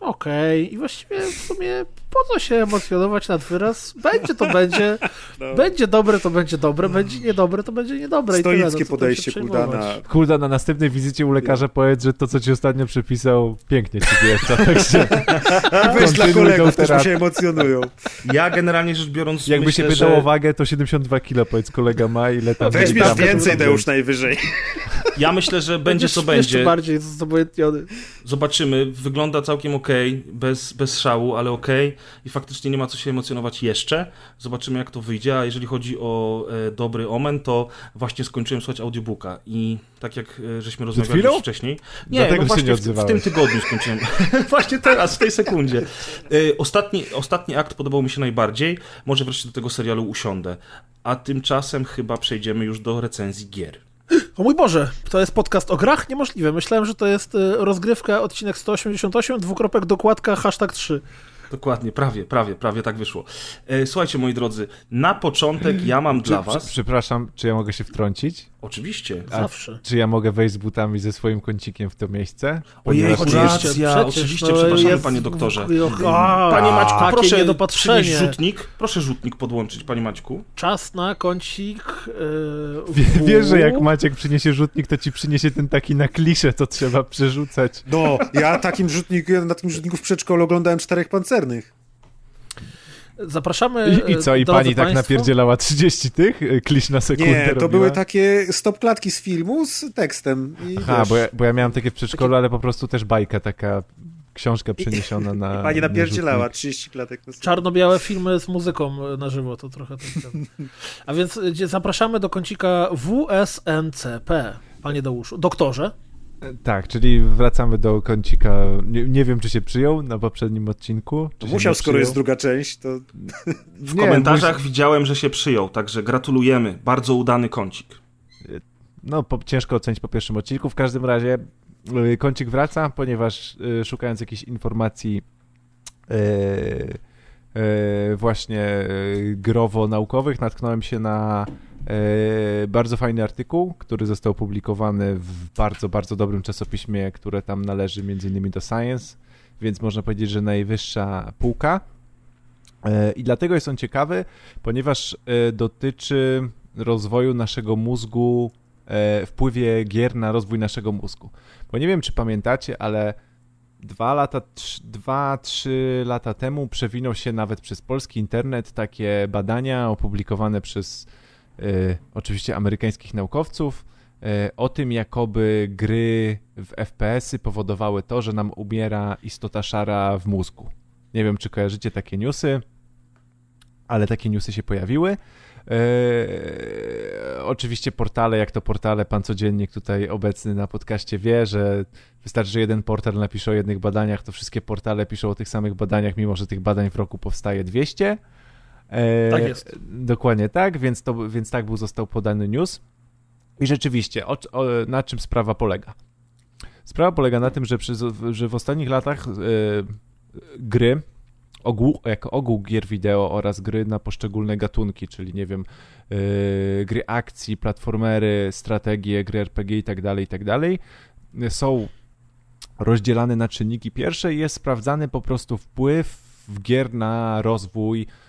okej. I właściwie w sumie po co się emocjonować nad wyraz? Będzie to będzie, No. będzie dobre to będzie dobre, będzie niedobre to będzie niedobre. no, Stoickie co podejście. Kuldana. Kulda, na następnej wizycie u lekarza powiedz, że to, co ci ostatnio przepisał, pięknie ci wjeżdża, także Weź dla kolegów, też mi terapię. się emocjonują. Ja generalnie rzecz biorąc Jakby myślę, się pytało że wagę, to 72 kilo, powiedz kolega ma, ile tam Weźmiesz miligramów więcej, to Deusz, najwyżej. ja myślę, że będzie co Będziesz będzie. Jeszcze bardziej zobojętniony. Zobaczymy. Wygląda całkiem ok. Okej, bez, bez szału, ale okej. I faktycznie nie ma co się emocjonować jeszcze. Zobaczymy, jak to wyjdzie. A jeżeli chodzi o e, dobry omen, to właśnie skończyłem słuchać audiobooka. I tak jak e, żeśmy rozmawiali już wcześniej. Nie, Dlatego no właśnie nie w, w tym tygodniu skończyłem. właśnie teraz, w tej sekundzie. E, ostatni, ostatni akt podobał mi się najbardziej. Może wreszcie do tego serialu usiądę. A tymczasem chyba przejdziemy już do recenzji gier. O mój Boże, to jest podcast o grach? Niemożliwe. Myślałem, że to jest y, rozgrywka, odcinek 188, dwukropek, dokładka, hashtag 3. Dokładnie, prawie, prawie, prawie tak wyszło. E, Słuchajcie, moi drodzy, na początek ja mam dla was... Przepraszam, czy ja mogę się wtrącić? Oczywiście. A Zawsze. Czy ja mogę wejść z butami ze swoim kącikiem w to miejsce? Ojej, Ponieważ oczywiście, jest- racja, oczywiście, przepraszamy, panie doktorze. A, Panie Maćku, proszę niedopatrzenie. przynieść rzutnik. Proszę rzutnik podłączyć, panie Maćku. Czas na kącik. Yy, wiesz, że jak Maciek przyniesie rzutnik, to ci przyniesie ten taki na kliszę, to trzeba przerzucać. No, ja takim rzutniku, na takim rzutniku w przedszkolu oglądałem czterech pancernych. Zapraszamy. I, i co, i pani tak państwo. napierdzielała 30 tych y, klisz na sekundę Nie, to robiła? były takie stopklatki z filmu z tekstem. I Aha, bo ja, bo ja miałem takie w przedszkolu, ale po prostu też bajka, taka książka przeniesiona na Pani na napierdzielała rzutnik. 30 klatek. Czarno-białe filmy z muzyką na żywo, to trochę tak. A więc y, zapraszamy do kącika WSNCP. Panie Deuszu. Doktorze. Tak, czyli wracamy do kącika. Nie, nie wiem, czy się przyjął na poprzednim odcinku. Musiał, skoro jest druga część, to W Nie, komentarzach widziałem, że się przyjął, także gratulujemy. Bardzo udany kącik. No, po, ciężko ocenić po pierwszym odcinku. W każdym razie y, kącik wraca, ponieważ y, szukając jakichś informacji y, y, właśnie growo-naukowych, natknąłem się na bardzo fajny artykuł, który został opublikowany w bardzo, bardzo dobrym czasopiśmie, które tam należy między innymi do Science, więc można powiedzieć, że najwyższa półka. Y, I dlatego jest on ciekawy, ponieważ y, dotyczy rozwoju naszego mózgu e, wpływie gier na rozwój naszego mózgu. Bo nie wiem, czy pamiętacie, ale dwa lata, dwa, trzy lata temu przewinął się nawet przez polski internet takie badania opublikowane przez e, oczywiście amerykańskich naukowców e, o tym, jakoby gry w FPS-y powodowały to, że nam umiera istota szara w mózgu. Nie wiem, czy kojarzycie takie newsy, ale takie newsy się pojawiły. Eee, oczywiście portale, jak to portale, pan codziennik tutaj obecny na podcaście wie, że wystarczy, że jeden portal napisze o jednych badaniach, to wszystkie portale piszą o tych samych badaniach, mimo że tych badań w roku powstaje 200. Eee, Tak jest. Dokładnie tak, więc, to, więc tak był został podany news. I rzeczywiście, o, o, na czym sprawa polega? Sprawa polega na tym, że, przez, że w ostatnich latach e, gry, ogół, jako ogół gier wideo oraz gry na poszczególne gatunki, czyli nie wiem, e, gry akcji, platformery, strategie, gry RPG i tak dalej, i tak są rozdzielane na czynniki pierwsze i jest sprawdzany po prostu wpływ w gier na rozwój e,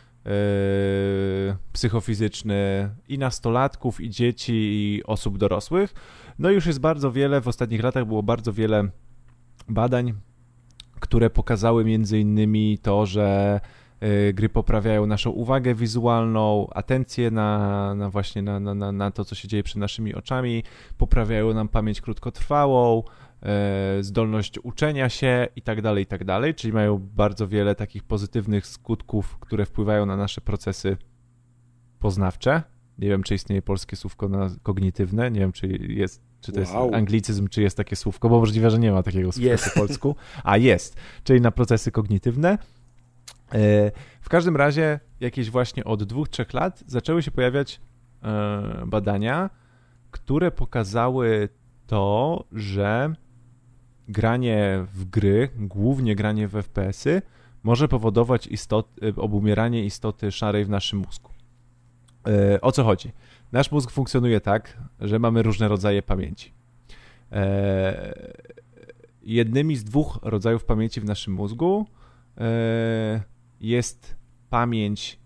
psychofizyczny i nastolatków, i dzieci, i osób dorosłych. No już jest bardzo wiele, w ostatnich latach było bardzo wiele badań, które pokazały między innymi to, że y, gry poprawiają naszą uwagę wizualną, atencję na, na właśnie na, na, na, to, co się dzieje przed naszymi oczami, poprawiają nam pamięć krótkotrwałą, e, zdolność uczenia się i tak dalej, i tak dalej, czyli mają bardzo wiele takich pozytywnych skutków, które wpływają na nasze procesy poznawcze. Nie wiem, czy istnieje polskie słówko na kognitywne, nie wiem, czy jest, czy to Wow. jest anglicyzm, czy jest takie słówko, bo możliwe, że nie ma takiego słówka Jest. po polsku, a jest, czyli na procesy kognitywne. E, W każdym razie jakieś właśnie od dwóch, trzech lat zaczęły się pojawiać e, badania, które pokazały to, że granie w gry, głównie granie w FPS-y, może powodować istot, e, obumieranie istoty szarej w naszym mózgu. E, O co chodzi? Nasz mózg funkcjonuje tak, że mamy różne rodzaje pamięci. E, Jednymi z dwóch rodzajów pamięci w naszym mózgu jest pamięć,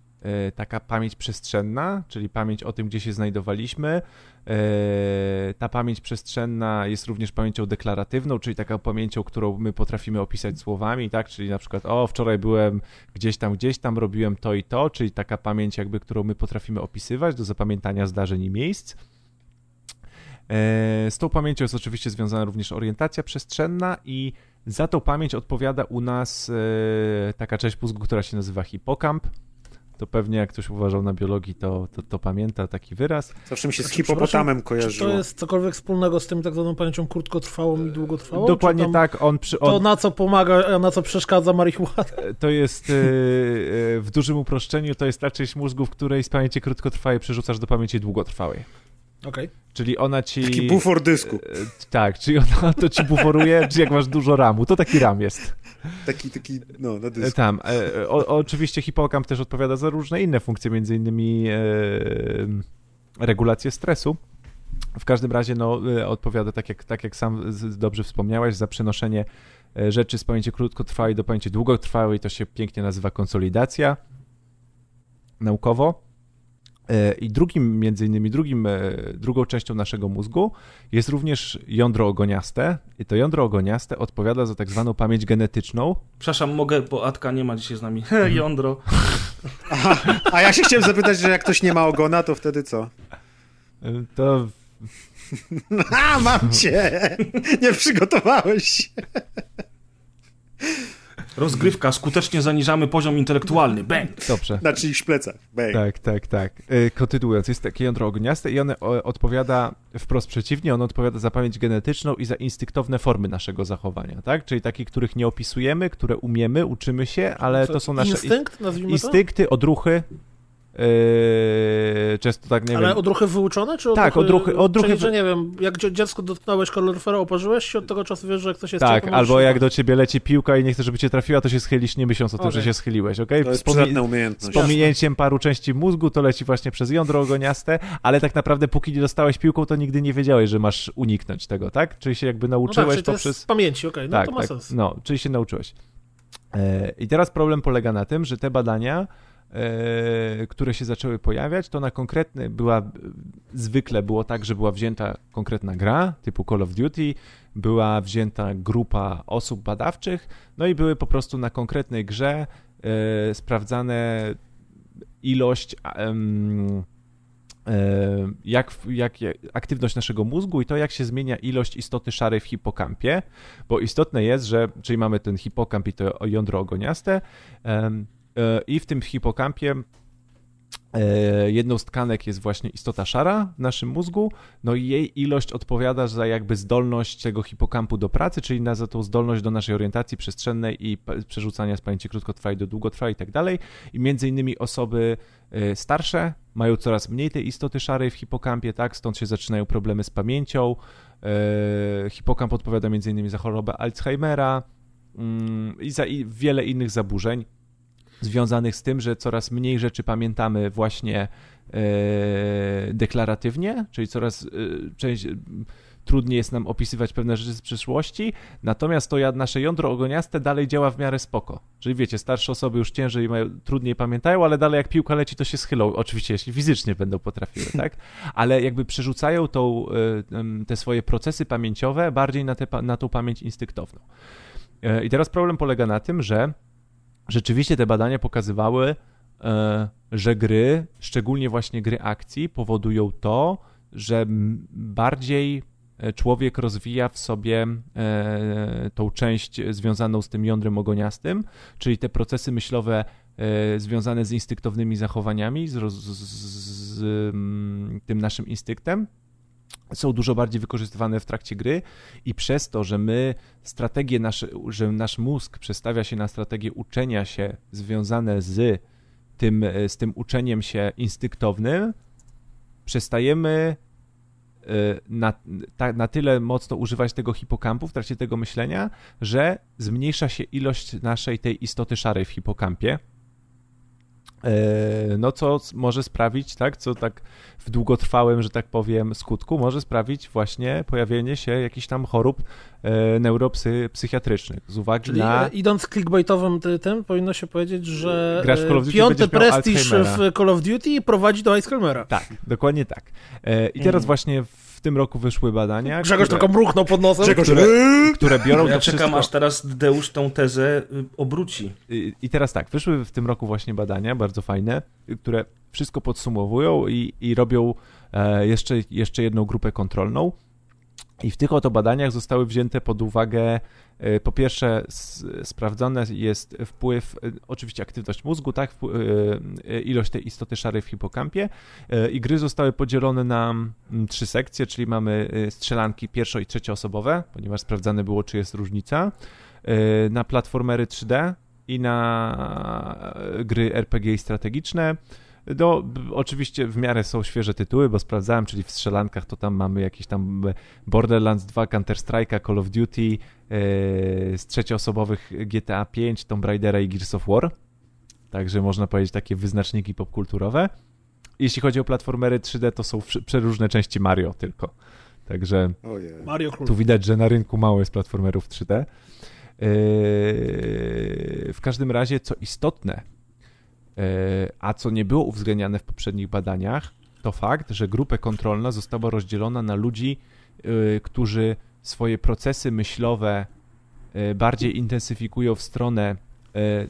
taka pamięć przestrzenna, czyli pamięć o tym, gdzie się znajdowaliśmy. E, Ta pamięć przestrzenna jest również pamięcią deklaratywną, czyli taką pamięcią, którą my potrafimy opisać słowami, tak? Czyli na przykład, o, wczoraj byłem gdzieś tam, gdzieś tam, robiłem to i to, czyli taka pamięć, jakby, którą my potrafimy opisywać do zapamiętania zdarzeń i miejsc. E, Z tą pamięcią jest oczywiście związana również orientacja przestrzenna i Za tą pamięć odpowiada u nas e, taka część mózgu, która się nazywa hipokamp. To pewnie jak ktoś uważał na biologii, to, to, to pamięta taki wyraz. Zawsze mi się z Znaczy, hipopotamem Czy kojarzyło. to jest cokolwiek wspólnego z tym tak zwaną pamięcią krótkotrwałą i długotrwałą? Dokładnie Czy tam tak, on, przy, To on na co pomaga, a na co przeszkadza marihuana? to jest e, e, w dużym uproszczeniu, to jest ta część mózgu, w której z pamięci krótkotrwałej przerzucasz do pamięci długotrwałej. Okej. Czyli ona ci... Taki bufor dysku. E, Tak, czyli ona to ci buforuje, czy jak masz dużo ramu, to taki ram jest. Taki, taki, no, na E, dysku. Tam. E, o, oczywiście hipokamp też odpowiada za różne inne funkcje, między innymi e, regulację stresu. W każdym razie no, e, odpowiada, tak jak, tak jak sam dobrze wspomniałeś, za przenoszenie rzeczy z pamięci krótkotrwałej do pamięci długotrwałej. To się pięknie nazywa konsolidacja naukowo. E, I drugim, między innymi drugim, e, drugą częścią naszego mózgu jest również jądro ogoniaste. I to jądro ogoniaste odpowiada za tak zwaną pamięć genetyczną, Przepraszam, mogę, bo Atka nie ma dzisiaj z nami. Mhm. He, jądro. Aha, a ja się chciałem zapytać, że jak ktoś nie ma ogona, to wtedy co? E, To A, mam cię! Nie przygotowałeś się. Rozgrywka, skutecznie zaniżamy poziom intelektualny. Bang! dobrze. Na czyichś plecach. Bang. Tak, tak, tak. E, Kontynuując, jest takie jądro ogniaste i one o, odpowiada wprost przeciwnie, ono odpowiada za pamięć genetyczną i za instynktowne formy naszego zachowania, tak? Czyli takie, których nie opisujemy, które umiemy, uczymy się, ale to są nasze Instynkt, nazwijmy instynkty, odruchy. E, często tak, nie Ale wiem. odruchy wyuczone? Czy Tak, odruchy- odruchy Czyli, że nie wiem, jak dzie- dziecko dotknąłeś kaloryfera, oparzyłeś się, od tego czasu wiesz, że jak coś jest Tak, albo jak do ciebie leci piłka i nie chcesz, żeby cię trafiła, to się schylisz, nie myśląc o tym, Okej. że się schyliłeś, okej? To jest przydatna Z umiejętność. pominięciem paru części mózgu to leci właśnie przez jądro ogoniaste, ale tak naprawdę póki nie dostałeś piłką, to nigdy nie wiedziałeś, że masz uniknąć tego, tak? Czyli się jakby No tak, nauczyłeś czyli to jest poprzez... z pamięci, okej, no tak, to ma tak, sens. no, czyli się nauczyłeś. E, I teraz problem polega na tym, że te badania, które się zaczęły pojawiać, to na konkretny była, zwykle było tak, że była wzięta konkretna gra, typu Call of Duty, była wzięta grupa osób badawczych, no i były po prostu na konkretnej grze e, sprawdzane ilość e, jak, jak aktywność naszego mózgu i to, jak się zmienia ilość istoty szarej w hipokampie, bo istotne jest, że, czyli mamy ten hipokamp i to jądro ogoniaste e, i w tym hipokampie e, jedną z tkanek jest właśnie istota szara w naszym mózgu, no i jej ilość odpowiada za jakby zdolność tego hipokampu do pracy, czyli na za tą zdolność do naszej orientacji przestrzennej i przerzucania z pamięci krótkotrwałej do długotrwałej i tak dalej. I między innymi osoby e, starsze mają coraz mniej tej istoty szarej w hipokampie, tak, stąd się zaczynają problemy z pamięcią. E, Hipokamp odpowiada między innymi za chorobę Alzheimera mm, i za wiele innych zaburzeń związanych z tym, że coraz mniej rzeczy pamiętamy właśnie e, deklaratywnie, czyli coraz e, część, trudniej jest nam opisywać pewne rzeczy z przeszłości, natomiast to nasze jądro ogoniaste dalej działa w miarę spoko. Czyli wiecie, starsze osoby już ciężej mają, trudniej pamiętają, ale dalej jak piłka leci, to się schylą. Oczywiście, jeśli fizycznie będą potrafiły, tak? Ale jakby przerzucają tą, e, te swoje procesy pamięciowe bardziej na, te, na tą pamięć instynktowną. E, I teraz problem polega na tym, że rzeczywiście te badania pokazywały, e, że gry, szczególnie właśnie gry akcji, powodują to, że bardziej e, człowiek rozwija w sobie e, tą część związaną z tym jądrem ogoniastym, czyli te procesy myślowe związane z instynktownymi zachowaniami, z, z, z tym naszym instynktem, są dużo bardziej wykorzystywane w trakcie gry i przez to, że my strategie nasze, że nasz mózg przestawia się na strategie uczenia się związane z tym, e, z tym uczeniem się instynktownym, przestajemy e, na, na tyle mocno używać tego hipokampu w trakcie tego myślenia, że zmniejsza się ilość naszej tej istoty szarej w hipokampie. E, No, co może sprawić, tak, co tak w długotrwałym, że tak powiem, skutku może sprawić właśnie pojawienie się jakichś tam chorób e, neuropsychiatrycznych z uwagi Czyli na... e, idąc clickbaitowym ty- tym, powinno się powiedzieć, że Grasz Call of Duty, piąty prestiż w Call of Duty prowadzi do Alzheimera. Tak, dokładnie tak. I teraz właśnie w tym roku wyszły badania, Grzegorz które, tylko mruchnął pod nosem. Grzegorz, które, które biorą Ja to czekam, wszystko... aż teraz Deusz tą tezę y, obróci. I i teraz tak, wyszły w tym roku właśnie badania, bardzo fajne, y, które wszystko podsumowują i, i robią e, jeszcze, jeszcze jedną grupę kontrolną. I w tych oto badaniach zostały wzięte pod uwagę, e, po pierwsze, sprawdzony jest wpływ, e, oczywiście aktywność mózgu, tak, e, ilość tej istoty szarej w hipokampie. I gry zostały podzielone na mm, trzy sekcje, czyli mamy strzelanki pierwszo- i trzecioosobowe, ponieważ sprawdzane było, czy jest różnica, na platformery 3D i na gry RPG strategiczne. No, oczywiście w miarę są świeże tytuły, bo sprawdzałem, czyli w strzelankach to tam mamy jakieś tam Borderlands 2, Counter-Strike'a, Call of Duty, yy, z trzecioosobowych GTA 5, Tomb Raidera i Gears of War. Także można powiedzieć takie wyznaczniki popkulturowe. Jeśli chodzi o platformery 3D, to są przeróżne części Mario tylko. Także Mario tu widać, że na rynku mało jest platformerów 3D. Yy, w każdym razie, co istotne, E, a co nie było uwzględniane w poprzednich badaniach, to fakt, że grupę kontrolna została rozdzielona na ludzi, e, którzy swoje procesy myślowe e, bardziej intensyfikują w stronę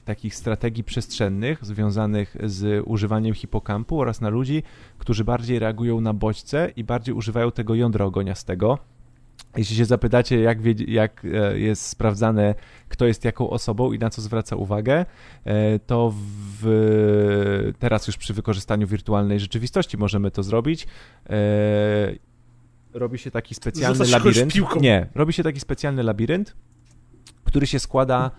takich strategii przestrzennych związanych z używaniem hipokampu oraz na ludzi, którzy bardziej reagują na bodźce i bardziej używają tego jądra ogoniastego. Jeśli się zapytacie, jak, jak, e, jest sprawdzane, kto jest jaką osobą i na co zwraca uwagę, e, to w, teraz już przy wykorzystaniu wirtualnej rzeczywistości możemy to zrobić. E, robi się taki specjalny labirynt. Nie, robi się taki specjalny labirynt, który się składa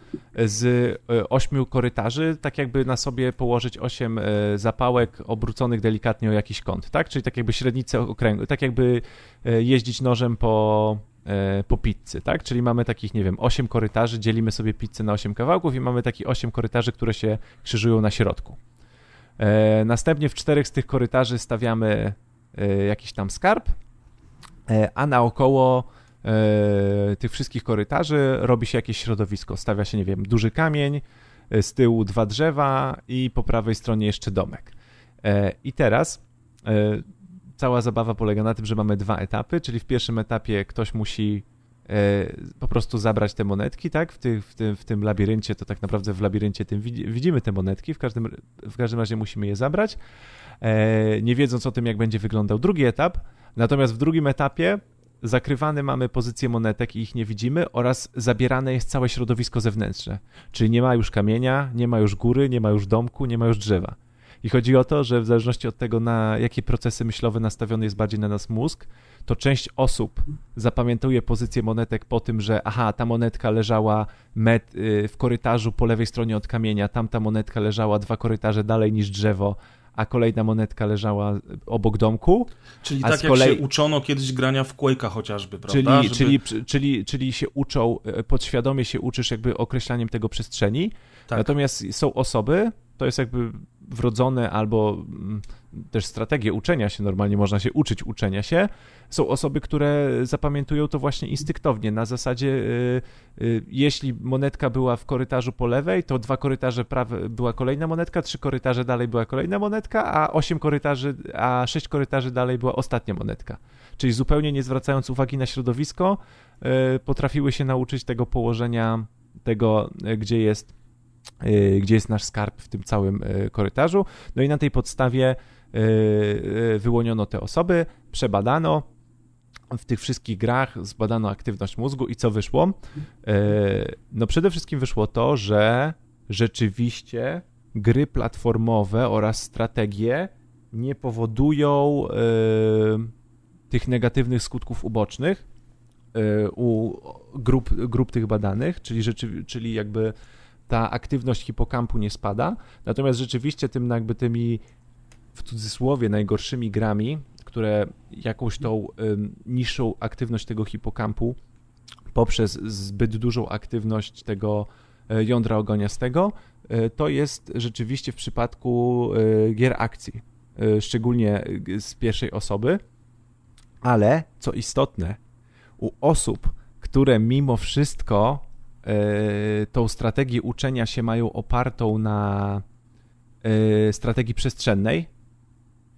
z e, ośmiu korytarzy, tak jakby na sobie położyć osiem e, zapałek obróconych delikatnie o jakiś kąt, tak? Czyli tak jakby średnicę okręgu, tak jakby e, jeździć nożem po, po pizzy, tak? Czyli mamy takich, nie wiem, osiem korytarzy, dzielimy sobie pizzę na osiem kawałków i mamy takie osiem korytarzy, które się krzyżują na środku. Następnie w czterech z tych korytarzy stawiamy jakiś tam skarb, a naokoło e, tych wszystkich korytarzy robi się jakieś środowisko. Stawia się, nie wiem, duży kamień, e, z tyłu dwa drzewa i po prawej stronie jeszcze domek. E, I teraz e, cała zabawa polega na tym, że mamy dwa etapy, czyli w pierwszym etapie ktoś musi e, po prostu zabrać te monetki, tak? W, ty, w, tym, w tym labiryncie, to tak naprawdę w labiryncie tym widzimy te monetki, w każdym, w każdym razie musimy je zabrać, e, nie wiedząc o tym, jak będzie wyglądał drugi etap. Natomiast w drugim etapie zakrywane mamy pozycje monetek i ich nie widzimy oraz zabierane jest całe środowisko zewnętrzne. Czyli nie ma już kamienia, nie ma już góry, nie ma już domku, nie ma już drzewa. I chodzi o to, że w zależności od tego, na jakie procesy myślowe nastawiony jest bardziej na nas mózg, to część osób zapamiętuje pozycję monetek po tym, że aha, ta monetka leżała met, y, w korytarzu po lewej stronie od kamienia, tamta monetka leżała dwa korytarze dalej niż drzewo, a kolejna monetka leżała obok domku. Czyli tak kolei... jak się uczono kiedyś grania w Quake'a chociażby, prawda? Czyli, Żeby... czyli, czyli, czyli się uczą, e, podświadomie się uczysz jakby określaniem tego przestrzeni, tak. natomiast są osoby, to jest jakby wrodzone albo mm, też strategie uczenia się, normalnie można się uczyć uczenia się. Są osoby, które zapamiętują to właśnie instynktownie, na zasadzie y, y, jeśli monetka była w korytarzu po lewej, to dwa korytarze prawe była kolejna monetka, trzy korytarze dalej była kolejna monetka, a osiem korytarzy, a sześć korytarzy dalej była ostatnia monetka. Czyli zupełnie nie zwracając uwagi na środowisko, y, potrafiły się nauczyć tego położenia, tego, gdzie jest gdzie jest nasz skarb w tym całym korytarzu. No i na tej podstawie wyłoniono te osoby, przebadano w tych wszystkich grach, zbadano aktywność mózgu i co wyszło? E, no przede wszystkim wyszło to, że rzeczywiście gry platformowe oraz strategie nie powodują tych negatywnych skutków ubocznych u grup, grup tych badanych, czyli, rzeczy, czyli jakby ta aktywność hipokampu nie spada, natomiast rzeczywiście tym jakby tymi w cudzysłowie najgorszymi grami, które jakąś tą niższą aktywność tego hipokampu poprzez zbyt dużą aktywność tego e, jądra ogoniastego, e, to jest rzeczywiście w przypadku e, gier akcji, szczególnie z pierwszej osoby, ale co istotne, u osób, które mimo wszystko tą strategię uczenia się mają opartą na strategii przestrzennej,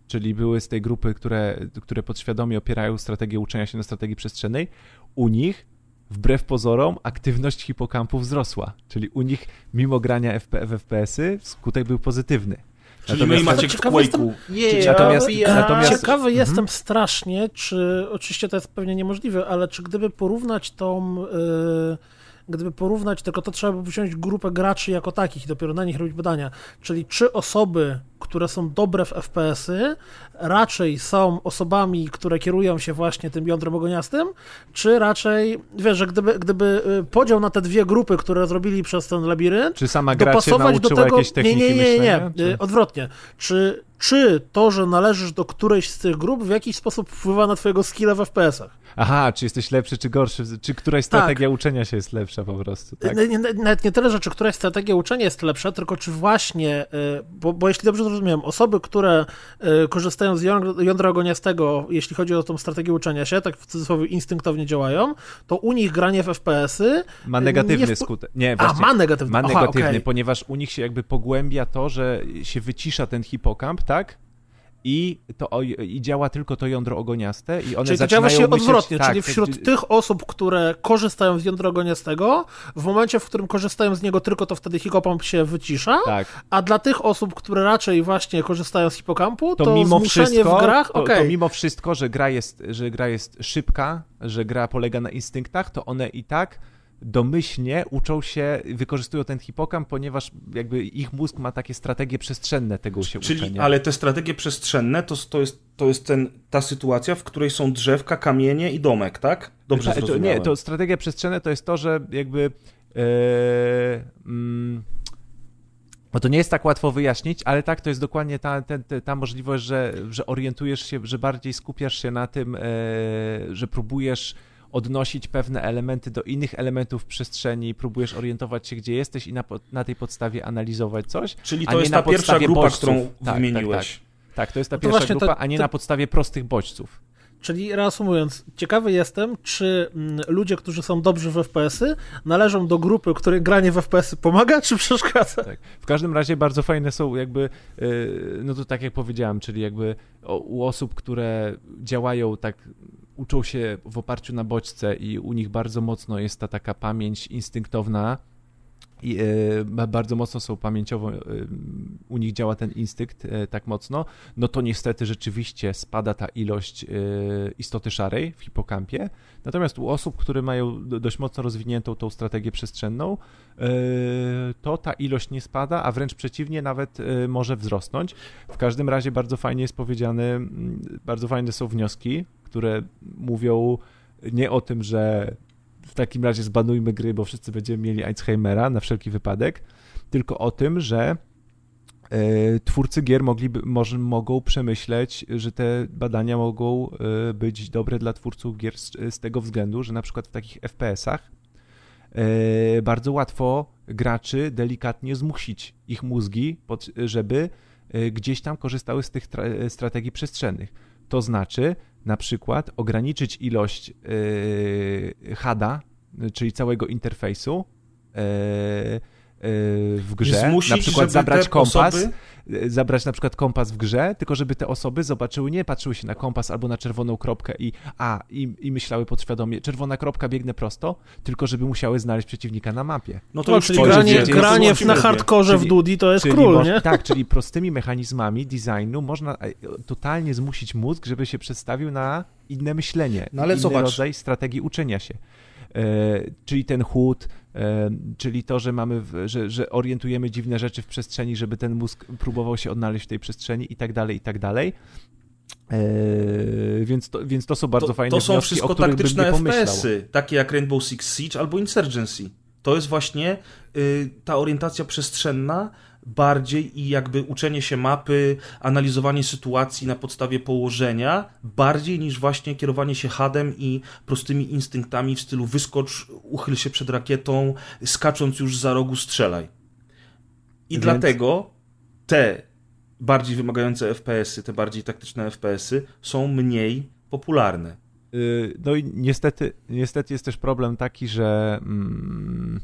czyli były z tej grupy, które, które podświadomie opierają strategię uczenia się na strategii przestrzennej, u nich wbrew pozorom aktywność hipokampu wzrosła, czyli u nich mimo grania FP, w FPS-y skutek był pozytywny. Czyli i Maciek w Ciekawy jestem- Quake'u. Natomiast- ja natomiast- ciekawy Mhm. jestem strasznie, czy oczywiście to jest pewnie niemożliwe, ale czy gdyby porównać tą. y, gdyby porównać, tylko to trzeba by wziąć grupę graczy jako takich i dopiero na nich robić badania. Czyli czy osoby, które są dobre w FPS-y, raczej są osobami, które kierują się właśnie tym jądrem ogoniastym, czy raczej, wiesz, że gdyby, gdyby y, podział na te dwie grupy, które zrobili przez ten labirynt, Czy sama gra dopasować do tego. jakieś techniki nie, nie, nie, nie, nie. Czy... Y, Odwrotnie. Czy, czy to, że należysz do którejś z tych grup, w jakiś sposób wpływa na twojego skilla w FPS-ach? Aha, czy jesteś lepszy, czy gorszy, czy któraś strategia uczenia się jest lepsza po prostu, tak? Nawet nie tyle, że czy któraś strategia uczenia jest lepsza, tylko czy właśnie, y, bo, bo jeśli dobrze zrozumiałem, osoby, które y, korzystają z jądra, ogoniastego, jeśli chodzi o tą strategię uczenia się, tak w cudzysłowie instynktownie działają, to u nich granie w FPS-y Ma negatywny nie wpł- skutek. Nie, A, właśnie. ma negatywny. Ma Aha, negatywny, okej. ponieważ u nich się jakby pogłębia to, że się wycisza ten hipokamp, tak? I, to, i działa tylko to jądro ogoniaste i one Czyli to zaczynają działa się myśleć, odwrotnie, tak, czyli to- wśród tych osób, które korzystają z jądra ogoniastego, w momencie, w którym korzystają z niego tylko, to wtedy hipokамp się wycisza, Tak, a dla tych osób, które raczej właśnie korzystają z hipokampu, to, to, mimo wszystko, w grach, to, okej. to mimo wszystko, że gra, jest, że gra jest szybka, że gra polega na instynktach, to one i tak domyślnie uczą się, wykorzystują ten hipokamp, ponieważ jakby ich mózg ma takie strategie przestrzenne tego się Czyli, uczenia. ale te strategie przestrzenne to, to jest, to jest ten, ta sytuacja, w której są drzewka, kamienie i domek, tak? Dobrze Ta- to. Nie, to strategia przestrzenne to jest to, że jakby. Mm, bo to nie jest tak łatwo wyjaśnić, ale tak, to jest dokładnie ta, te- ta możliwość, że, że orientujesz się, że bardziej skupiasz się na tym, e, że próbujesz odnosić pewne elementy do innych elementów przestrzeni, próbujesz orientować się, gdzie jesteś i na, na tej podstawie analizować coś. Czyli to jest na ta pierwsza grupa, bodźców. którą Tak, wymieniłeś. Tak, to jest ta No pierwsza właśnie to- grupa, a nie to- na podstawie prostych bodźców. Czyli reasumując, ciekawy jestem, czy mm, ludzie, którzy są dobrzy w FPS-y, należą do grupy, której granie w FPS-y pomaga, czy przeszkadza? Tak. W każdym razie bardzo fajne są jakby, yy, no to tak jak powiedziałem, czyli jakby u osób, które działają tak, uczą się w oparciu na bodźce i u nich bardzo mocno jest ta taka pamięć instynktowna i ba- bardzo mocno są pamięciowo, yy, u nich działa ten instynkt yy, tak mocno, no to niestety rzeczywiście spada ta ilość istoty szarej w hipokampie. Natomiast u osób, które mają do- dość mocno rozwiniętą tą strategię przestrzenną, to ta ilość nie spada, a wręcz przeciwnie, nawet może wzrosnąć. W każdym razie bardzo fajnie jest powiedziane, bardzo fajne są wnioski, które mówią nie o tym, że takim razie zbanujmy gry, bo wszyscy będziemy mieli Alzheimera na wszelki wypadek, tylko o tym, że e, twórcy gier mogliby, może, mogą przemyśleć, że te badania mogą e, być dobre dla twórców gier z, z tego względu, że na przykład w takich FPS-ach e, bardzo łatwo graczy delikatnie zmusić ich mózgi, pod, żeby gdzieś tam korzystały z tych tra- strategii przestrzennych. To znaczy, na przykład ograniczyć ilość e, HADA, czyli całego interfejsu e, w grze, Zmusić, na przykład zabrać kompas, osoby- e, zabrać na przykład kompas w grze, tylko żeby te osoby zobaczyły, nie patrzyły się na kompas albo na czerwoną kropkę i a, i, i myślały podświadomie, czerwona kropka biegnę prosto, tylko żeby musiały znaleźć przeciwnika na mapie. No to No, już czyli granie, dzieci, granie to w, na hardkorze w Czyli- Dudi to jest król, moż- nie? Tak, czyli prostymi mechanizmami designu można e, totalnie zmusić mózg, żeby się przestawił na inne myślenie, No ale inny zobacz. rodzaj strategii uczenia się. E, czyli ten chłód, e, czyli to, że mamy, że, że orientujemy dziwne rzeczy w przestrzeni, żeby ten mózg próbował się odnaleźć w tej przestrzeni i tak dalej, i tak dalej. E, więc, to, więc to są bardzo to, fajne to są wnioski, wszystko taktyczne. FPS-y, takie jak Rainbow Six Siege albo Insurgency. To jest właśnie y, ta orientacja przestrzenna bardziej i jakby uczenie się mapy, analizowanie sytuacji na podstawie położenia, bardziej niż właśnie kierowanie się hadem i prostymi instynktami w stylu wyskocz, uchyl się przed rakietą, skacząc już za rogu strzelaj. I Więc- dlatego te bardziej wymagające FPS-y, te bardziej taktyczne FPS-y są mniej popularne. Y, No i niestety, niestety jest też problem taki, że mm,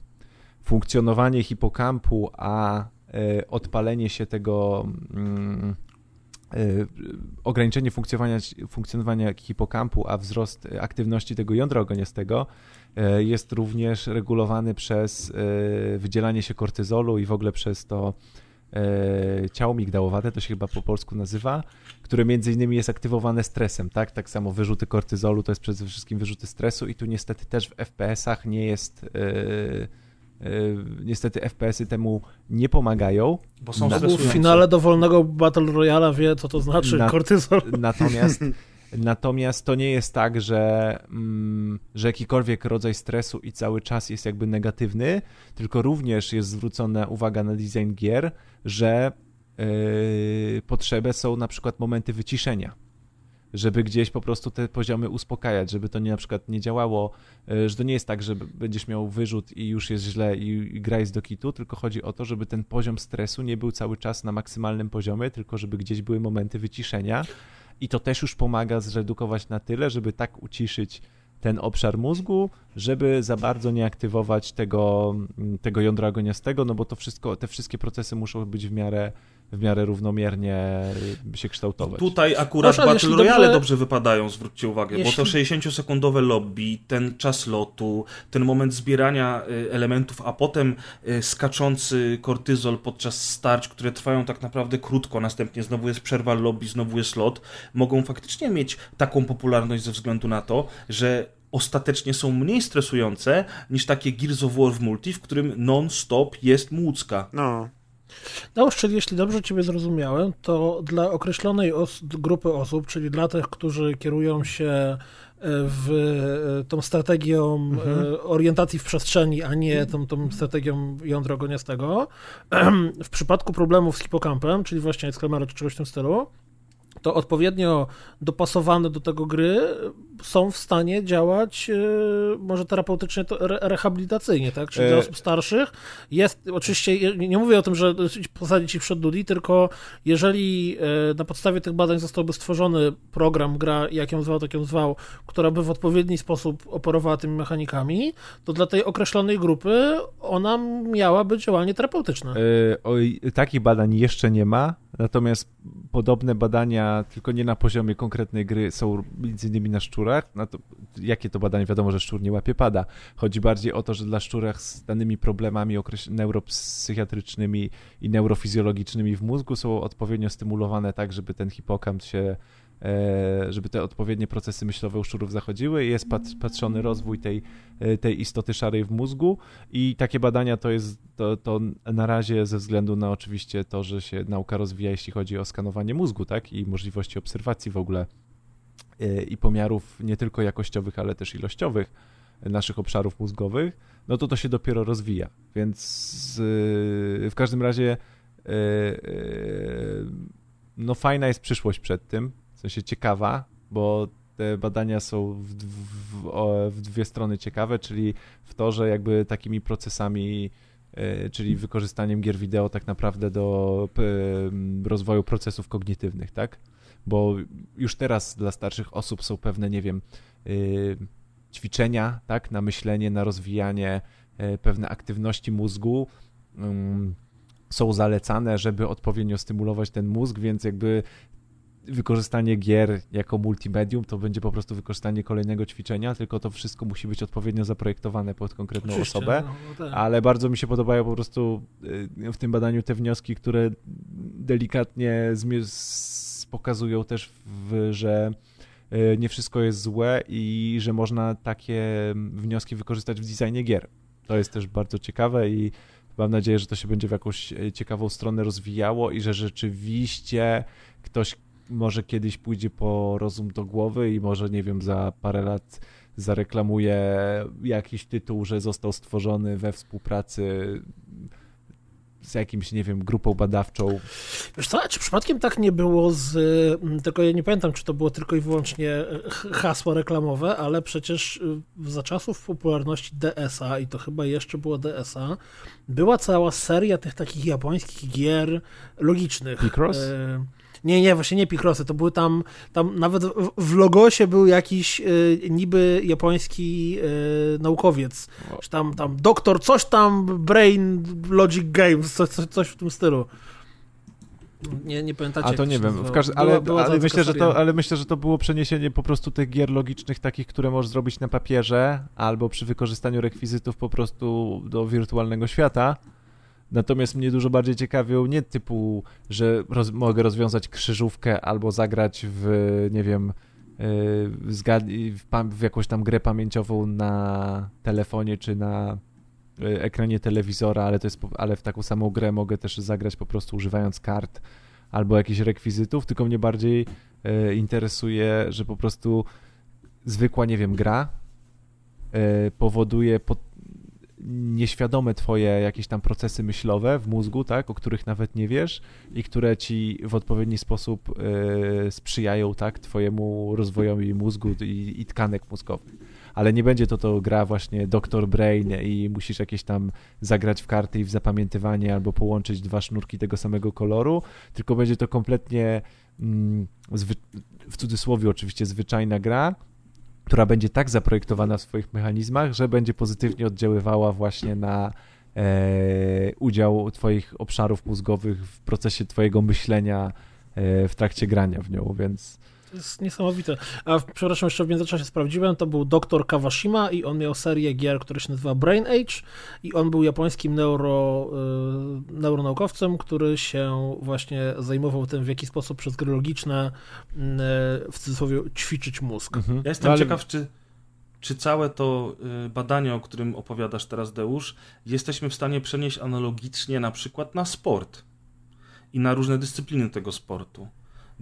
funkcjonowanie hipokampu, a odpalenie się tego, mm, y, ograniczenie funkcjonowania, funkcjonowania hipokampu, a wzrost aktywności tego jądra ogoniastego y, jest również regulowany przez wydzielanie się kortyzolu i w ogóle przez to e, ciało migdałowate, to się chyba po polsku nazywa, które między innymi jest aktywowane stresem, tak? Tak samo wyrzuty kortyzolu to jest przede wszystkim wyrzuty stresu i tu niestety też w FPS-ach nie jest... E, niestety FPS-y temu nie pomagają. Bo są na, W finale dowolnego Battle Royale wie, co to znaczy na, kortyzol. Natomiast Natomiast to nie jest tak, że, mm, że jakikolwiek rodzaj stresu i cały czas jest jakby negatywny, tylko również jest zwrócona uwaga na design gier, że yy, potrzebne są na przykład momenty wyciszenia żeby gdzieś po prostu te poziomy uspokajać, żeby to nie na przykład nie działało, yy, że to nie jest tak, że będziesz miał wyrzut i już jest źle i, i gra jest do kitu, tylko chodzi o to, żeby ten poziom stresu nie był cały czas na maksymalnym poziomie, tylko żeby gdzieś były momenty wyciszenia. I to też już pomaga zredukować na tyle, żeby tak uciszyć ten obszar mózgu, żeby za bardzo nie aktywować tego, tego jądra agoniastego, no bo to wszystko, te wszystkie procesy muszą być w miarę w miarę równomiernie się kształtować. Tutaj akurat Proszę, Battle Royale dobrze... dobrze... wypadają, zwróćcie uwagę, jeśli... bo to 60-sekundowe lobby, ten czas lotu, ten moment zbierania y, elementów, a potem y, skaczący kortyzol podczas starć, które trwają tak naprawdę krótko, następnie znowu jest przerwa lobby, znowu jest lot, mogą faktycznie mieć taką popularność ze względu na to, że ostatecznie są mniej stresujące niż takie Gears of War w multi, w którym non-stop jest młódzka. No. Czyli jeśli dobrze Ciebie zrozumiałem, to dla określonej os grupy osób, czyli dla tych, którzy kierują się e, w e, tą strategią mhm. E, orientacji w przestrzeni, a nie tą, tą strategią jądra ogoniastego, w przypadku problemów z hipokampem, czyli właśnie Excalibur czy czegoś w tym stylu, to odpowiednio dopasowane do tego gry są w stanie działać e, może terapeutycznie, to rehabilitacyjnie, tak? Czyli dla e, osób starszych jest, oczywiście, nie mówię o tym, że posadzić ich przed Dudi, tylko jeżeli e, na podstawie tych badań zostałby stworzony program, gra, jak ją zwał, tak ją zwał, która by w odpowiedni sposób operowała tymi mechanikami, to dla tej określonej grupy ona miałaby działanie terapeutyczne. oj, takich badań jeszcze nie ma, natomiast podobne badania, tylko nie na poziomie konkretnej gry, są między innymi na szczurach. No to, jakie to badanie? Wiadomo, że szczur nie łapie pada. Chodzi bardziej o to, że dla szczurach z danymi problemami neuropsychiatrycznymi i neurofizjologicznymi w mózgu są odpowiednio stymulowane tak, żeby ten hipokamp się E, żeby te odpowiednie procesy myślowe u szczurów zachodziły. Jest patrzony rozwój tej, e, tej istoty szarej w mózgu i takie badania to jest to, to na razie ze względu na oczywiście to, że się nauka rozwija, jeśli chodzi o skanowanie mózgu, tak, i możliwości obserwacji w ogóle i pomiarów nie tylko jakościowych, ale też ilościowych naszych obszarów mózgowych, no to to się dopiero rozwija. Więc w każdym razie no fajna jest przyszłość przed tym, sensie ciekawa, bo te badania są w, w, w, dwie strony ciekawe, czyli w to, że jakby takimi procesami, e, czyli wykorzystaniem gier wideo tak naprawdę do rozwoju procesów kognitywnych, tak? Bo już teraz dla starszych osób są pewne, nie wiem, e, ćwiczenia, tak, na myślenie, na rozwijanie e, pewne aktywności mózgu mm, są zalecane, żeby odpowiednio stymulować ten mózg, więc jakby wykorzystanie gier jako multimedium to będzie po prostu wykorzystanie kolejnego ćwiczenia, tylko to wszystko musi być odpowiednio zaprojektowane pod konkretną Oczywiście, osobę. No, no tak. Ale bardzo mi się podobają po prostu y, w tym badaniu te wnioski, które delikatnie pokazują też, w, że y, nie wszystko jest złe i że można takie wnioski wykorzystać w designie gier. To jest też bardzo ciekawe i mam nadzieję, że to się będzie w jakąś y, ciekawą stronę rozwijało i że rzeczywiście ktoś może kiedyś pójdzie po rozum do głowy i może, nie wiem, za parę lat zareklamuje jakiś tytuł, że został stworzony we współpracy z jakimś, nie wiem, grupą badawczą. Wiesz co, czy przypadkiem tak nie było z, tylko ja nie pamiętam, czy to było tylko i wyłącznie hasło reklamowe, ale przecież za czasów popularności DS-a, i to chyba jeszcze było DS-a, była cała seria tych takich japońskich gier logicznych. Picross? Y nie, nie, właśnie nie Picrossy, to były tam, tam nawet w logosie był jakiś y, niby japoński y, naukowiec, czy tam, tam doktor, coś tam, Brain Logic Games, coś, coś, coś w tym stylu. Nie, nie pamiętacie. A to nie wiem, w ale, była, była ale, myślę, że to, ale myślę, że to było przeniesienie po prostu tych gier logicznych, takich, które możesz zrobić na papierze, albo przy wykorzystaniu rekwizytów po prostu do wirtualnego świata Natomiast mnie dużo bardziej ciekawią nie typu, że roz, mogę rozwiązać krzyżówkę albo zagrać w, nie wiem, yy, w, w, jakąś tam grę pamięciową na telefonie czy na yy, ekranie telewizora, ale to jest, ale w taką samą grę mogę też zagrać po prostu używając kart albo jakichś rekwizytów, tylko mnie bardziej yy, interesuje, że po prostu zwykła, nie wiem, gra powoduje pod, nieświadome twoje jakieś tam procesy myślowe w mózgu, tak, o których nawet nie wiesz i które ci w odpowiedni sposób y, sprzyjają, tak, twojemu rozwojowi mózgu i, i tkanek mózgowych. Ale nie będzie to to gra właśnie Dr. Brain i musisz jakieś tam zagrać w karty i w zapamiętywanie albo połączyć dwa sznurki tego samego koloru, tylko będzie to kompletnie mm, w cudzysłowie oczywiście zwyczajna gra, która będzie tak zaprojektowana w swoich mechanizmach, że będzie pozytywnie oddziaływała właśnie na e, udział Twoich obszarów mózgowych w procesie Twojego myślenia e, w trakcie grania w nią, więc. To jest niesamowite. A przepraszam, jeszcze w międzyczasie sprawdziłem, to był dr Kawashima i on miał serię gier, która się nazywa Brain Age i on był japońskim neuro, y, neuronaukowcem, który się właśnie zajmował tym, w jaki sposób przez gry logiczne y, w cudzysłowie ćwiczyć mózg. Mhm. Ja jestem no, ale... ciekaw, czy czy całe to y, badanie, o którym opowiadasz teraz, Deusz, jesteśmy w stanie przenieść analogicznie na przykład na sport i na różne dyscypliny tego sportu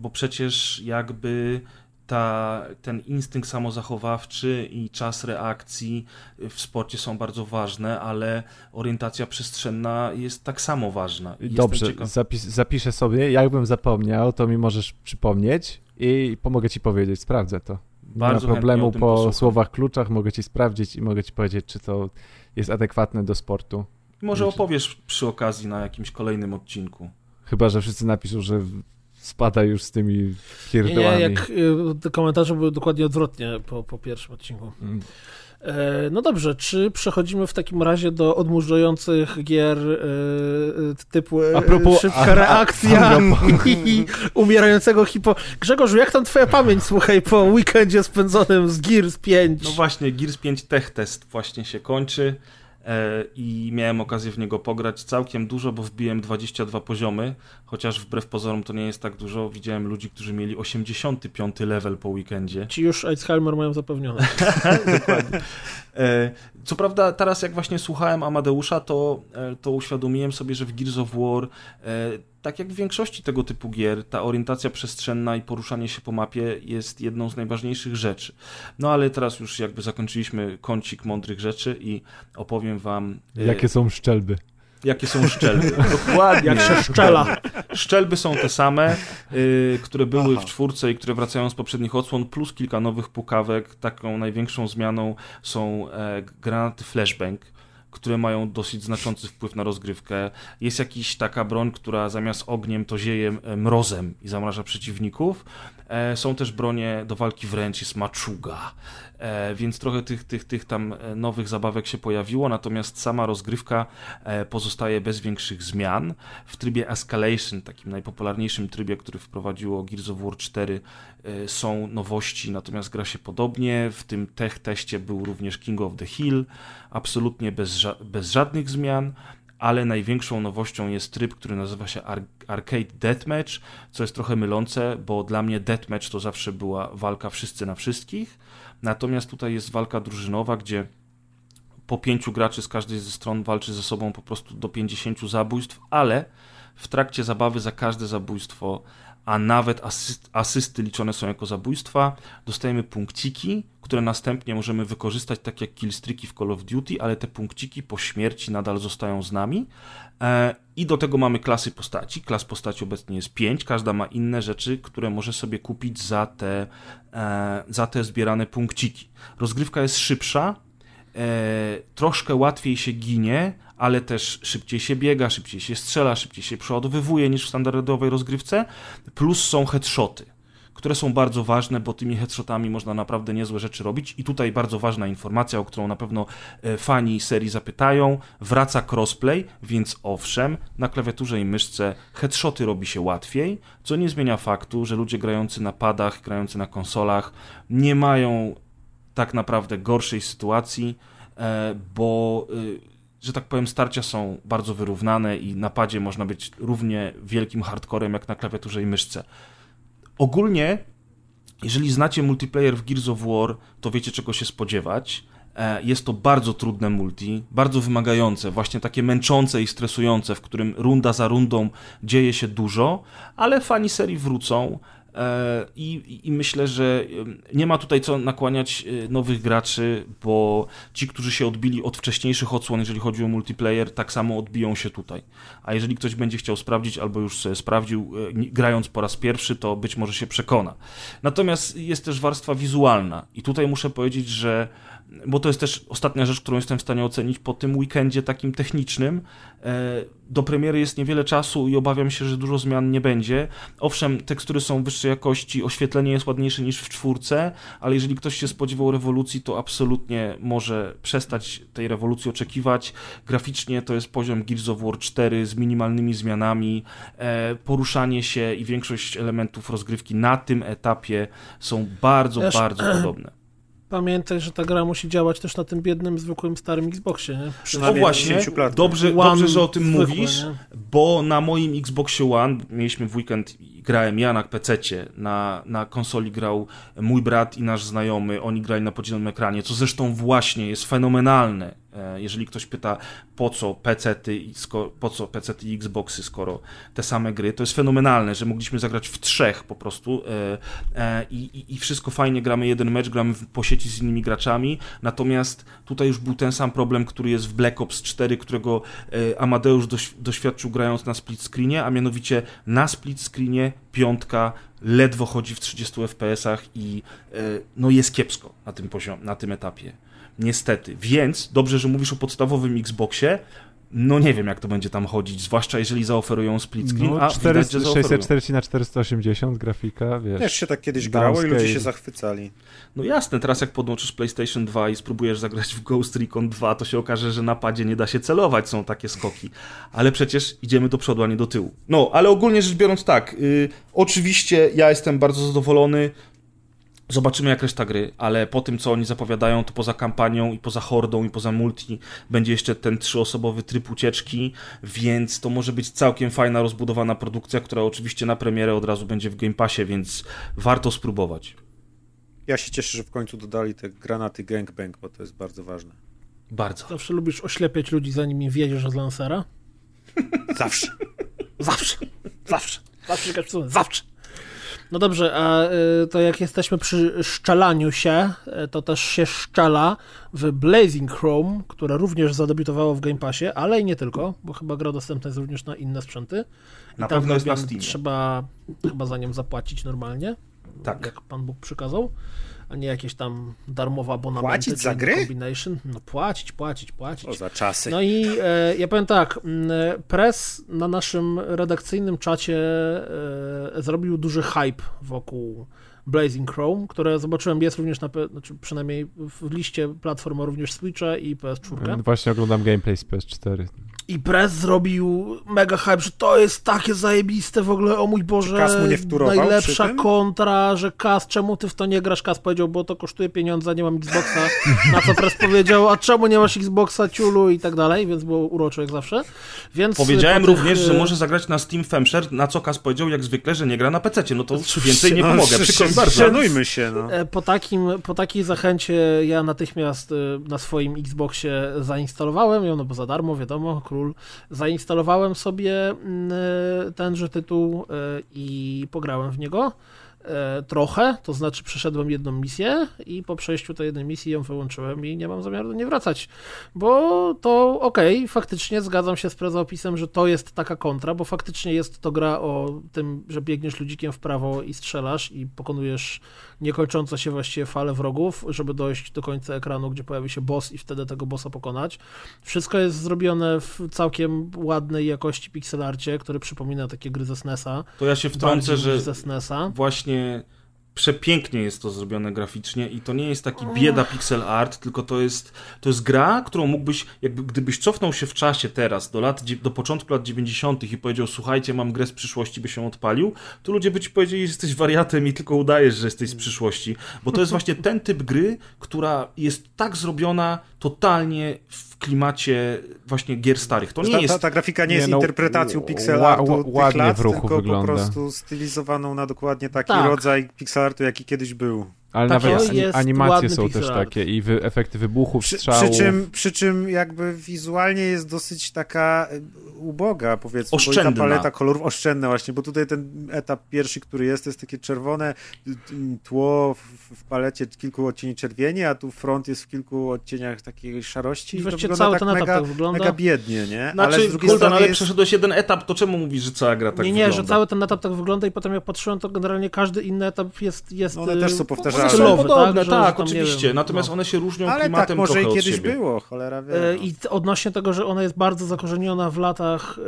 bo przecież jakby ta, ten instynkt samozachowawczy i czas reakcji w sporcie są bardzo ważne, ale orientacja przestrzenna jest tak samo ważna. Dobrze, zapis, zapiszę sobie, jakbym zapomniał, to mi możesz przypomnieć i pomogę ci powiedzieć, sprawdzę to. Bardzo Nie ma problemu po posłucham. słowach kluczach, mogę ci sprawdzić i mogę ci powiedzieć, czy to jest adekwatne do sportu. Może opowiesz przy okazji na jakimś kolejnym odcinku. Chyba, że wszyscy napiszą, że spada już z tymi pierdołami. Nie, jak y, te komentarze były dokładnie odwrotnie po, po pierwszym odcinku. Mm. E, no dobrze, czy przechodzimy w takim razie do odmurzających gier e, typu e, propos, szybka a, reakcja a, a i umierającego hipo... Grzegorz, jak tam twoja pamięć, słuchaj, po weekendzie spędzonym z Gears 5? No właśnie, Gears 5 Tech Test właśnie się kończy. E, i miałem okazję w niego pograć całkiem dużo, bo wbiłem 22 poziomy, chociaż wbrew pozorom to nie jest tak dużo. Widziałem ludzi, którzy mieli 85 level po weekendzie. Ci już Alzheimer mają zapewnione. Dokładnie. E, co prawda teraz jak właśnie słuchałem Amadeusza, to, e, to uświadomiłem sobie, że w Gears of War tak jak w większości tego typu gier, ta orientacja przestrzenna i poruszanie się po mapie jest jedną z najważniejszych rzeczy. No ale teraz już jakby zakończyliśmy kącik mądrych rzeczy i opowiem wam... E, Jakie są szczelby? Jakie są szczelby. Dokładnie. Jak się szczela. Szczelby są te same, y, które były Aha. w czwórce i które wracają z poprzednich odsłon, plus kilka nowych pukawek. Taką największą zmianą są e, granaty flashbang które mają dosyć znaczący wpływ na rozgrywkę. Jest jakaś taka broń, która zamiast ogniem to zieje e, mrozem i zamraża przeciwników. E, są też bronie do walki wręcz, jest maczuga, więc trochę tych, tych, tych tam nowych zabawek się pojawiło, natomiast sama rozgrywka pozostaje bez większych zmian. W trybie Escalation, takim najpopularniejszym trybie, który wprowadziło Gears of War 4, są nowości, natomiast gra się podobnie. W tym tech teście był również King of the Hill, absolutnie bez, ża bez żadnych zmian ale największą nowością jest tryb, który nazywa się Ar Arcade Deathmatch, co jest trochę mylące, bo dla mnie Deathmatch to zawsze była walka wszyscy na wszystkich, natomiast tutaj jest walka drużynowa, gdzie po pięciu graczy z każdej ze stron walczy ze sobą po prostu do 50 zabójstw, ale w trakcie zabawy za każde zabójstwo a nawet asyst, asysty liczone są jako zabójstwa. Dostajemy punkciki, które następnie możemy wykorzystać tak jak killstreaki w Call of Duty, ale te punkciki po śmierci nadal zostają z nami. E, I do tego mamy klasy postaci. Klas postaci obecnie jest 5, każda ma inne rzeczy, które może sobie kupić za te, e, za te zbierane punkciki. Rozgrywka jest szybsza, e, troszkę łatwiej się ginie, ale też szybciej się biega, szybciej się strzela, szybciej się przeładowywuje niż w standardowej rozgrywce, plus są headshoty które są bardzo ważne, bo tymi headshotami można naprawdę niezłe rzeczy robić. I tutaj bardzo ważna informacja, o którą na pewno e, fani serii zapytają. Wraca crossplay, więc owszem, na klawiaturze i myszce headshoty robi się łatwiej, co nie zmienia faktu, że ludzie grający na padach, grający na konsolach nie mają tak naprawdę gorszej sytuacji, e, bo e, że tak powiem, starcia są bardzo wyrównane i na padzie można być równie wielkim hardcorem jak na klawiaturze i myszce. Ogólnie, jeżeli znacie multiplayer w Gears of War, to wiecie czego się spodziewać. E, jest to bardzo trudne multi, bardzo wymagające, właśnie takie męczące i stresujące, w którym runda za rundą dzieje się dużo, ale fani serii wrócą. E, I, I, myślę, że nie ma tutaj co nakłaniać e, nowych graczy, bo ci, którzy się odbili od wcześniejszych odsłon, jeżeli chodzi o multiplayer, tak samo odbiją się tutaj. A jeżeli ktoś będzie chciał sprawdzić, albo już sobie sprawdził, grając po raz pierwszy, to być może się przekona. Natomiast jest też warstwa wizualna, i tutaj muszę powiedzieć, że bo to jest też ostatnia rzecz, którą jestem w stanie ocenić po tym weekendzie takim technicznym. E, do premiery jest niewiele czasu i obawiam się, że dużo zmian nie będzie. Owszem, tekstury są wyższej jakości, oświetlenie jest ładniejsze niż w czwórce, ale jeżeli ktoś się spodziewał rewolucji, to absolutnie może przestać tej rewolucji oczekiwać. Graficznie to jest poziom Gears of War 4 z minimalnymi zmianami. E, poruszanie się i większość elementów rozgrywki na tym etapie są bardzo, Wiesz, bardzo podobne pamiętaj, że ta gra musi działać też na tym biednym, zwykłym, starym Xboxie, nie? No właśnie, dobrze, dobrze, że o tym zwykłe, mówisz, nie? bo na moim Xboxie One, mieliśmy w weekend, grałem ja na PC, na, na konsoli grał mój brat i nasz znajomy, oni grali na podzielonym ekranie, co zresztą właśnie jest fenomenalne jeżeli ktoś pyta, po co PC-ty, po co PC-ty i Xboxy, skoro te same gry, to jest fenomenalne, że mogliśmy zagrać w trzech po prostu e, e, i, i wszystko fajnie, gramy jeden mecz, gramy po sieci z innymi graczami, natomiast tutaj już był ten sam problem, który jest w Black Ops 4, którego Amadeusz doświadczył grając na split screenie, a mianowicie na split screenie piątka ledwo chodzi w 30 FPS-ach i no jest kiepsko na tym poziomie, na tym etapie. Niestety. Więc dobrze, że mówisz o podstawowym Xboxie. No nie wiem, jak to będzie tam chodzić, zwłaszcza jeżeli zaoferują split screen, no, a 4, widać, 640 na 480 grafika, wiesz. Też się tak kiedyś grało i ludzie się zachwycali. No jasne, teraz jak podłączysz PlayStation 2 i spróbujesz zagrać w Ghost Recon 2, to się okaże, że na padzie nie da się celować, są takie skoki. Ale przecież idziemy do przodu, a nie do tyłu. No, ale ogólnie rzecz biorąc tak, yy, oczywiście ja jestem bardzo zadowolony, Zobaczymy jak reszta gry, ale po tym co oni zapowiadają, to poza kampanią i poza hordą i poza multi będzie jeszcze ten trzyosobowy tryb ucieczki, więc to może być całkiem fajna, rozbudowana produkcja, która oczywiście na premierę od razu będzie w Game Passie, więc warto spróbować. Ja się cieszę, że w końcu dodali te granaty gangbang, bo to jest bardzo ważne. Bardzo. Zawsze lubisz oślepiać ludzi, zanim im wiedziesz od lansera? Zawsze. Zawsze. Zawsze. Zawsze. Zawsze. No dobrze, a y, to jak jesteśmy przy szczelaniu się, y, to też się szczela w Blazing Chrome, które również zadebiutowało w Game Passie, ale i nie tylko, bo chyba gra dostępna jest również na inne sprzęty. I na pewno jest na Steamie. Trzeba chyba za nią zapłacić normalnie, tak. jak Pan Bóg przykazał a nie jakieś tam darmowe abonamenty. Płacić za gry? Combination. No płacić, płacić, płacić. O, za czasy. No i e, ja powiem tak, Press na naszym redakcyjnym czacie e, zrobił duży hype wokół Blazing Chrome, które zobaczyłem jest również na, znaczy przynajmniej w liście platform również Switcha i PS4. Właśnie oglądam gameplay z PS4. I Press zrobił mega hype, że to jest takie zajebiste w ogóle, o mój Boże, Kas mu nie najlepsza kontra, że Kas, czemu ty w to nie grasz? Kas powiedział, bo to kosztuje pieniądze, nie mam Xboxa. Na co Press powiedział, a czemu nie masz Xboxa, ciulu i tak dalej, więc było urocze jak zawsze. Więc Powiedziałem po również, że może zagrać na Steam Femshare, na co Kas powiedział jak zwykle, że nie gra na PC. No to więcej nie no, pomogę, przykro bardzo. Szanujmy się, no. E, po, takim, po takiej zachęcie ja natychmiast e, na swoim Xboxie zainstalowałem ją, no bo za darmo, wiadomo, król Zainstalowałem sobie mm, e, tenże tytuł e, i pograłem w niego e, trochę, to znaczy przeszedłem jedną misję i po przejściu tej jednej misji ją wyłączyłem i nie mam zamiaru do niej wracać, bo to okej, okay, faktycznie zgadzam się z prezopisem, że to jest taka kontra, bo faktycznie jest to gra o tym, że biegniesz ludzikiem w prawo i strzelasz i pokonujesz niekończące się właściwie fale wrogów, żeby dojść do końca ekranu, gdzie pojawi się boss i wtedy tego bossa pokonać. Wszystko jest zrobione w całkiem ładnej jakości pixelarcie, który przypomina takie gry ze SNESa. To ja się wtrącę, że ze SNESa. właśnie przepięknie jest to zrobione graficznie i to nie jest taki bieda pixel art, tylko to jest, to jest gra, którą mógłbyś, jakby gdybyś cofnął się w czasie teraz, do lat, do początku lat 90. i powiedział, słuchajcie, mam grę z przyszłości, by się odpalił, to ludzie by ci powiedzieli, że jesteś wariatem i tylko udajesz, że jesteś z przyszłości. Bo to jest właśnie ten typ gry, która jest tak zrobiona totalnie w klimacie właśnie gier starych. To nie ta, jest... Ta, ta grafika nie, Nie, jest no, interpretacją pixel artu ła- tych lat, w ruchu tylko wygląda. po prostu stylizowaną na dokładnie taki Tak. rodzaj pixel artu, jaki kiedyś był. Ale Tak, nawet jest animacje są też art. takie i wy, efekty wybuchów, Przy, strzałów. przy, czym, przy czym jakby wizualnie jest dosyć taka e, uboga, powiedzmy, bo Oszczędna. ta paleta kolorów oszczędna właśnie, bo tutaj ten etap pierwszy, który jest, to jest takie czerwone tło w, w palecie kilku odcieni czerwieni, a tu front jest w kilku odcieniach takiej szarości I właściwie cały tak ten etap mega, tak wygląda. mega biednie, nie? Znaczy, Ale z drugiej ale jest... przeszedłeś jeden etap, to czemu mówisz, że cała gra tak nie, nie, wygląda? że cały ten etap tak wygląda i potem jak patrzyłem, to generalnie każdy inny etap jest, jest No one też są y, są stylowy, podobne, tak, że tam, oczywiście. wiem, Natomiast no. one się różnią Ale klimatem tak może trochę i od kiedyś siebie. było, cholera wie. E, no. I odnośnie tego, że ona jest bardzo zakorzeniona w latach,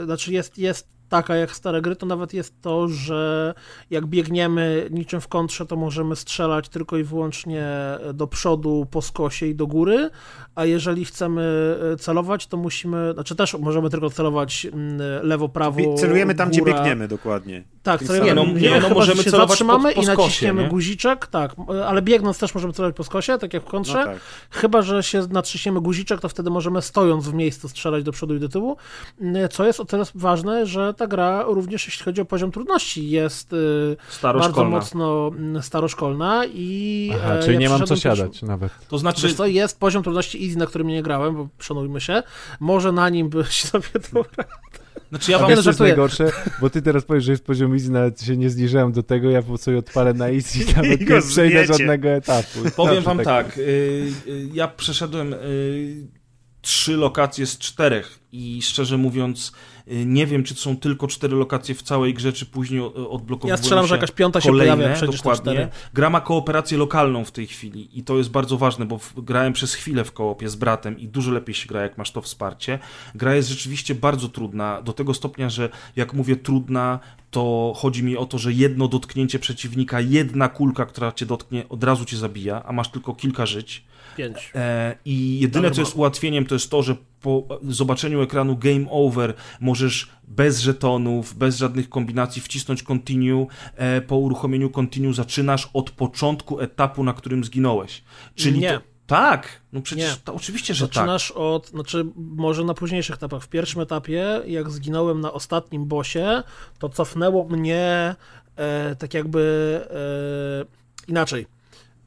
e, znaczy jest, jest taka jak stare gry, to nawet jest to, że jak biegniemy niczym w kontrze, to możemy strzelać tylko i wyłącznie do przodu, po skosie i do góry, a jeżeli chcemy e, celować, to musimy, znaczy też możemy tylko celować mm, lewo, prawo, Celujemy tam, góra. gdzie biegniemy dokładnie. Tak, celujemy. Nie, no, nie, no, chyba, możemy że się celować zatrzymamy po- po i skosie, naciśniemy nie? guziczek, tak, ale biegnąc też możemy celować po skosie, tak jak w kontrze. No tak. Chyba, że się naciśniemy guziczek, to wtedy możemy stojąc w miejscu strzelać do przodu i do tyłu, Mm, co jest o tyle ważne, że ta gra również jeśli chodzi o poziom trudności jest y, bardzo mocno mm, staroszkolna i Aha, e, czyli ja nie mam co siadać nawet. To znaczy, Wiesz co, jest poziom trudności easy, na którym nie grałem, bo szanujmy się, może na nim byś sobie to... znaczy ja A wam wiesz, no jest najgorsze? Bo ty teraz powiesz, że jest poziom easy, nawet się nie zbliżałem do tego, ja po sobie odpalę na easy i nawet I nie przejdę żadnego etapu. powiem wam tak, y, y, ja przeszedłem y, trzy lokacje z czterech i szczerze mówiąc y, nie wiem, czy to są tylko cztery lokacje w całej grze, czy później o- odblokowują Ja strzelam, się że jakaś piąta się kolejne, pojawia przecież dokładnie. Gra ma kooperację lokalną w tej chwili i to jest bardzo ważne, bo grałem przez chwilę w koopie z bratem i dużo lepiej się gra, jak masz to wsparcie. Gra jest rzeczywiście bardzo trudna, do tego stopnia, że jak mówię trudna, to chodzi mi o to, że jedno dotknięcie przeciwnika, jedna kulka, która cię dotknie, od razu cię zabija, a masz tylko kilka żyć. Pięć. E, I jedyne, co jest ułatwieniem, to jest to, że po zobaczeniu ekranu Game Over możesz bez żetonów, bez żadnych kombinacji wcisnąć Continue. E, po uruchomieniu Continue zaczynasz od początku etapu, na którym zginąłeś. Czyli Nie. to. Tak, no przecież to oczywiście, że tak. Zaczynasz od, znaczy może na późniejszych etapach. W pierwszym etapie, jak zginąłem na ostatnim bosie, to cofnęło mnie e, tak jakby e, inaczej.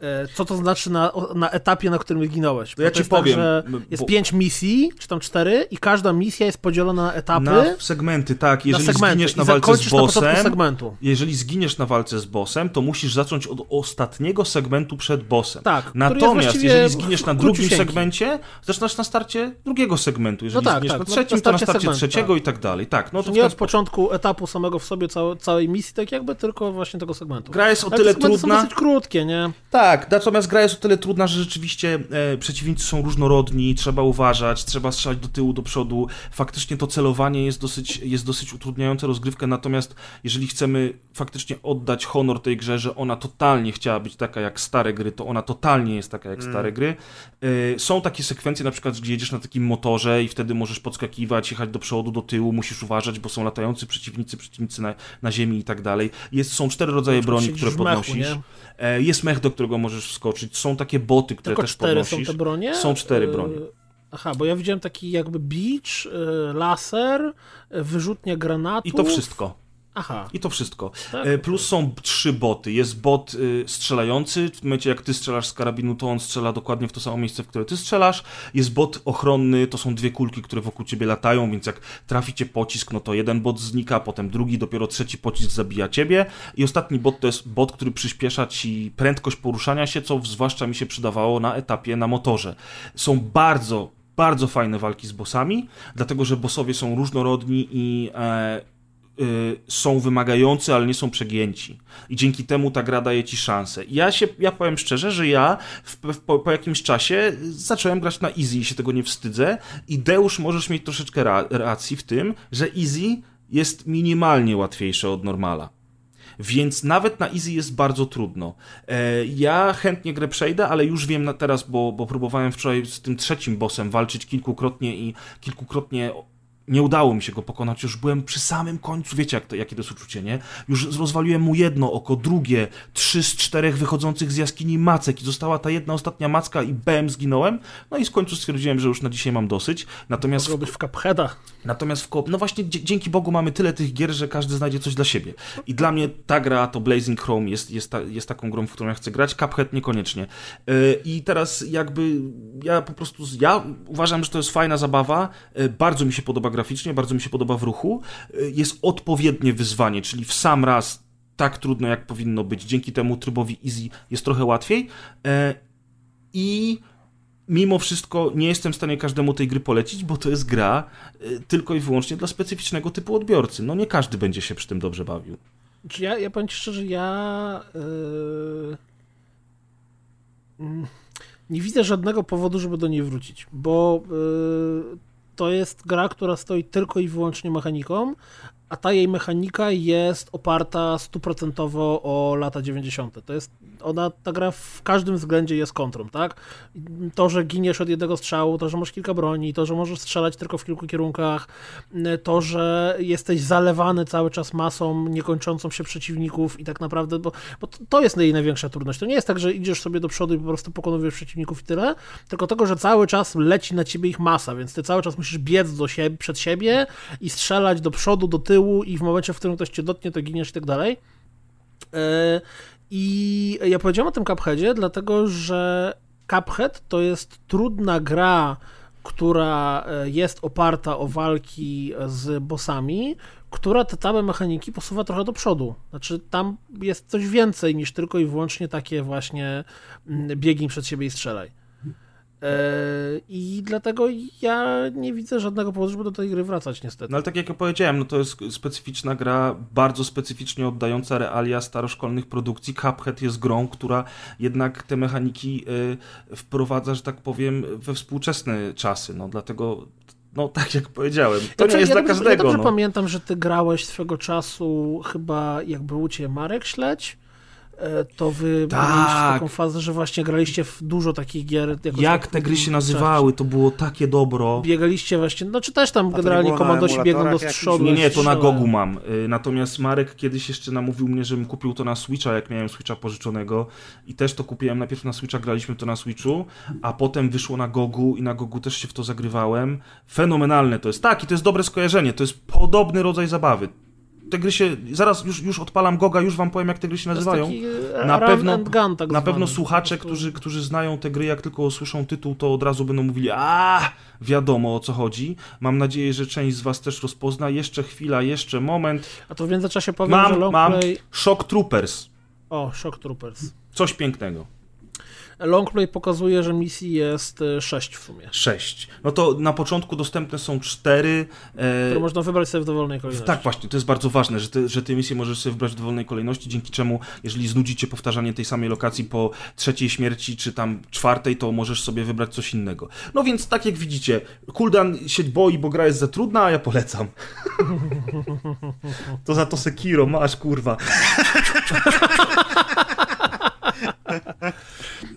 E, co to znaczy na, na etapie, na którym zginąłeś? To ja Bo ci jest powiem, Tak, że bo- jest pięć misji, czy tam cztery, i każda misja jest podzielona na etapy. Na segmenty, tak. Jeżeli na segmenty. zginiesz na I walce z bossem, jeżeli zginiesz na walce z bossem, to musisz zacząć od ostatniego segmentu przed bossem. Tak, Natomiast jeżeli zginiesz na drugim segmencie, zaczynasz na starcie drugiego segmentu. Jeżeli No tak, zginiesz tak, na trzecim, na to na starcie trzeciego tak. i tak dalej. Tak, no to nie od sposób. początku etapu samego w sobie, całe, całej misji, tak jakby, tylko właśnie tego segmentu. Gra jest o tyle trudna. są dosyć krótkie, nie? Tak, natomiast gra jest o tyle trudna, że rzeczywiście e, przeciwnicy są różnorodni, trzeba uważać, trzeba strzelać do tyłu, do przodu. Faktycznie to celowanie jest dosyć, jest dosyć utrudniające rozgrywkę, natomiast jeżeli chcemy faktycznie oddać honor tej grze, że ona totalnie chciała być taka jak stare gry, to ona totalnie jest taka jak stare gry. E, są takie sekwencje, na przykład, gdzie jedziesz na takim motorze i wtedy możesz podskakiwać, jechać do przodu, do tyłu, musisz uważać, bo są latający przeciwnicy, przeciwnicy na, na ziemi i tak dalej. Jest, są cztery rodzaje broni, które mechu, podnosisz. E, Jest mech, do którego możesz wskoczyć. Są takie boty, które Tylko też cztery podnosisz. są te bronie? Są cztery E, bronie. Aha, bo ja widziałem taki jakby beach, e, laser, e, wyrzutnia granatów. I to wszystko. Aha, I to wszystko. Tak? E, Plus są trzy boty. Jest bot y, strzelający. W momencie, jak ty strzelasz z karabinu, to on strzela dokładnie w to samo miejsce, w które ty strzelasz. Jest bot ochronny. To są dwie kulki, które wokół ciebie latają, więc jak trafi cię pocisk, no to jeden bot znika, potem drugi, dopiero trzeci pocisk zabija ciebie. I ostatni bot to jest bot, który przyspiesza ci prędkość poruszania się, co zwłaszcza mi się przydawało na etapie na motorze. Są bardzo, bardzo fajne walki z bossami, dlatego że bossowie są różnorodni i e, są wymagający, ale nie są przegięci. I dzięki temu ta gra daje ci szansę. Ja się, ja powiem szczerze, że ja w, w, po, po jakimś czasie zacząłem grać na easy i się tego nie wstydzę. I Deusz możesz mieć troszeczkę ra, racji w tym, że easy jest minimalnie łatwiejsze od normala. więc nawet na easy jest bardzo trudno. E, ja chętnie grę przejdę, ale już wiem na teraz, bo, bo próbowałem wczoraj z tym trzecim bossem walczyć kilkukrotnie i kilkukrotnie nie udało mi się go pokonać, już byłem przy samym końcu, wiecie jak to, jakie to jest uczucie, nie? Już rozwaliłem mu jedno oko, drugie, trzy z czterech wychodzących z jaskini macek i została ta jedna ostatnia macka i bem, zginąłem. No i w końcu stwierdziłem, że już na dzisiaj mam dosyć. Natomiast... Mogło być w Cupheada. Natomiast w no właśnie dzięki Bogu mamy tyle tych gier, że każdy znajdzie coś dla siebie. I dla mnie ta gra, to Blazing Chrome jest, jest, ta, jest taką grą, w którą ja chcę grać, Cuphead niekoniecznie. Yy, I teraz jakby ja po prostu, ja uważam, że to jest fajna zabawa, yy, bardzo mi się podoba graficznie, bardzo mi się podoba w ruchu. Yy, jest odpowiednie wyzwanie, czyli w sam raz tak trudno, jak powinno być. Dzięki temu trybowi easy jest trochę łatwiej. I mimo wszystko nie jestem w stanie każdemu tej gry polecić, bo to jest gra y, tylko i wyłącznie dla specyficznego typu odbiorcy. No nie każdy będzie się przy tym dobrze bawił. Ja, ja powiem ci szczerze, ja yy, nie widzę żadnego powodu, żeby do niej wrócić, bo yy, to jest gra, która stoi tylko i wyłącznie mechaniką, a ta jej mechanika jest oparta stuprocentowo o lata 90. To jest, ona, ta gra w każdym względzie jest kontrą, tak? To, że giniesz od jednego strzału, to, że masz kilka broni, to, że możesz strzelać tylko w kilku kierunkach, to, że jesteś zalewany cały czas masą niekończącą się przeciwników i tak naprawdę, bo, bo to jest jej największa trudność. To nie jest tak, że idziesz sobie do przodu i po prostu pokonujesz przeciwników i tyle, tylko tego, że cały czas leci na ciebie ich masa, więc ty cały czas musisz biec do siebie, przed siebie i strzelać do przodu, do tyłu, i w momencie, w którym ktoś cię dotknie, to giniesz i tak dalej. E, I ja powiedziałem o tym Cupheadzie, dlatego że Cuphead to jest trudna gra, która e, jest oparta o walki z bossami, która te tamy mechaniki posuwa trochę do przodu. Znaczy, tam jest coś więcej niż tylko i wyłącznie takie właśnie mm, biegnij przed siebie i strzelaj. E, I dlatego ja nie widzę żadnego powodu, żeby do tej gry wracać, niestety. No ale tak jak ja powiedziałem, no to jest specyficzna gra, bardzo specyficznie oddająca realia staroszkolnych produkcji. Cuphead jest grą, która jednak te mechaniki y, wprowadza, że tak powiem, we współczesne czasy. No dlatego no tak jak powiedziałem, to znaczy, nie jest ja dla dobrze, każdego. Ja dobrze no. pamiętam, że ty grałeś swego czasu chyba jak był u ciebie Marek Śledź E, to wy tak. mieliście taką fazę, że właśnie graliście w dużo takich gier. Jak tak te gry się nazywały, to było takie dobro. Biegaliście właśnie, no czy też tam generalnie komandosi biegną do strzodu. Nie, nie, to na Gogu mam. Y, natomiast Marek kiedyś jeszcze namówił mnie, żebym kupił to na Switcha, jak miałem Switcha pożyczonego i też to kupiłem najpierw na Switcha, graliśmy to na Switchu, a potem wyszło na Gogu i na Gogu też się w to zagrywałem. Fenomenalne to jest. Tak, i to jest dobre skojarzenie, to jest podobny rodzaj zabawy te gry się, zaraz już, już odpalam Goga, już wam powiem, jak te gry się nazywają. E, na pewno, gun, tak na pewno słuchacze, którzy, którzy znają te gry, jak tylko usłyszą tytuł, to od razu będą mówili, a wiadomo o co chodzi. Mam nadzieję, że część z was też rozpozna. Jeszcze chwila, jeszcze moment. A to w międzyczasie powiem, mam, że Mam Shock Troopers. O, Shock Troopers. Coś pięknego. Longplay pokazuje, że misji jest 6 e, w sumie. 6. No to na początku dostępne są 4. E... Które można wybrać sobie w dowolnej kolejności. Tak, właśnie, to jest bardzo ważne, że te, że te misje możesz sobie wybrać w dowolnej kolejności, dzięki czemu, jeżeli znudzicie powtarzanie tej samej lokacji po trzeciej śmierci, czy tam czwartej, to możesz sobie wybrać coś innego. No więc tak jak widzicie, Kuldan się boi, bo gra jest za trudna, a ja polecam. to za to Sekiro masz, kurwa.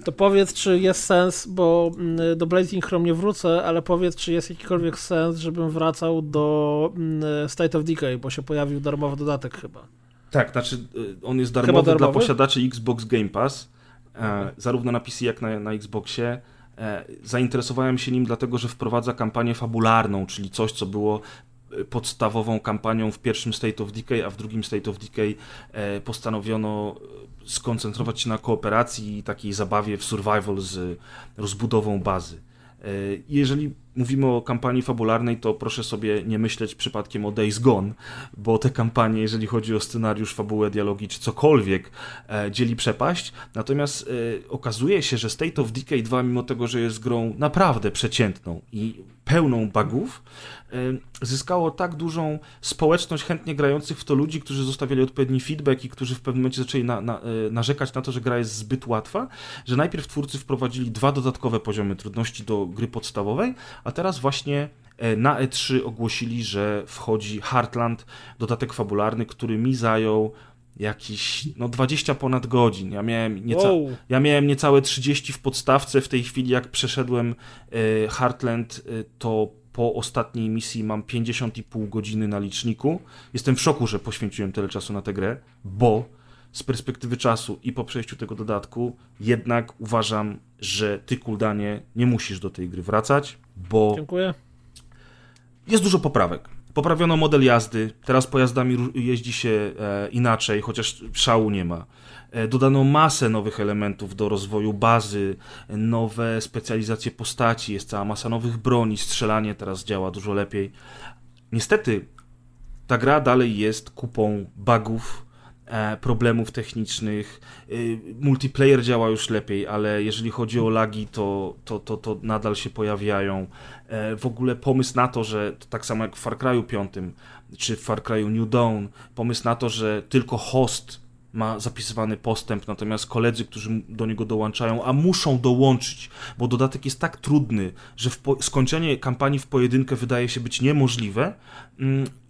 To powiedz, czy jest sens, bo mm, do Blazing Chrome nie wrócę, ale powiedz, czy jest jakikolwiek sens, żebym wracał do mm, State of Decay, bo się pojawił darmowy dodatek chyba. Tak, znaczy y, on jest darmowy, darmowy? dla posiadaczy Xbox Game Pass, e, zarówno na PC jak na, na Xboxie. E, zainteresowałem się nim dlatego, że wprowadza kampanię fabularną, czyli coś, co było e, podstawową kampanią w pierwszym State of Decay, a w drugim State of Decay postanowiono skoncentrować się na kooperacji i takiej zabawie w survival z rozbudową bazy. E, jeżeli mówimy o kampanii fabularnej, to proszę sobie nie myśleć przypadkiem o Days Gone, bo te kampanie, jeżeli chodzi o scenariusz, fabułę, dialogi czy cokolwiek, e, dzieli przepaść. Natomiast e, okazuje się, że State of Decay 2, mimo tego, że jest grą naprawdę przeciętną i pełną bugów, zyskało tak dużą społeczność chętnie grających w to ludzi, którzy zostawiali odpowiedni feedback i którzy w pewnym momencie zaczęli na, na, e, narzekać na to, że gra jest zbyt łatwa, że najpierw twórcy wprowadzili dwa dodatkowe poziomy trudności do gry podstawowej, a teraz właśnie e, na E3 ogłosili, że wchodzi Heartland, dodatek fabularny, który mi zajął jakiś, no 20 ponad godzin. Ja miałem, nieca, Wow. ja miałem niecałe 30 w podstawce. W tej chwili, jak przeszedłem e, Heartland, e, to po ostatniej misji mam 50,5 godziny na liczniku. Jestem w szoku, że poświęciłem tyle czasu na tę grę, bo z perspektywy czasu i po przejściu tego dodatku, jednak uważam, że ty, Kuldanie, nie musisz do tej gry wracać, bo Dziękuję. jest dużo poprawek. Poprawiono model jazdy, teraz pojazdami jeździ się e, inaczej, chociaż szału nie ma. E, dodano masę nowych elementów do rozwoju bazy, nowe specjalizacje postaci, jest cała masa nowych broni, strzelanie teraz działa dużo lepiej. Niestety, ta gra dalej jest kupą bugów, problemów technicznych. Y, Multiplayer działa już lepiej, ale jeżeli chodzi o lagi, to, to, to, to nadal się pojawiają. E, W ogóle pomysł na to, że tak samo jak w Far Cry'u 5 czy w Far Cry'u New Dawn, pomysł na to, że tylko host ma zapisywany postęp, natomiast koledzy, którzy do niego dołączają, a muszą dołączyć, bo dodatek jest tak trudny, że skończenie kampanii w pojedynkę wydaje się być niemożliwe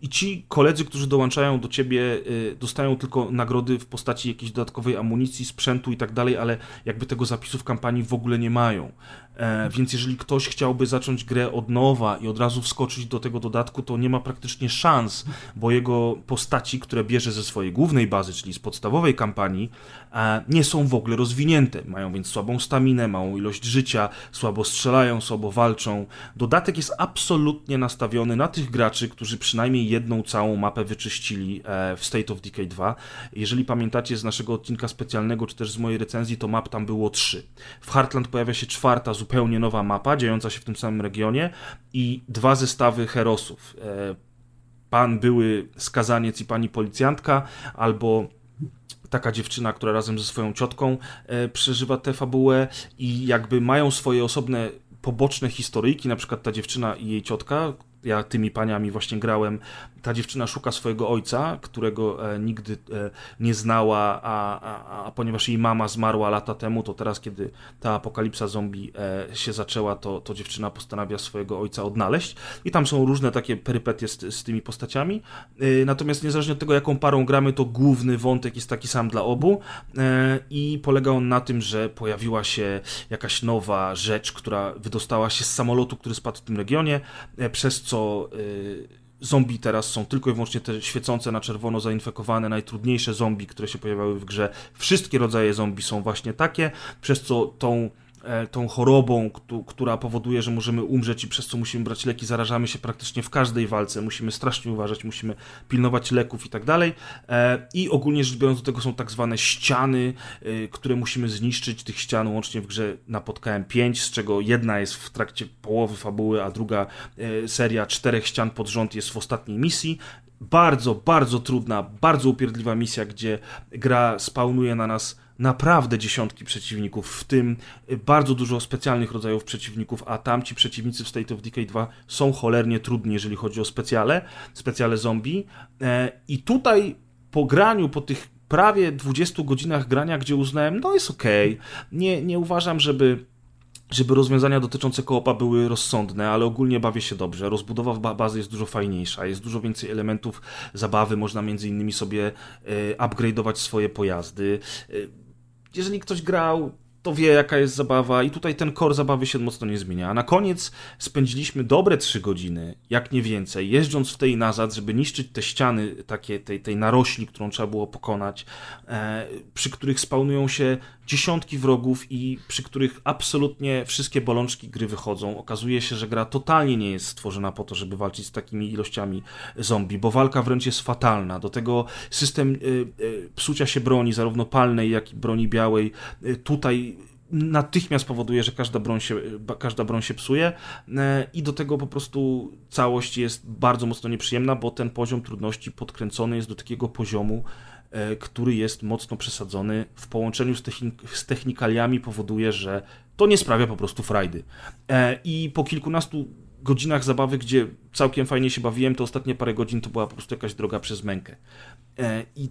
i ci koledzy, którzy dołączają do ciebie, y, dostają tylko nagrody w postaci jakiejś dodatkowej amunicji, sprzętu i tak dalej, ale jakby tego zapisu w kampanii w ogóle nie mają. E, więc jeżeli ktoś chciałby zacząć grę od nowa i od razu wskoczyć do tego dodatku, to nie ma praktycznie szans, bo jego postaci, które bierze ze swojej głównej bazy, czyli z podstawowej kampanii, e, nie są w ogóle rozwinięte. Mają więc słabą staminę, małą ilość życia, słabo strzelają, słabo walczą. Dodatek jest absolutnie nastawiony na tych graczy, którzy przynajmniej jedną całą mapę wyczyścili e, w State of Decay 2. Jeżeli pamiętacie z naszego odcinka specjalnego, czy też z mojej recenzji, to map tam było trzy. W Heartland pojawia się czwarta, zupełnie nowa mapa, dziejąca się w tym samym regionie i dwa zestawy herosów. E, Pan były skazaniec i pani policjantka, albo taka dziewczyna, która razem ze swoją ciotką e, przeżywa tę fabułę i jakby mają swoje osobne poboczne historyjki, na przykład ta dziewczyna i jej ciotka, ja tymi paniami właśnie grałem, ta dziewczyna szuka swojego ojca, którego e, nigdy e, nie znała, a, a, a ponieważ jej mama zmarła lata temu, to teraz, kiedy ta apokalipsa zombie e, się zaczęła, to, to dziewczyna postanawia swojego ojca odnaleźć. I tam są różne takie perypetie z, z tymi postaciami. Natomiast niezależnie od tego, jaką parą gramy, to główny wątek jest taki sam dla obu. I polega on na tym, że pojawiła się jakaś nowa rzecz, która wydostała się z samolotu, który spadł w tym regionie, przez co. Zombie teraz są tylko i wyłącznie te świecące na czerwono, zainfekowane, najtrudniejsze zombie, które się pojawiały w grze. Wszystkie rodzaje zombie są właśnie takie, przez co tą, tą chorobą, któ- która powoduje, że możemy umrzeć i przez co musimy brać leki, zarażamy się praktycznie w każdej walce. Musimy strasznie uważać, musimy pilnować leków i tak dalej. E, I ogólnie rzecz biorąc, do tego są tak zwane ściany, e, które musimy zniszczyć. Tych ścian łącznie w grze napotkałem pięć, z czego jedna jest w trakcie połowy fabuły, a druga e, seria czterech ścian pod rząd jest w ostatniej misji. Bardzo, bardzo trudna, bardzo upierdliwa misja, gdzie gra spawnuje na nas naprawdę dziesiątki przeciwników, w tym bardzo dużo specjalnych rodzajów przeciwników, a tamci przeciwnicy w State of Decay 2 są cholernie trudni, jeżeli chodzi o specjale, specjale zombie. E, I tutaj po graniu, po tych prawie 20 godzinach grania, gdzie uznałem, no jest okej, nie, nie uważam, żeby żeby rozwiązania dotyczące koopa były rozsądne, ale ogólnie bawię się dobrze. Rozbudowa ba- bazy jest dużo fajniejsza, jest dużo więcej elementów zabawy, można między innymi sobie e, upgrade'ować swoje pojazdy. E, jeżeli ktoś grał, to wie jaka jest zabawa i tutaj ten core zabawy się mocno nie zmienia. A na koniec spędziliśmy dobre 3 godziny, jak nie więcej, jeżdżąc w tej nazad, żeby niszczyć te ściany takie, tej, tej narośli, którą trzeba było pokonać, e, przy których spawnują się dziesiątki wrogów i przy których absolutnie wszystkie bolączki gry wychodzą. Okazuje się, że gra totalnie nie jest stworzona po to, żeby walczyć z takimi ilościami zombie, bo walka wręcz jest fatalna. Do tego system y, y, psucia się broni, zarówno palnej, jak i broni białej, y, tutaj natychmiast powoduje, że każda broń się, każda broń się psuje e, i do tego po prostu całość jest bardzo mocno nieprzyjemna, bo ten poziom trudności podkręcony jest do takiego poziomu, e, który jest mocno przesadzony w połączeniu z, technik- z technikaliami powoduje, że to nie sprawia po prostu frajdy. E, I po kilkunastu godzinach zabawy, gdzie całkiem fajnie się bawiłem, to ostatnie parę godzin to była po prostu jakaś droga przez mękę. I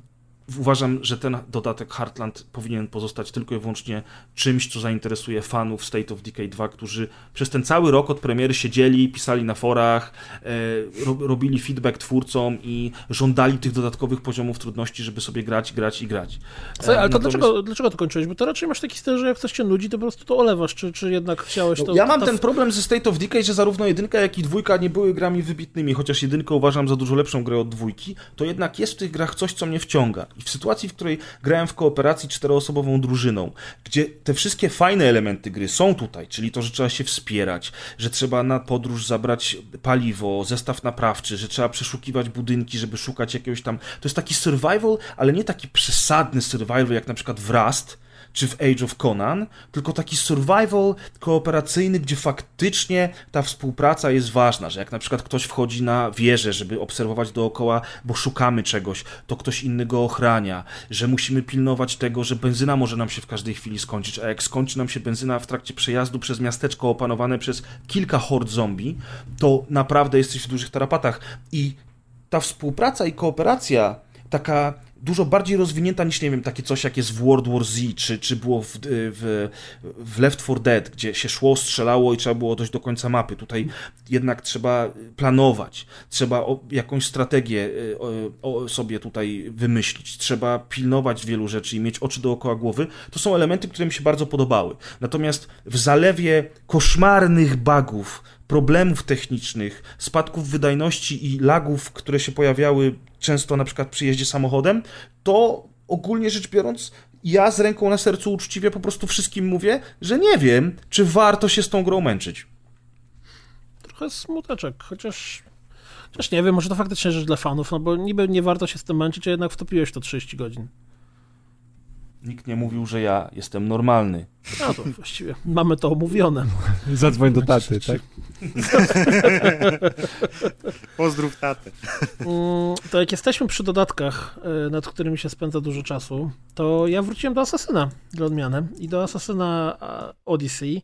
uważam, że ten dodatek Heartland powinien pozostać tylko i wyłącznie czymś, co zainteresuje fanów State of Decay 2, którzy przez ten cały rok od premiery siedzieli, pisali na forach, e, robili feedback twórcom i żądali tych dodatkowych poziomów trudności, żeby sobie grać, grać i grać. Słuchaj, ale to Natomiast... dlaczego, dlaczego to kończyłeś? Bo to raczej masz taki styl, że jak coś cię nudzi, to po prostu to olewasz, czy, czy jednak chciałeś no, to... Ja mam ten problem ze State of Decay, że zarówno jedynka, jak i dwójka nie były grami wybitnymi, chociaż jedynkę uważam za dużo lepszą grę od dwójki, to jednak jest w tych grach coś, co mnie wciąga. I w sytuacji, w której grałem w kooperacji czteroosobową drużyną, gdzie te wszystkie fajne elementy gry są tutaj, czyli to, że trzeba się wspierać, że trzeba na podróż zabrać paliwo, zestaw naprawczy, że trzeba przeszukiwać budynki, żeby szukać jakiegoś tam... To jest taki survival, ale nie taki przesadny survival, jak na przykład w Rust, czy w Age of Conan, tylko taki survival kooperacyjny, gdzie faktycznie ta współpraca jest ważna, że jak na przykład ktoś wchodzi na wieżę, żeby obserwować dookoła, bo szukamy czegoś, to ktoś inny go ochrania, że musimy pilnować tego, że benzyna może nam się w każdej chwili skończyć, a jak skończy nam się benzyna w trakcie przejazdu przez miasteczko opanowane przez kilka hord zombie, to naprawdę jesteś w dużych tarapatach. I ta współpraca i kooperacja taka dużo bardziej rozwinięta niż, nie wiem, takie coś jak jest w World War Z, czy, czy było w, w, w Left 4 Dead, gdzie się szło, strzelało i trzeba było dojść do końca mapy. Tutaj jednak trzeba planować, trzeba jakąś strategię y, sobie tutaj wymyślić, trzeba pilnować wielu rzeczy i mieć oczy dookoła głowy. To są elementy, które mi się bardzo podobały. Natomiast w zalewie koszmarnych bugów, problemów technicznych, spadków wydajności i lagów, które się pojawiały często na przykład przy jeździe samochodem, to ogólnie rzecz biorąc, ja z ręką na sercu uczciwie po prostu wszystkim mówię, że nie wiem, czy warto się z tą grą męczyć. Trochę smuteczek, chociaż Chociaż nie wiem, może to faktycznie rzecz dla fanów, no bo niby nie warto się z tym męczyć, a jednak wtopiłeś to 30 godzin. Nikt nie mówił, że ja jestem normalny. No to właściwie mamy to omówione. Zadzwoń do taty, tak? Pozdrów tatę. Mm, to jak jesteśmy przy dodatkach, e, nad którymi się spędza dużo czasu, to ja wróciłem do Asasyna dla odmiany i do Asasyna Odyssey,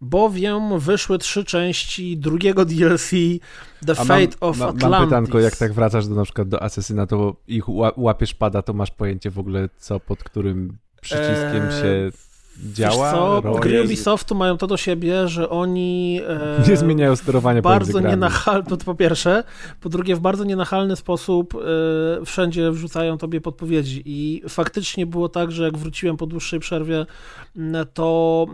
bowiem wyszły trzy części drugiego DLC The Fate mam, of ma, Atlantis. Mam pytanko, jak tak wracasz do, na przykład do Asasyna, to ich łapiesz pada, to masz pojęcie w ogóle co pod którym przyciskiem eee... się działa. Co? Gry Ubisoftu mają to do siebie, że oni e, nie zmieniają sterowania bardzo nienachalny, to po pierwsze, po drugie w bardzo nienachalny sposób e, wszędzie wrzucają tobie podpowiedzi i faktycznie było tak, że jak wróciłem po dłuższej przerwie, to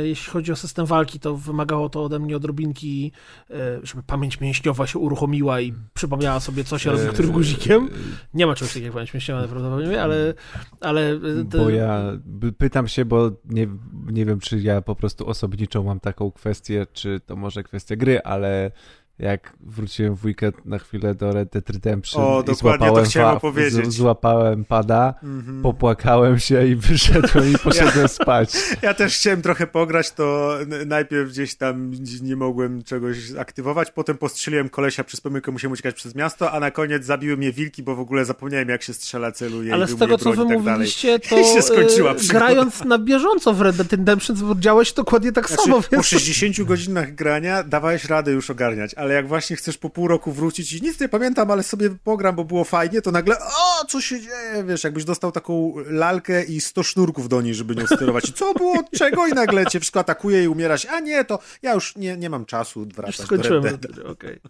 e, jeśli chodzi o system walki, to wymagało to ode mnie odrobinki, e, żeby pamięć mięśniowa się uruchomiła i przypomniała sobie, co się robi e, którym guzikiem. Nie ma czegoś takiego jak pamięć mięśniowa prawdopodobnie, ale... ale e, Bo ja pytam się, bo nie, nie wiem, czy ja po prostu osobniczo mam taką kwestię, czy to może kwestia gry, ale jak wróciłem w weekend na chwilę do Red Dead Redemption o, i złapałem, to chciałem opowiedzieć. złapałem pada, mm -hmm. popłakałem się i wyszedłem i poszedłem ja, spać. Ja też chciałem trochę pograć, to najpierw gdzieś tam nie mogłem czegoś aktywować, potem postrzeliłem kolesia przez pomyłkę, musiałem uciekać przez miasto, a na koniec zabiły mnie wilki, bo w ogóle zapomniałem jak się strzela, celuje Ale z tego, co wy tak mówiliście, to się skończyła yy, grając na bieżąco w Red Dead Redemption działałeś dokładnie tak znaczy, samo. Więc... Po 60 godzinach grania dawałeś radę już ogarniać, ale jak właśnie chcesz po pół roku wrócić i nic nie pamiętam, ale sobie pogram, bo było fajnie, to nagle o, co się dzieje, wiesz, jakbyś dostał taką lalkę i 100 sznurków do niej, żeby nią sterować. I co było, czego? I nagle cię wszystko atakuje i umierasz. A nie, to ja już nie, nie mam czasu wracać już skończyłem. do Red Dead. Okay.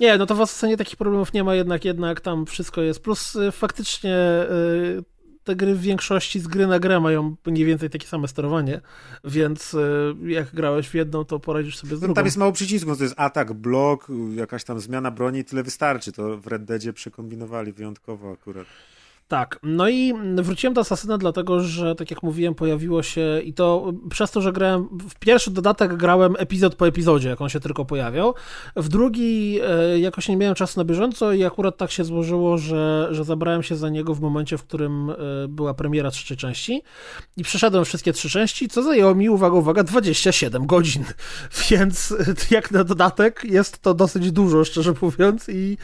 Nie, no to w scenie takich problemów nie ma, jednak jednak tam wszystko jest. Plus y, faktycznie y, te gry w większości z gry na grę mają mniej więcej takie same sterowanie, więc e, jak grałeś w jedną, to poradzisz sobie z drugą. No, tam jest mało przycisków, to jest atak, blok, jakaś tam zmiana broni, tyle wystarczy. To w Red Deadzie przekombinowali wyjątkowo akurat. Tak, no i wróciłem do Assassina dlatego, że tak jak mówiłem, pojawiło się i to przez to, że grałem, w pierwszy dodatek grałem epizod po epizodzie, jak on się tylko pojawiał, w drugi e, jakoś nie miałem czasu na bieżąco i akurat tak się złożyło, że, że zabrałem się za niego w momencie, w którym e, była premiera trzeciej części i przeszedłem wszystkie trzy części, co zajęło mi, uwaga, uwaga, 27 godzin, więc jak na dodatek jest to dosyć dużo, szczerze mówiąc i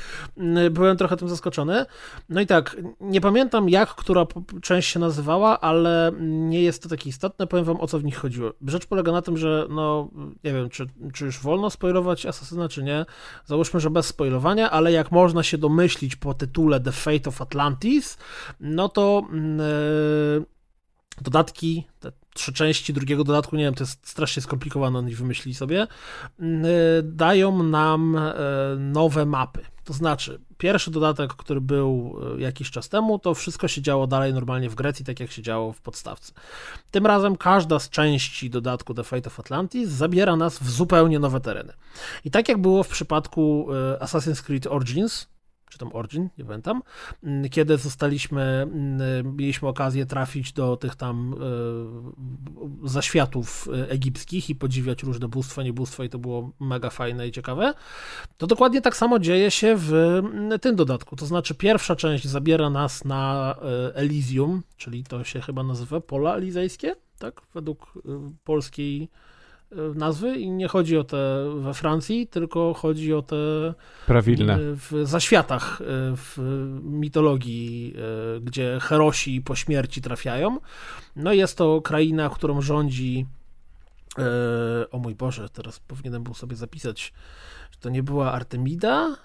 byłem trochę tym zaskoczony. No i tak, nie pamiętam pamiętam, jak która część się nazywała, ale nie jest to takie istotne. Powiem wam, o co w nich chodziło. Rzecz polega na tym, że no, nie wiem, czy, czy już wolno spoilować Asasyna, czy nie. Załóżmy, że bez spoilowania, ale jak można się domyślić po tytule The Fate of Atlantis, no to yy, dodatki, te trzy części drugiego dodatku, nie wiem, to jest strasznie skomplikowane, oni wymyślili sobie, yy, dają nam yy, nowe mapy. To znaczy, pierwszy dodatek, który był jakiś czas temu, to wszystko się działo dalej normalnie w Grecji, tak jak się działo w podstawce. Tym razem każda z części dodatku The Fate of Atlantis zabiera nas w zupełnie nowe tereny. I tak jak było w przypadku Assassin's Creed Origins, czy tam Origin, nie pamiętam, mm, kiedy zostaliśmy, mm, mieliśmy okazję trafić do tych tam e, zaświatów e, egipskich i podziwiać różne bóstwa, niebóstwa i to było mega fajne i ciekawe, to dokładnie tak samo dzieje się w mm, tym dodatku. To znaczy pierwsza część zabiera nas na e, Elysium, czyli to się chyba nazywa pola elizejskie, tak, według polskiej nazwy i nie chodzi o te we Francji, tylko chodzi o te prawilne w zaświatach e, w mitologii, e, gdzie herosi po śmierci trafiają. No jest to kraina, którą rządzi o mój Boże, teraz powinienem był sobie zapisać, że to nie była Artemida?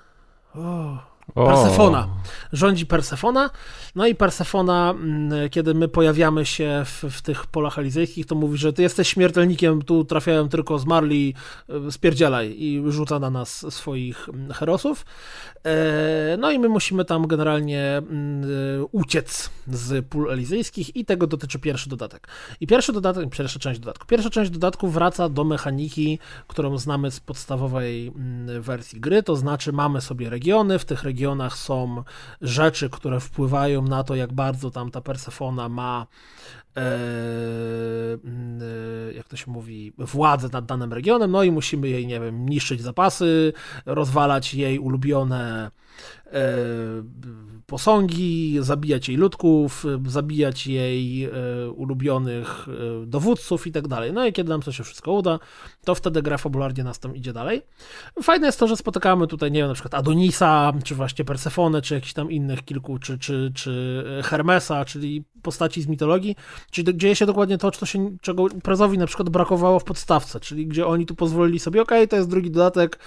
O, Persefona. Rządzi Persefona. No i Persefona, mm, kiedy my pojawiamy się w, w, tych polach elizejskich, to mówi, że ty jesteś śmiertelnikiem, tu trafiają tylko zmarli, e, spierdzielaj i rzuca na nas swoich mm, herosów. E, no i my musimy tam generalnie mm, uciec z pól elizejskich i tego dotyczy pierwszy dodatek. I pierwszy dodatek, pierwsza część dodatku. Pierwsza część dodatku wraca do mechaniki, którą znamy z podstawowej wersji gry, to znaczy mamy sobie regiony, w tych regionach regionach są rzeczy, które wpływają na to, jak bardzo tam ta Persefona ma e, e, jak to się mówi, władzę nad danym regionem, no i musimy jej, nie wiem, niszczyć zapasy, rozwalać jej ulubione E, posągi, zabijać jej ludków, zabijać jej e, ulubionych e, dowódców i tak dalej. No i kiedy nam to się wszystko uda, to wtedy gra fabularnie nas tam idzie dalej. Fajne jest to, że spotykamy tutaj, nie wiem, na przykład Adonisa, czy właśnie Persefonę, czy jakichś tam innych kilku, czy, czy, czy Hermesa, czyli postaci z mitologii, czyli dzieje się dokładnie to, się, czego Prezowi na przykład brakowało w podstawce, czyli gdzie oni tu pozwolili sobie, ok, to jest drugi dodatek,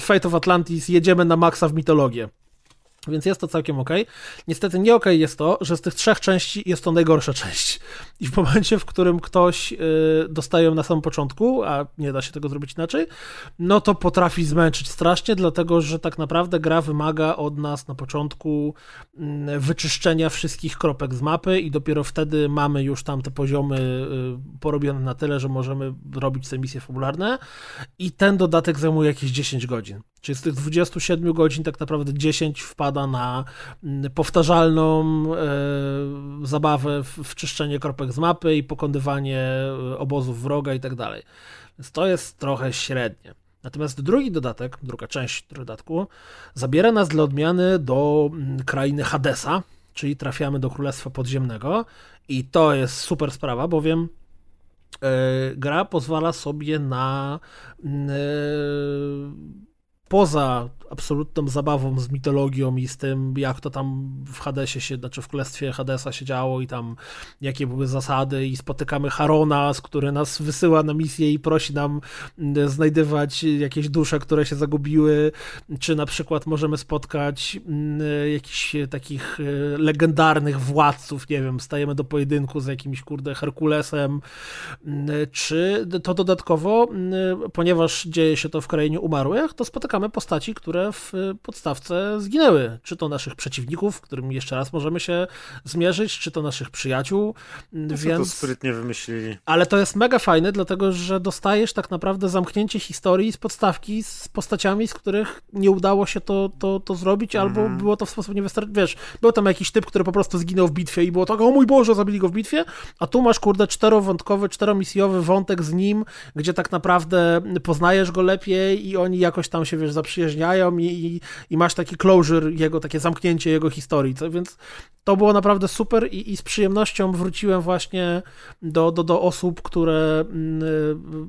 Fate of Atlantis, jedziemy na maksa w mitologię. Więc jest to całkiem ok. Niestety nie ok jest to, że z tych trzech części jest to najgorsza część. I w momencie, w którym ktoś y, dostaje ją na samym początku, a nie da się tego zrobić inaczej, no to potrafi zmęczyć strasznie, dlatego że tak naprawdę gra wymaga od nas na początku y, wyczyszczenia wszystkich kropek z mapy i dopiero wtedy mamy już tam te poziomy y, porobione na tyle, że możemy robić te misje fabularne. I ten dodatek zajmuje jakieś 10 godzin. Czyli z tych 27 godzin tak naprawdę 10 wpada na mm, powtarzalną e, zabawę w, czyszczenie kropek z mapy i pokonywanie e, obozów wroga i tak dalej. Więc to jest trochę średnie. Natomiast drugi dodatek, druga część dodatku, zabiera nas dla odmiany do mm, krainy Hadesa, czyli trafiamy do Królestwa Podziemnego i to jest super sprawa, bowiem e, gra pozwala sobie na mm, poza absolutną zabawą z mitologią i z tym, jak to tam w Hadesie się, znaczy w Królestwie Hadesa się działo i tam jakie były zasady i spotykamy Harona, z który nas wysyła na misję i prosi nam mm, znajdywać jakieś dusze, które się zagubiły, czy na przykład możemy spotkać mm, jakichś takich e, legendarnych władców, nie wiem, stajemy do pojedynku z jakimś, kurde, Herkulesem, mm, czy to dodatkowo, ponieważ dzieje się to w krainie umarłych, to spotykamy postaci, które w podstawce zginęły. Czy to naszych przeciwników, którym jeszcze raz możemy się zmierzyć, czy to naszych przyjaciół. No więc... to sprytnie wymyślili. Ale to jest mega fajne, dlatego że dostajesz tak naprawdę zamknięcie historii z podstawki z postaciami, z których nie udało się to, to, to zrobić, albo mhm. było to w sposób niewystarczający. Wiesz, był tam jakiś typ, który po prostu zginął w bitwie i było tak, o mój Boże, zabili go w bitwie, a tu masz, kurde, czterowątkowy, czteromisjowy wątek z nim, gdzie tak naprawdę poznajesz go lepiej i oni jakoś tam się, wiesz, wiesz, zaprzyjaźniają i, i, i masz taki closure jego, takie zamknięcie jego historii, co, więc to było naprawdę super i, i z przyjemnością wróciłem właśnie do, do, do osób, które mm,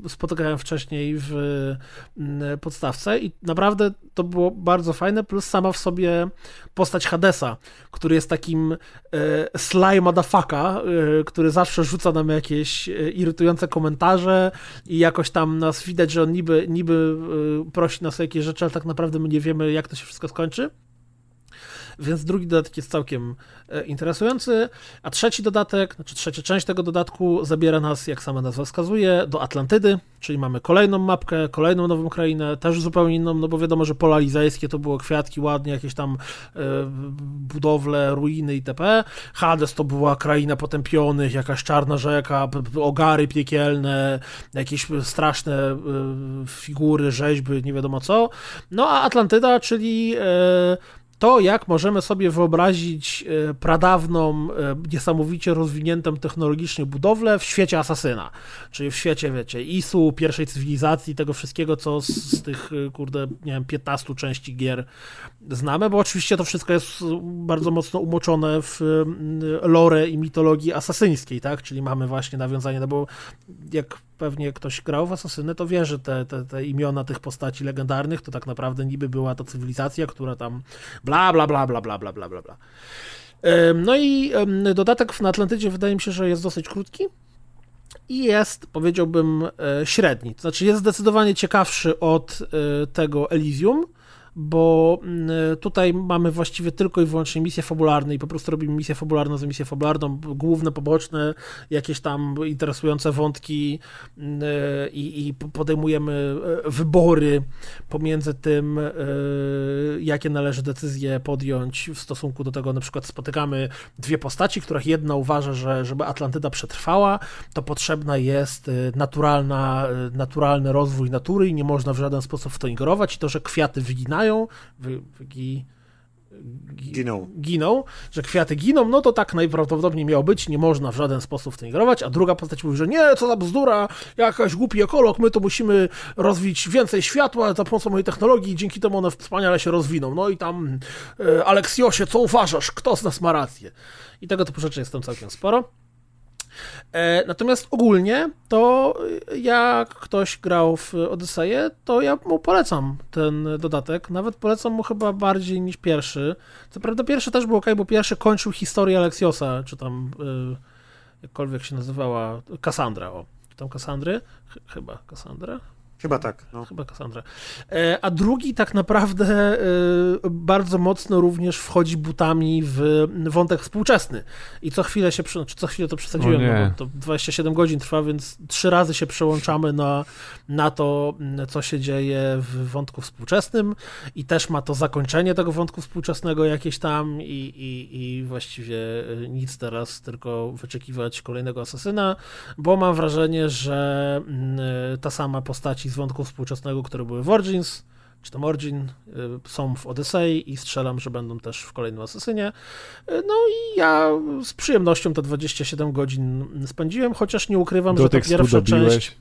spotykałem wcześniej w mm, podstawce i naprawdę to było bardzo fajne, plus sama w sobie postać Hadesa, który jest takim e, sly motherfucker, e, który zawsze rzuca nam jakieś e, irytujące komentarze i jakoś tam nas widać, że on niby, niby e, prosi nas o jakieś rzeczy, ale tak naprawdę my nie wiemy, jak to się wszystko skończy. Więc drugi dodatek jest całkiem e, interesujący, a trzeci dodatek, znaczy trzecia część tego dodatku zabiera nas, jak sama nazwa wskazuje, do Atlantydy, czyli mamy kolejną mapkę, kolejną nową krainę, też zupełnie inną, no bo wiadomo, że pola lizejskie to było kwiatki ładnie, jakieś tam e, budowle, ruiny itp. Hades to była kraina potępionych, jakaś czarna rzeka, ogary piekielne, jakieś straszne e, figury, rzeźby, nie wiadomo co. No a Atlantyda, czyli to, jak możemy sobie wyobrazić e, pradawną, e, niesamowicie rozwiniętą technologicznie budowlę w świecie asasyna. Czyli w świecie, wiecie, ISU, pierwszej cywilizacji, tego wszystkiego, co z, z tych, e, kurde, nie wiem, 15 części gier znamy, bo oczywiście to wszystko jest bardzo mocno umoczone w lore i mitologii asasyńskiej, tak? Czyli mamy właśnie nawiązanie, no bo jak pewnie ktoś grał w Asasynę, to wie, że te, te, te imiona tych postaci legendarnych to tak naprawdę niby była ta cywilizacja, która tam bla, bla, bla, bla, bla, bla, bla, bla. bla. No i dodatek na Atlantydzie wydaje mi się, że jest dosyć krótki i jest, powiedziałbym, e, średni. To znaczy jest zdecydowanie ciekawszy od e, tego Elysium, bo mm, tutaj mamy właściwie tylko i wyłącznie misje fabularne i po prostu robimy misję fabularną za misję fabularną, główne, poboczne, jakieś tam interesujące wątki mm, i, i podejmujemy e, wybory pomiędzy tym, e, jakie należy decyzje podjąć w stosunku do tego, na przykład spotykamy dwie postaci, których jedna uważa, że żeby Atlantyda przetrwała, to potrzebna jest e, naturalna, naturalny rozwój natury i nie można w żaden sposób w to ingerować. I to, że kwiaty wyginają, wy, wygi, giną. giną, że kwiaty giną, no to tak najprawdopodobniej miało być, nie można w żaden sposób w to ingerować, a druga postać mówi, że nie, co za bzdura, jakaś głupi ekolog, my to musimy rozwić więcej światła za pomocą mojej technologii i dzięki temu one wspaniale się rozwiną. No i tam, e, Aleksjosie, co uważasz, kto z nas ma rację? I tego typu rzeczy jest tam całkiem sporo. E, natomiast ogólnie to jak ktoś grał w Odyseję, to ja mu polecam ten dodatek. Nawet polecam mu chyba bardziej niż pierwszy. Co prawda pierwszy też był ok, bo pierwszy kończył historię Aleksiosa, czy tam e, jakkolwiek się nazywała, Kassandra, o. Czy tam Kassandry? Chyba Kassandra? Chyba tak. No. Chyba Kassandra. E, a drugi tak naprawdę e, bardzo mocno również wchodzi butami w wątek współczesny. I co chwilę się, czy co chwilę to przesadziłem, no, to 27 godzin trwa, więc trzy razy się przełączamy na, na to, co się dzieje w wątku współczesnym i też ma to zakończenie tego wątku współczesnego jakieś tam i, i, i właściwie e, nic teraz, tylko wyczekiwać kolejnego asasyna, bo mam wrażenie, że ta sama postać z wątku współczesnego, które były w Origins, czy tam Origin, y, są w Odyssey i strzelam, że będą też w kolejnym Asasynie. Y, no i ja z przyjemnością te 27 godzin spędziłem, chociaż nie ukrywam, do że ta pierwsza część...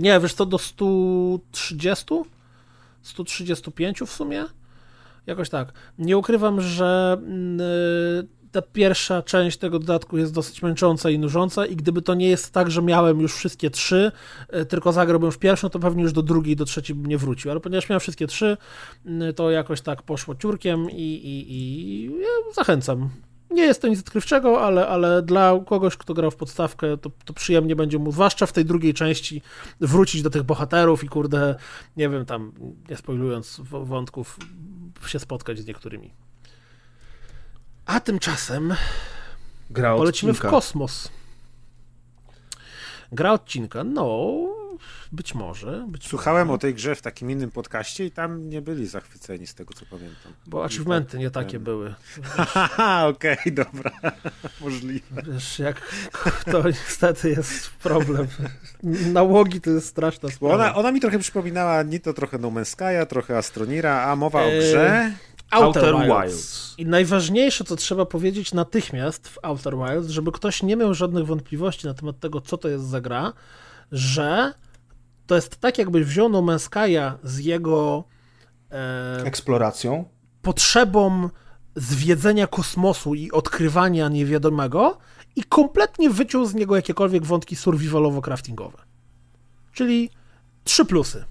Nie, wiesz co, do 130? 135 w sumie? Jakoś tak. Nie ukrywam, że y, ta pierwsza część tego dodatku jest dosyć męcząca i nużąca i gdyby to nie jest tak, że miałem już wszystkie trzy, e, tylko zagrałbym w pierwszą, to pewnie już do drugiej, do trzeciej bym nie wrócił, ale ponieważ miałem wszystkie trzy, to jakoś tak poszło ciurkiem i, i, i ja zachęcam. Nie jest to nic odkrywczego, ale, ale dla kogoś, kto grał w podstawkę, to, to przyjemnie będzie mu, zwłaszcza w tej drugiej części, wrócić do tych bohaterów i kurde, nie wiem, tam, nie spoilując wątków, się spotkać z niektórymi. A tymczasem Gra polecimy w kosmos. Gra odcinka, no, być może. Być Słuchałem może. o tej grze w takim innym podcaście i tam nie byli zachwyceni z tego, co pamiętam. Bo achievementy tak, nie takie ten... były. Haha, okej, okay, dobra. Możliwe. Wiesz, jak to niestety jest problem. Nałogi to jest straszna sprawa. Ona, ona mi trochę przypominała nie to trochę No Man's Sky'a, trochę Astronira, a mowa o grze... Outer, Outer Wilds. Wilds. I najważniejsze, co trzeba powiedzieć natychmiast w Outer Wilds, żeby ktoś nie miał żadnych wątpliwości na temat tego, co to jest za gra, że to jest tak, jakbyś wziął No z jego e, Eksploracją. potrzebą zwiedzenia kosmosu i odkrywania niewiadomego i kompletnie wyciął z niego jakiekolwiek wątki survivalowo-craftingowe. Czyli trzy plusy.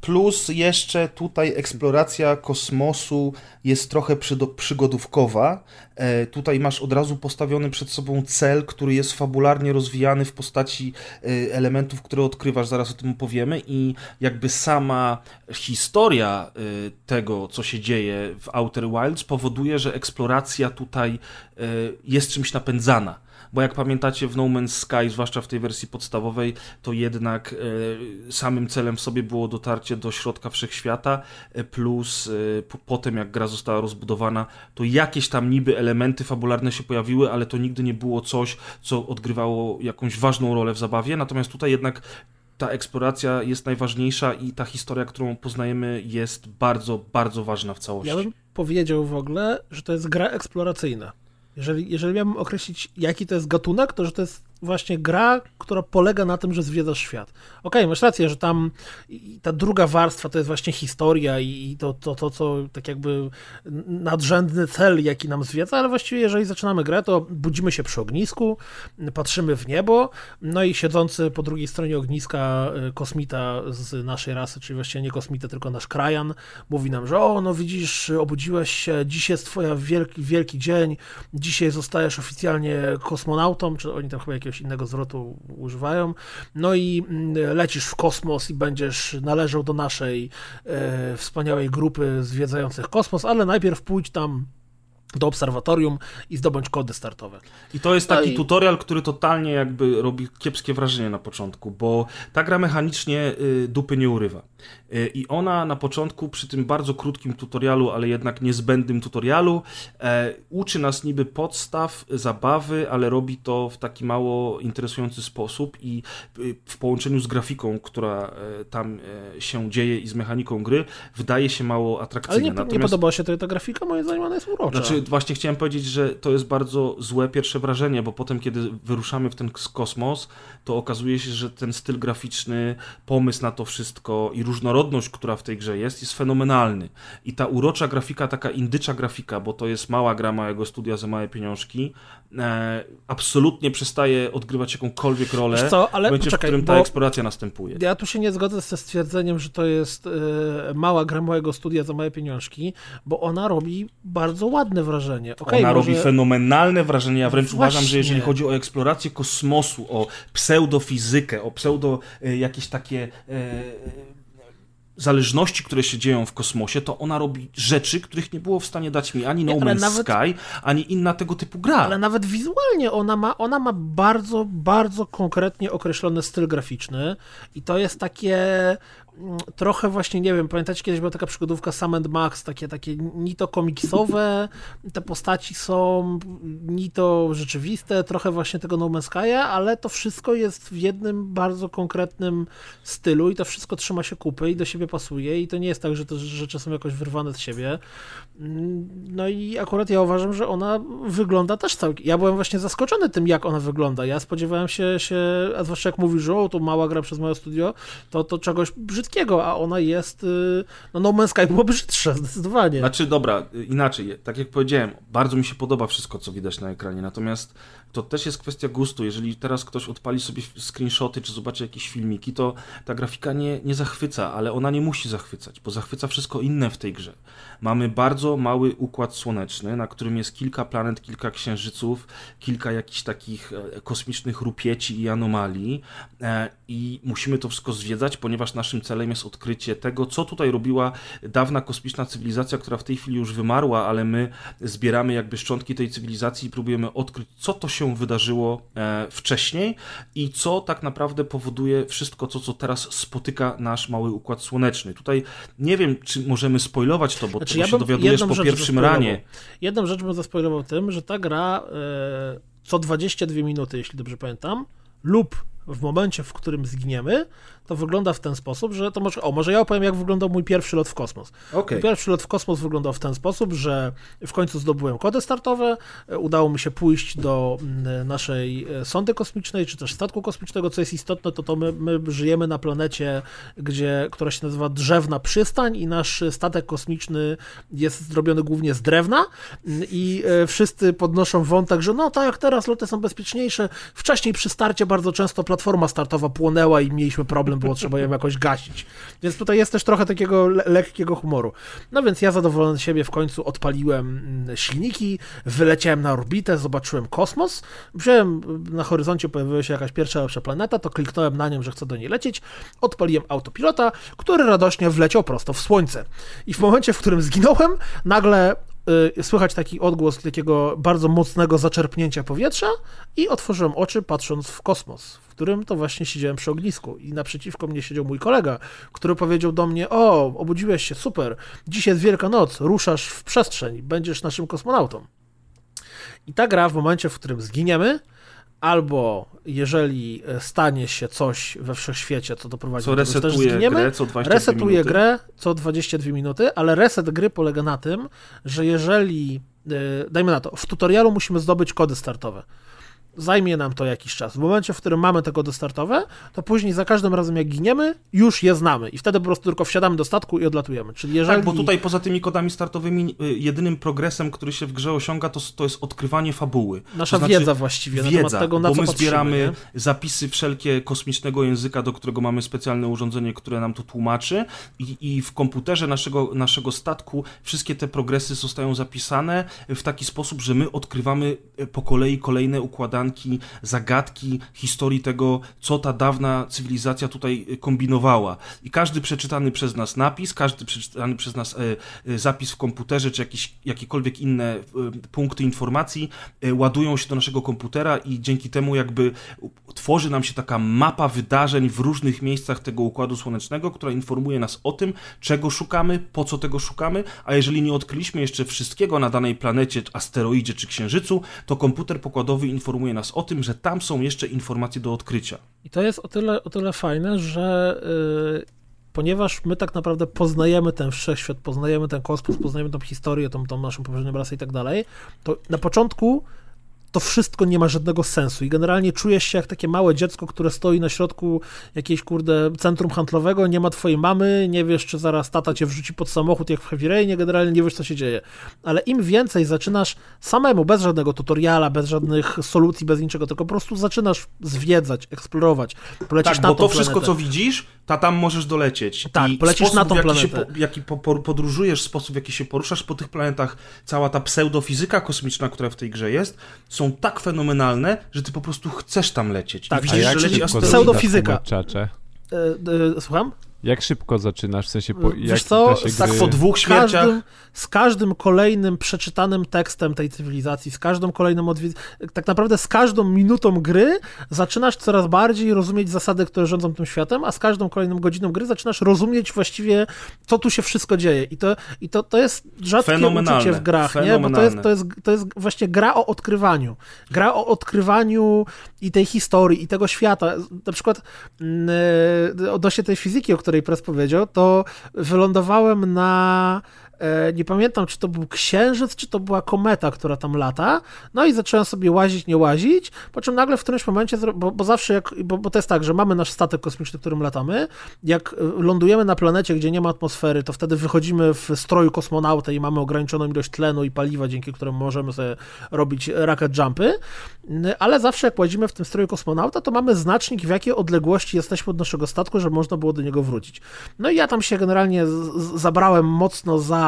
Plus jeszcze tutaj eksploracja kosmosu jest trochę przygodówkowa. E, tutaj masz od razu postawiony przed sobą cel, który jest fabularnie rozwijany w postaci e, elementów, które odkrywasz, zaraz o tym powiemy i jakby sama historia e, tego, co się dzieje w Outer Wilds powoduje, że eksploracja tutaj jest czymś napędzana bo jak pamiętacie w No Man's Sky, zwłaszcza w tej wersji podstawowej, to jednak e, samym celem w sobie było dotarcie do środka wszechświata, e, plus e, po, potem jak gra została rozbudowana, to jakieś tam niby elementy fabularne się pojawiły, ale to nigdy nie było coś, co odgrywało jakąś ważną rolę w zabawie, natomiast tutaj jednak ta eksploracja jest najważniejsza i ta historia, którą poznajemy jest bardzo, bardzo ważna w całości. Ja bym powiedział w ogóle, że to jest gra eksploracyjna. Jeżeli, jeżeli miałbym określić, jaki to jest gatunek, to że to jest właśnie gra, która polega na tym, że zwiedzasz świat. Okej, okay, masz rację, że tam ta druga warstwa to jest właśnie historia i to, to, to, co tak jakby nadrzędny cel, jaki nam zwiedza, ale właściwie jeżeli zaczynamy grę, to budzimy się przy ognisku, patrzymy w niebo, no i siedzący po drugiej stronie ogniska y, kosmita z naszej rasy, czyli właściwie nie kosmita, tylko nasz krajan, mówi nam, że o, no widzisz, obudziłeś się, dziś jest twoja wielki, wielki dzień, dzisiaj zostajesz oficjalnie kosmonautą, czy oni tam chyba jakieś jakiegoś innego zwrotu używają. No i mm, lecisz w kosmos i będziesz należał do naszej e, wspaniałej grupy zwiedzających kosmos, ale najpierw pójdź tam do obserwatorium i zdobądź kody startowe. I to jest taki no i... tutorial, który totalnie jakby robi kiepskie wrażenie na początku, bo ta gra mechanicznie y, dupy nie urywa. Y, I ona na początku, przy tym bardzo krótkim tutorialu, ale jednak niezbędnym tutorialu, e, uczy nas niby podstaw zabawy, ale robi to w taki mało interesujący sposób i y, w połączeniu z grafiką, która e, tam e, się dzieje i z mechaniką gry, wydaje się mało atrakcyjna. Ale nie, Natomiast... nie podobała się ta grafika? Moim zdaniem ona jest urocza. Znaczy, właśnie chciałem powiedzieć, że to jest bardzo złe pierwsze wrażenie, bo potem, kiedy wyruszamy w ten kosmos, to okazuje się, że ten styl graficzny, pomysł na to wszystko i różnorodność, która w tej grze jest, jest fenomenalny. I ta urocza grafika, taka indycza grafika, bo to jest mała gra małego studia za małe pieniążki, e, absolutnie przestaje odgrywać jakąkolwiek rolę co, ale w momencie, poczekaj, w którym ta eksploracja następuje. Ja tu się nie zgodzę ze stwierdzeniem, że to jest e, mała gra małego studia za małe pieniążki, bo ona robi bardzo ładne wrażenie. Okay, ona może... robi fenomenalne wrażenie. Ja wręcz Właśnie. uważam, że jeżeli chodzi o eksplorację kosmosu, o pseudofizykę, o pseudo e, jakieś takie e, zależności, które się dzieją w kosmosie, to ona robi rzeczy, których nie było w stanie dać mi ani No Man's nawet, Sky, ani inna tego typu gra. Ale nawet wizualnie ona ma, ona ma bardzo, bardzo konkretnie określony styl graficzny i to jest takie trochę właśnie, nie wiem, pamiętacie kiedyś była taka przygodówka Sam and Max, takie, takie ni to komiksowe, te postaci są ni to rzeczywiste, trochę właśnie tego No Man's Sky'a, ale to wszystko jest w jednym bardzo konkretnym stylu i to wszystko trzyma się kupy i do siebie pasuje i to nie jest tak, że te rzeczy są jakoś wyrwane z siebie. No i akurat ja uważam, że ona wygląda też całkiem. Ja byłem właśnie zaskoczony tym, jak ona wygląda. Ja spodziewałem się, się a zwłaszcza jak mówisz, że o, to mała gra przez moje studio, to, to czegoś brzydkiego, a ona jest. Y, no, No Man's Sky było brzydsze, zdecydowanie. Znaczy, dobra, inaczej. Tak jak powiedziałem, bardzo mi się podoba wszystko, co widać na ekranie. Natomiast to też jest kwestia gustu. Jeżeli teraz ktoś odpali sobie screenshoty, czy zobaczy jakieś filmiki, to ta grafika nie, nie zachwyca, ale ona nie musi zachwycać, bo zachwyca wszystko inne w tej grze. Mamy bardzo mały układ słoneczny, na którym jest kilka planet, kilka księżyców, kilka jakichś takich e, kosmicznych rupieci i anomalii e, i musimy to wszystko zwiedzać, ponieważ naszym celem jest odkrycie tego, co tutaj robiła dawna kosmiczna cywilizacja, która w tej chwili już wymarła, ale my zbieramy jakby szczątki tej cywilizacji i próbujemy odkryć, co to się wydarzyło e, wcześniej i co tak naprawdę powoduje wszystko to, co teraz spotyka nasz mały układ słoneczny. Tutaj nie wiem, czy możemy spoilować to, bo znaczy, ja się dowiadujesz po pierwszym ranie. Jedną rzecz bym zaspoilował tym, że ta gra e, co 22 minuty, jeśli dobrze pamiętam, lub w momencie, w którym zginiemy, to wygląda w ten sposób, że to może, o, może ja opowiem, jak wyglądał mój pierwszy lot w kosmos. Okay. Mój pierwszy lot w kosmos wyglądał w ten sposób, że w końcu zdobyłem kody startowe, udało mi się pójść do mm, naszej e, sondy kosmicznej, czy też statku kosmicznego, co jest istotne, to to my, my żyjemy na planecie, gdzie, która się nazywa Drzewna Przystań i nasz statek kosmiczny jest zrobiony głównie z drewna i e, wszyscy podnoszą wątek, że no tak teraz loty są bezpieczniejsze, wcześniej przy starcie bardzo często platforma startowa płonęła i mieliśmy problem było trzeba ją jakoś gasić. Więc tutaj jest też trochę takiego le lekkiego humoru. No więc ja zadowolony z siebie w końcu odpaliłem mm, silniki, wyleciałem na orbitę, zobaczyłem kosmos, wziąłem, na horyzoncie pojawiła się jakaś pierwsza lepsza planeta, to kliknąłem na nią, że chcę do niej lecieć, odpaliłem autopilota, który radośnie wleciał prosto w słońce. I w momencie, w którym zginąłem, nagle y, słychać taki odgłos takiego bardzo mocnego zaczerpnięcia powietrza i otworzyłem oczy patrząc w kosmos, w którym to właśnie siedziałem przy ognisku i naprzeciwko mnie siedział mój kolega, który powiedział do mnie, o, obudziłeś się, super, dziś jest Wielka Noc, ruszasz w przestrzeń, będziesz naszym kosmonautą. I ta gra w momencie, w którym zginiemy, albo jeżeli stanie się coś we wszechświecie, co doprowadzi co do tego, że resetuje zginiemy, grę co 22 resetuje minuty. grę co 22 minuty, ale reset gry polega na tym, że jeżeli, yy, dajmy na to, w tutorialu musimy zdobyć kody startowe. Zajmie nam to jakiś czas. W momencie, w którym mamy te kody startowe, to później za każdym razem jak giniemy, już je znamy i wtedy po prostu tylko wsiadamy do statku i odlatujemy. Czyli jeżeli... Tak, bo tutaj poza tymi kodami startowymi y, jedynym progresem, który się w grze osiąga, to, to jest odkrywanie fabuły. Nasza to znaczy wiedza właściwie na wiedza, temat tego, na bo co my patrzymy, zbieramy nie? zapisy wszelkie kosmicznego języka, do którego mamy specjalne urządzenie, które nam to tłumaczy i, i w komputerze naszego, naszego statku wszystkie te progresy zostają zapisane w taki sposób, że my odkrywamy e, po kolei kolejne zagadki historii tego, co ta dawna cywilizacja tutaj e, kombinowała. I każdy przeczytany przez nas napis, każdy przeczytany przez nas e, e, zapis w komputerze, czy jakieś, jakiekolwiek inne punkty informacji ładują się do naszego komputera i dzięki temu jakby tworzy nam się taka mapa wydarzeń w różnych miejscach tego Układu Słonecznego, która informuje nas o tym, czego szukamy, po co tego szukamy, a jeżeli nie odkryliśmy jeszcze wszystkiego na danej planecie, asteroidzie czy księżycu, to komputer pokładowy informuje nas o tym, że tam są jeszcze informacje do odkrycia. I to jest o tyle, o tyle fajne, że yy, ponieważ my tak naprawdę poznajemy ten wszechświat, poznajemy ten kosmos, poznajemy tą historię, tą, tą naszą poprzednią rasę i tak dalej, to na początku to wszystko nie ma żadnego sensu i generalnie czujesz się jak takie małe dziecko, które stoi na środku jakiejś, kurde, centrum handlowego, nie ma twojej mamy, nie wiesz, czy zaraz tata cię wrzuci pod samochód jak w Heavy Rainie, generalnie nie wiesz, co się dzieje. Ale im więcej zaczynasz samemu, bez żadnego tutoriala, bez żadnych solucji, bez niczego, tylko po prostu zaczynasz zwiedzać, eksplorować, polecisz Tak, na bo to wszystko, planetę. co widzisz, ta tam możesz dolecieć. Tak, I polecisz sposób, na tą jaki planetę. po, jaki po, po, podróżujesz, sposób, w jaki się poruszasz po tych planetach, cała ta pseudofizyka kosmiczna, która w tej grze jest, są tak fenomenalne, że ty po prostu chcesz tam lecieć. Tak, I A widzisz, jak że leci asteroida. Pseudofizyka. E, e, słucham? Jak szybko zaczynasz? W sensie, po, Wiesz jak co, da się Tak po dwóch z śmierciach. każdym, z każdym kolejnym przeczytanym tekstem tej cywilizacji, z każdą kolejną odwi- tak naprawdę z każdą minutą gry zaczynasz coraz bardziej rozumieć zasady, które rządzą tym światem, a z każdą kolejną godziną gry zaczynasz rozumieć właściwie, co tu się wszystko dzieje. I to, i to, to jest rzadkie uczucie w grach, nie? Bo to jest, to, jest, to jest właśnie gra o odkrywaniu. Gra o odkrywaniu i tej historii, i tego świata. Na przykład e, odnośnie tej fizyki, o której Press powiedział, to wylądowałem na nie pamiętam, czy to był księżyc, czy to była kometa, która tam lata. No i zacząłem sobie łazić, nie łazić, po czym nagle w którymś momencie, bo, bo zawsze jak, bo, bo to jest tak, że mamy nasz statek kosmiczny, którym latamy, jak e, lądujemy na planecie, gdzie nie ma atmosfery, to wtedy wychodzimy w stroju kosmonauta i mamy ograniczoną ilość tlenu i paliwa, dzięki któremu możemy sobie robić rocket jumpy, ale zawsze jak łazimy w tym stroju kosmonauta, to mamy znacznik, w jakiej odległości jesteśmy od naszego statku, żeby można było do niego wrócić. No i ja tam się generalnie zabrałem mocno za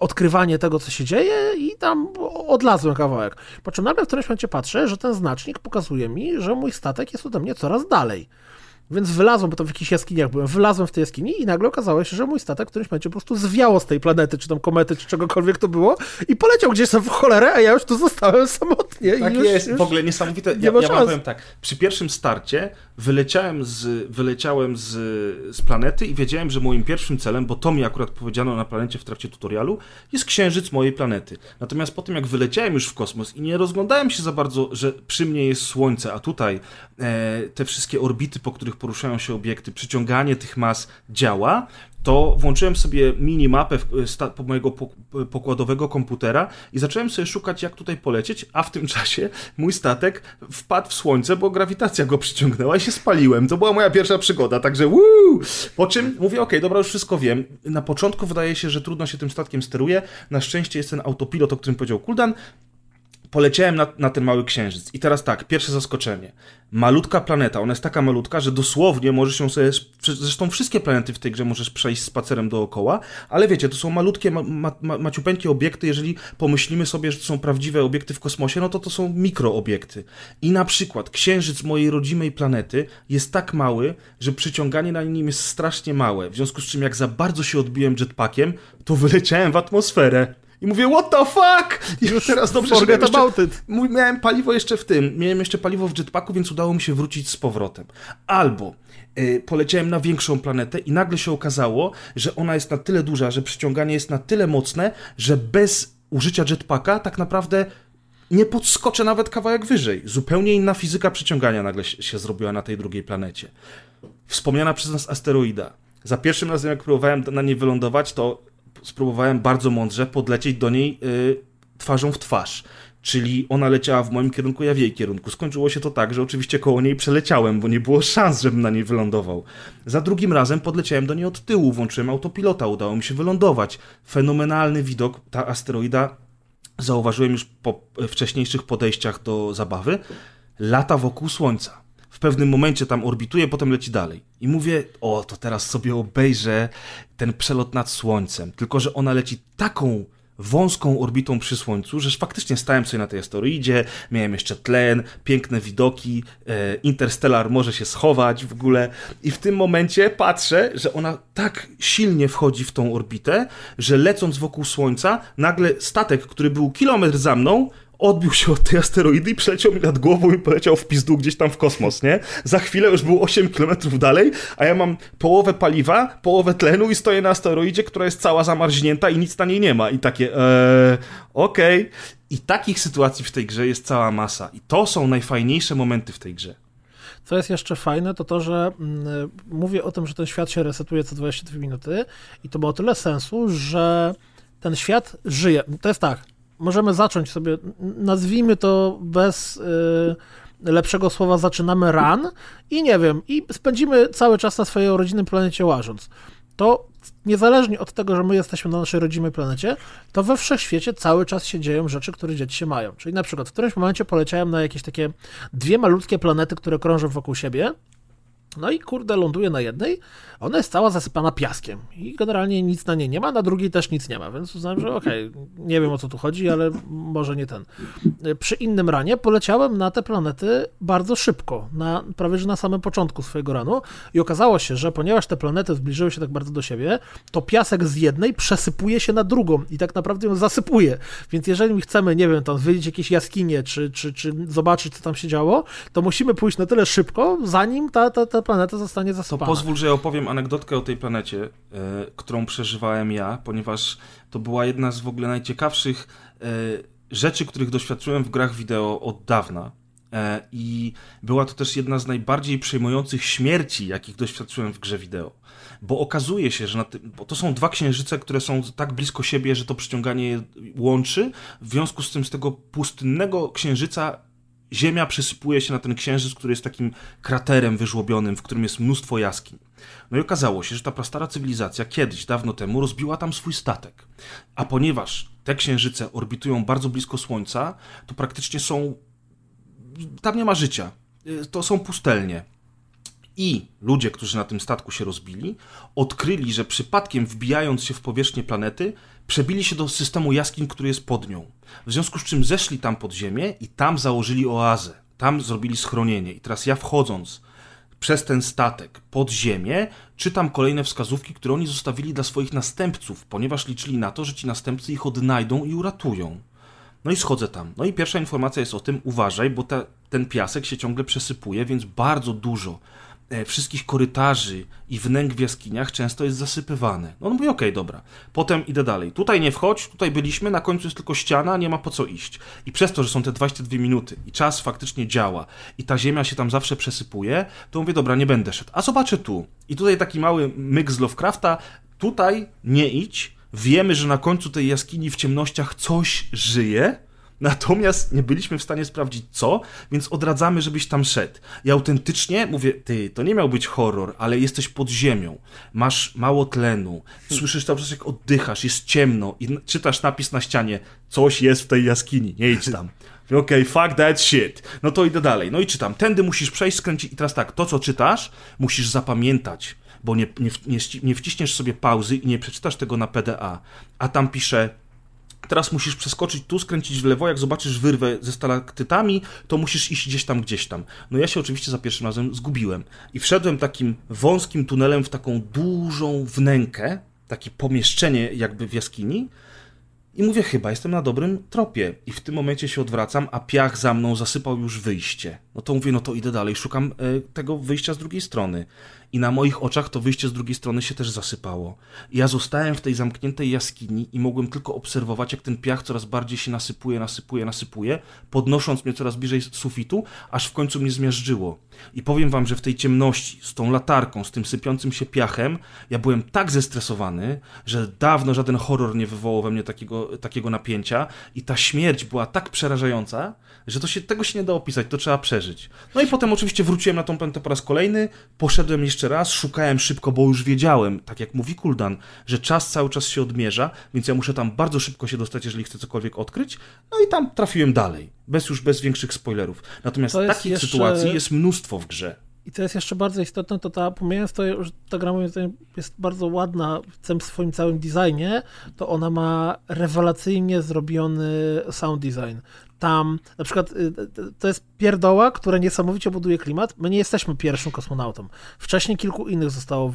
odkrywanie tego, co się dzieje i tam odlazłem kawałek. Po czym nagle w którymś momencie patrzę, że ten znacznik pokazuje mi, że mój statek jest ode mnie coraz dalej. Więc wylazłem, bo to w jakichś jaskiniach byłem, wylazłem w tej jaskini i nagle okazało się, że mój statek w którymś momencie po prostu zwiało z tej planety, czy tam komety, czy czegokolwiek to było i poleciał gdzieś tam w cholerę, a ja już tu zostałem samotnie. Tak już, jest, już... w ogóle niesamowite. nie Ja, ja wam powiem tak, przy pierwszym starcie wyleciałem, z, wyleciałem z, z planety i wiedziałem, że moim pierwszym celem, bo to mi akurat powiedziano na planecie w trakcie tutorialu, jest księżyc mojej planety. Natomiast po tym, jak wyleciałem już w kosmos i nie rozglądałem się za bardzo, że przy mnie jest Słońce, a tutaj e, te wszystkie orbity, po których poruszają się obiekty, przyciąganie tych mas działa, to włączyłem sobie minimapę po mojego pok- pokładowego komputera i zacząłem sobie szukać, jak tutaj polecieć, a w tym czasie mój statek wpadł w słońce, bo grawitacja go przyciągnęła i się spaliłem. To była moja pierwsza przygoda, także woo! Po czym mówię, okej, dobra, już wszystko wiem. Na początku wydaje się, że trudno się tym statkiem steruje. Na szczęście jest ten autopilot, o którym powiedział Kuldan. Poleciałem na, na ten mały księżyc. I teraz tak, pierwsze zaskoczenie. Malutka planeta, ona jest taka malutka, że dosłownie możesz ją sobie. Zresztą wszystkie planety w tej grze możesz przejść spacerem dookoła, ale wiecie, to są malutkie, ma, ma, ma, maciupeńkie obiekty. Jeżeli pomyślimy sobie, że to są prawdziwe obiekty w kosmosie, no to to są mikroobiekty. I na przykład księżyc mojej rodzimej planety jest tak mały, że przyciąganie na nim jest strasznie małe. W związku z czym, jak za bardzo się odbiłem jetpackiem, to wyleciałem w atmosferę. I mówię, what the fuck? I już teraz dobrze, że miałem jeszcze, miałem paliwo jeszcze w tym, miałem jeszcze paliwo w jetpacku, więc udało mi się wrócić z powrotem. Albo y, poleciałem na większą planetę i nagle się okazało, że ona jest na tyle duża, że przyciąganie jest na tyle mocne, że bez użycia jetpacka tak naprawdę nie podskoczę nawet kawałek wyżej. Zupełnie inna fizyka przyciągania nagle się, się zrobiła na tej drugiej planecie. Wspomniana przez nas asteroida. Za pierwszym razem, jak próbowałem na niej wylądować, to spróbowałem bardzo mądrze podlecieć do niej y, twarzą w twarz. Czyli ona leciała w moim kierunku, ja w jej kierunku. Skończyło się to tak, że oczywiście koło niej przeleciałem, bo nie było szans, żebym na niej wylądował. Za drugim razem podleciałem do niej od tyłu, włączyłem autopilota, udało mi się wylądować. Fenomenalny widok, ta asteroida, zauważyłem już po wcześniejszych podejściach do zabawy, lata wokół Słońca. W pewnym momencie tam orbituje, potem leci dalej. I mówię, o, to teraz sobie obejrzę ten przelot nad Słońcem. Tylko, że ona leci taką wąską orbitą przy Słońcu, że faktycznie stałem sobie na tej asteroidzie, miałem jeszcze tlen, piękne widoki, e, Interstellar może się schować w ogóle i w tym momencie patrzę, że ona tak silnie wchodzi w tą orbitę, że lecąc wokół Słońca, nagle statek, który był kilometr za mną, odbił się od tej asteroidy i przeleciał mi nad głową i poleciał w pizdu gdzieś tam w kosmos, nie? Za chwilę już był 8 km dalej, a ja mam połowę paliwa, połowę tlenu i stoję na asteroidzie, która jest cała zamarznięta i nic na niej nie ma. I takie, eee, okej. I takich sytuacji w tej grze jest cała masa. I to są najfajniejsze momenty w tej grze. Co jest jeszcze fajne, to to, że mm, mówię o tym, że ten świat się resetuje co 22 minuty i to ma o tyle sensu, że ten świat żyje. To jest tak, możemy zacząć sobie, nazwijmy to bez y, lepszego słowa, zaczynamy run i nie wiem, i spędzimy cały czas na swojej rodzinnej planecie łażąc. To niezależnie od tego, że my jesteśmy na naszej rodzimej planecie, to we wszechświecie cały czas się dzieją rzeczy, które dzieci się mają. Czyli na przykład w którymś momencie poleciałem na jakieś takie dwie malutkie planety, które krążą wokół siebie. No i kurde, ląduje na jednej, ona jest cała zasypana piaskiem. I generalnie nic na niej nie ma, na drugiej też nic nie ma, więc uznałem, że okej, nie wiem o co tu chodzi, ale może nie ten. Przy innym ranie poleciałem na te planety bardzo szybko, na, prawie że na samym początku swojego ranu. I okazało się, że ponieważ te planety zbliżyły się tak bardzo do siebie, to piasek z jednej przesypuje się na drugą i tak naprawdę ją zasypuje, więc jeżeli chcemy, nie wiem, tam zwiedzić jakieś jaskinie, czy, czy, czy zobaczyć, co tam się działo, to musimy pójść na tyle szybko, zanim ta, ta, ta planeta zostanie To zasypana. pozwól, że ja opowiem anegdotkę o tej planecie, e, którą przeżywałem ja, ponieważ to była jedna z w ogóle najciekawszych e, rzeczy, których doświadczyłem w grach wideo od dawna. E, I była to też jedna z najbardziej przejmujących śmierci, jakich doświadczyłem w grze wideo. Bo okazuje się, że na ty... bo to są dwa księżyce, które są tak blisko siebie, że to przyciąganie je łączy. W związku z tym z tego pustynnego księżyca Ziemia przysypuje się na ten księżyc, który jest takim kraterem wyżłobionym, w którym jest mnóstwo jaskiń. No i okazało się, że ta prastara cywilizacja kiedyś, dawno temu, rozbiła tam swój statek. A ponieważ te księżyce orbitują bardzo blisko Słońca, to praktycznie są. Tam nie ma życia. Y, To są pustelnie. I ludzie, którzy na tym statku się rozbili, odkryli, że przypadkiem wbijając się w powierzchnię planety, przebili się do systemu jaskiń, który jest pod nią. W związku z czym zeszli tam pod ziemię i tam założyli oazę. Tam zrobili schronienie. I teraz ja wchodząc przez ten statek pod ziemię, czytam kolejne wskazówki, które oni zostawili dla swoich następców, ponieważ liczyli na to, że ci następcy ich odnajdą i uratują. No i schodzę tam. No i pierwsza informacja jest o tym, uważaj, bo ta, ten piasek się ciągle przesypuje, więc bardzo dużo wszystkich korytarzy i wnęk w jaskiniach często jest zasypywane. No on mówi, okej, okay, dobra. Potem idę dalej. Tutaj nie wchodź, tutaj byliśmy, na końcu jest tylko ściana, nie ma po co iść. I przez to, że są te 22 minuty i czas faktycznie działa i ta ziemia się tam zawsze przesypuje, to mówię, dobra, nie będę szedł. A zobaczę tu. I tutaj taki mały myk z Lovecrafta, tutaj nie idź, Wiemy, że na końcu tej jaskini w ciemnościach coś żyje, natomiast nie byliśmy w stanie sprawdzić co, więc odradzamy, żebyś tam szedł. I autentycznie mówię, ty, to nie miał być horror, ale jesteś pod ziemią, masz mało tlenu, słyszysz cały czas jak oddychasz, jest ciemno i czytasz napis na ścianie, coś jest w tej jaskini, nie idź tam. Okej, okay, fuck that shit. No to idę dalej. No i czytam. Tędy musisz przejść, skręcić. I teraz tak, to co czytasz, musisz zapamiętać bo nie, nie, nie, nie wciśniesz sobie pauzy i nie przeczytasz tego na PDA, a tam pisze teraz musisz przeskoczyć tu, skręcić w lewo, jak zobaczysz wyrwę ze stalaktytami, to musisz iść gdzieś tam, gdzieś tam. No ja się oczywiście za pierwszym razem zgubiłem i wszedłem takim wąskim tunelem w taką dużą wnękę, takie pomieszczenie jakby w jaskini i mówię, chyba jestem na dobrym tropie. I w tym momencie się odwracam, a piach za mną zasypał już wyjście. No to mówię, no to idę dalej, szukam y, tego wyjścia z drugiej strony i na moich oczach to wyjście z drugiej strony się też zasypało. Ja zostałem w tej zamkniętej jaskini i mogłem tylko obserwować, jak ten piach coraz bardziej się nasypuje, nasypuje, nasypuje, podnosząc mnie coraz bliżej sufitu, aż w końcu mnie zmiażdżyło. I powiem wam, że w tej ciemności, z tą latarką, z tym sypiącym się piachem, ja byłem tak zestresowany, że dawno żaden horror nie wywołał we mnie takiego, takiego napięcia i ta śmierć była tak przerażająca, że to się, tego się nie da opisać, to trzeba przeżyć. No i potem oczywiście wróciłem na tą pętę po raz kolejny, poszedłem jeszcze raz, szukałem szybko, bo już wiedziałem, tak jak mówi Kuldan, że czas cały czas się odmierza, więc ja muszę tam bardzo szybko się dostać, jeżeli chcę cokolwiek odkryć. No i tam trafiłem dalej, bez już bez większych spoilerów. Natomiast takich jeszcze... sytuacji jest mnóstwo w grze. I to jest jeszcze bardzo istotne, to ta, pomijając to, że ta gra moim zdaniem jest bardzo ładna w swoim całym designie, to ona ma rewelacyjnie zrobiony sound design tam, na przykład y, to jest pierdoła, która niesamowicie buduje klimat. My nie jesteśmy pierwszym kosmonautą. Wcześniej kilku innych zostało,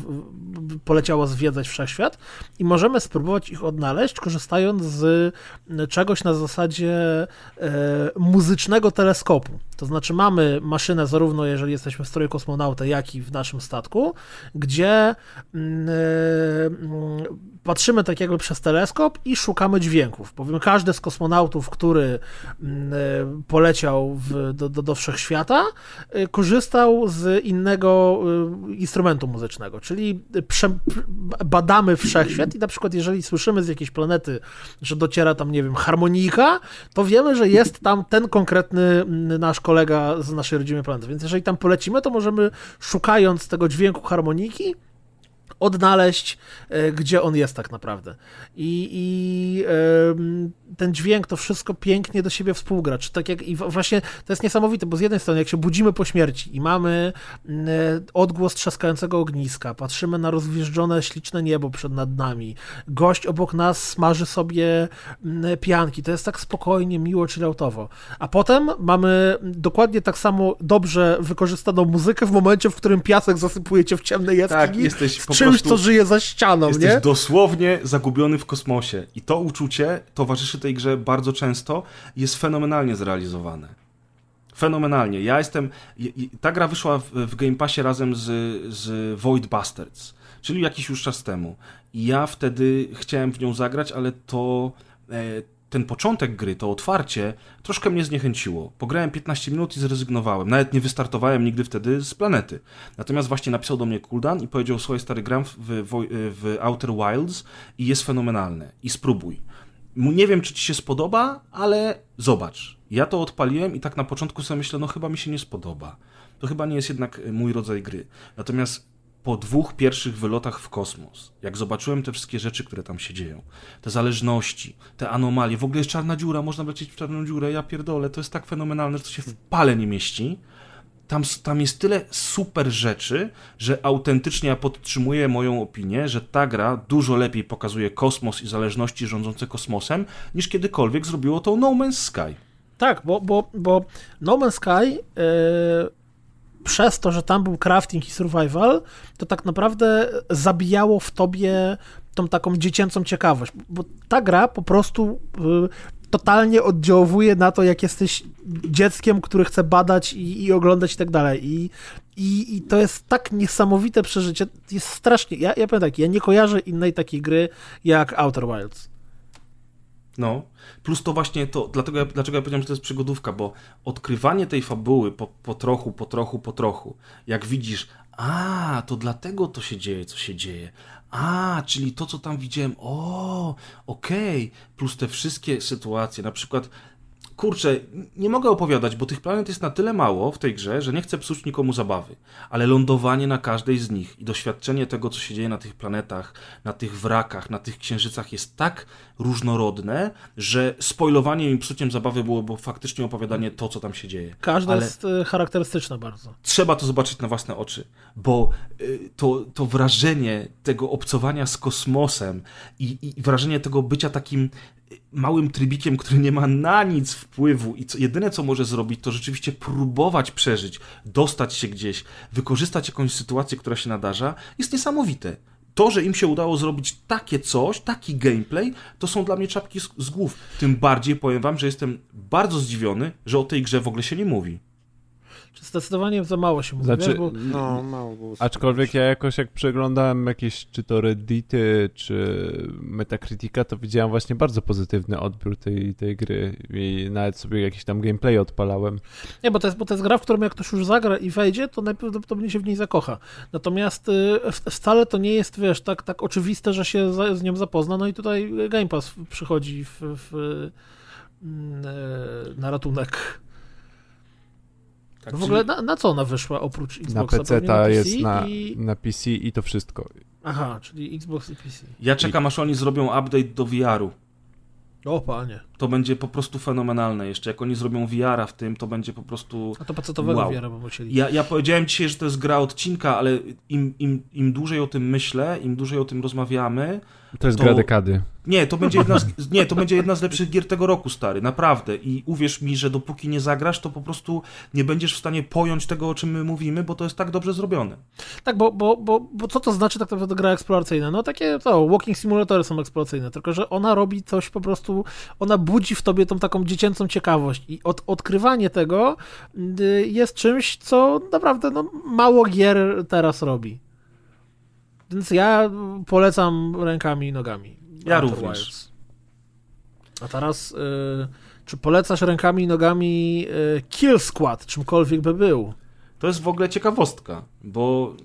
poleciało zwiedzać wszechświat i możemy spróbować ich odnaleźć, korzystając z czegoś na zasadzie e, muzycznego teleskopu. To znaczy mamy maszynę zarówno jeżeli jesteśmy w stroju kosmonauta, jak i w naszym statku, gdzie e, patrzymy tak jakby przez teleskop i szukamy dźwięków. Bowiem każdy z kosmonautów, który mm, e, poleciał w, do, do, do wszechświata, e, korzystał z innego e, instrumentu muzycznego, czyli prze, badamy wszechświat i na przykład jeżeli słyszymy z jakiejś planety, że dociera tam, nie wiem, harmonika, to wiemy, że jest tam ten konkretny mm, nasz kolega z naszej rodzimej planety. Więc jeżeli tam polecimy, to możemy szukając tego dźwięku harmoniki, odnaleźć, e, gdzie on jest tak naprawdę. I, i ten dźwięk, to wszystko pięknie do siebie współgra. Czy tak jak, I właśnie to jest niesamowite, bo z jednej strony, jak się budzimy po śmierci i mamy mm, e, odgłos trzaskającego ogniska, patrzymy na rozwieżdżone, śliczne niebo przed nad nami, gość obok nas smaży sobie mm, pianki, to jest tak spokojnie, miło, chilloutowo. A potem mamy dokładnie tak samo dobrze wykorzystaną muzykę w momencie, w którym piasek zasypuje cię w ciemnej jaskini. Tak, jesteś po czymś, co żyje za ścianą, jesteś nie? dosłownie zagubiony w kosmosie. I to uczucie towarzyszy tej grze bardzo często jest fenomenalnie zrealizowane. Fenomenalnie. Ja jestem... Ta gra wyszła w, Game Passie razem z, z Void Bastards, czyli jakiś już czas temu. I ja wtedy chciałem w nią zagrać, ale to... E, ten początek gry, to otwarcie, troszkę mnie zniechęciło. Pograłem 15 minut i zrezygnowałem. Nawet nie wystartowałem nigdy wtedy z planety. Natomiast właśnie napisał do mnie Kuldan i powiedział: Słuchaj, stary, gram w, w, w Outer Wilds i jest fenomenalne. I spróbuj. Nie wiem, czy ci się spodoba, ale zobacz. Ja to odpaliłem i tak na początku sobie myślę: No, chyba mi się nie spodoba. To chyba nie jest jednak mój rodzaj gry. Natomiast po dwóch pierwszych wylotach w kosmos, jak zobaczyłem te wszystkie rzeczy, które tam się dzieją, te zależności, te anomalie, w ogóle jest czarna dziura, można lecieć w czarną dziurę, ja pierdolę, to jest tak fenomenalne, że to się w pale nie mieści. Tam, tam jest tyle super rzeczy, że autentycznie ja podtrzymuję moją opinię, że ta gra dużo lepiej pokazuje kosmos i zależności rządzące kosmosem, niż kiedykolwiek zrobiło to No Man's Sky. Tak, bo, bo, bo No Man's Sky yy przez to, że tam był crafting i survival, to tak naprawdę zabijało w tobie tą taką dziecięcą ciekawość, bo ta gra po prostu y, totalnie oddziałuje na to, jak jesteś dzieckiem, który chce badać i, i oglądać i tak dalej. I, i, I to jest tak niesamowite przeżycie, jest strasznie, ja, ja powiem tak, ja nie kojarzę innej takiej gry jak Outer Wilds. No, plus to właśnie to, dlatego ja, dlaczego ja powiedziałem, że to jest przygodówka, bo odkrywanie tej fabuły po, po trochu, po trochu, po trochu, jak widzisz, a, to dlatego to się dzieje, co się dzieje, a, czyli to, co tam widziałem, o, okej, okay. plus te wszystkie sytuacje, na przykład kurczę, nie mogę opowiadać, bo tych planet jest na tyle mało w tej grze, że nie chcę psuć nikomu zabawy. Ale lądowanie na każdej z nich i doświadczenie tego, co się dzieje na tych planetach, na tych wrakach, na tych księżycach jest tak różnorodne, że spoilowanie i psuciem zabawy byłoby faktycznie opowiadanie to, co tam się dzieje. Każda Ale jest e, charakterystyczna bardzo. Trzeba to zobaczyć na własne oczy, bo y, to, to wrażenie tego obcowania z kosmosem i, i wrażenie tego bycia takim małym trybikiem, który nie ma na nic wpływu i co, jedyne co może zrobić, to rzeczywiście próbować przeżyć, dostać się gdzieś, wykorzystać jakąś sytuację, która się nadarza, jest niesamowite. To, że im się udało zrobić takie coś, taki gameplay, to są dla mnie czapki z, z głów. Tym bardziej powiem wam, że jestem bardzo zdziwiony, że o tej grze w ogóle się nie mówi. Zdecydowanie za mało się mówi, znaczy, wiesz, bo... No, mało było. Aczkolwiek ja jakoś jak przeglądałem jakieś czy to Reddity, czy Metacritica, to widziałem właśnie bardzo pozytywny odbiór tej, tej gry i nawet sobie jakiś tam gameplay odpalałem. Nie, bo to, jest, bo to jest gra, w którą jak ktoś już zagra i wejdzie, to najprawdopodobniej się w niej zakocha. Natomiast y, wcale to nie jest, wiesz, tak, tak oczywiste, że się z nią zapozna, no i tutaj Game Pass przychodzi w, w, mm, e, na ratunek. Tak, no w ogóle na, na, co ona wyszła oprócz Xboxa? Na PC ta jest na, i... na PC i to wszystko. Aha, czyli Xbox i PC. Ja czekam, I... aż oni zrobią update do VR-u. O panie. To będzie po prostu fenomenalne jeszcze. Jak oni zrobią VR-a w tym, to będzie po prostu. A to pecetowego wow. VR-a by musieli. Ja, ja powiedziałem dzisiaj, że to jest gra odcinka, ale im, im, im dłużej o tym myślę, im dłużej o tym rozmawiamy. To jest to... gra dekady. Nie, to będzie jedna z, nie, to będzie jedna z lepszych gier tego roku, stary, naprawdę. I uwierz mi, że dopóki nie zagrasz, to po prostu nie będziesz w stanie pojąć tego, o czym my mówimy, bo to jest tak dobrze zrobione. Tak, bo, bo, bo, bo co to znaczy tak naprawdę gra eksploracyjna? No takie to, walking simulatory są eksploracyjne, tylko że ona robi coś po prostu, ona budzi w tobie tą taką dziecięcą ciekawość i od, odkrywanie tego y, jest czymś, co naprawdę no, mało gier teraz robi. Więc ja polecam rękami i nogami. Ja również. A teraz, y, czy polecasz rękami i nogami y, Kill Squad, czymkolwiek by był? To jest w ogóle ciekawostka, bo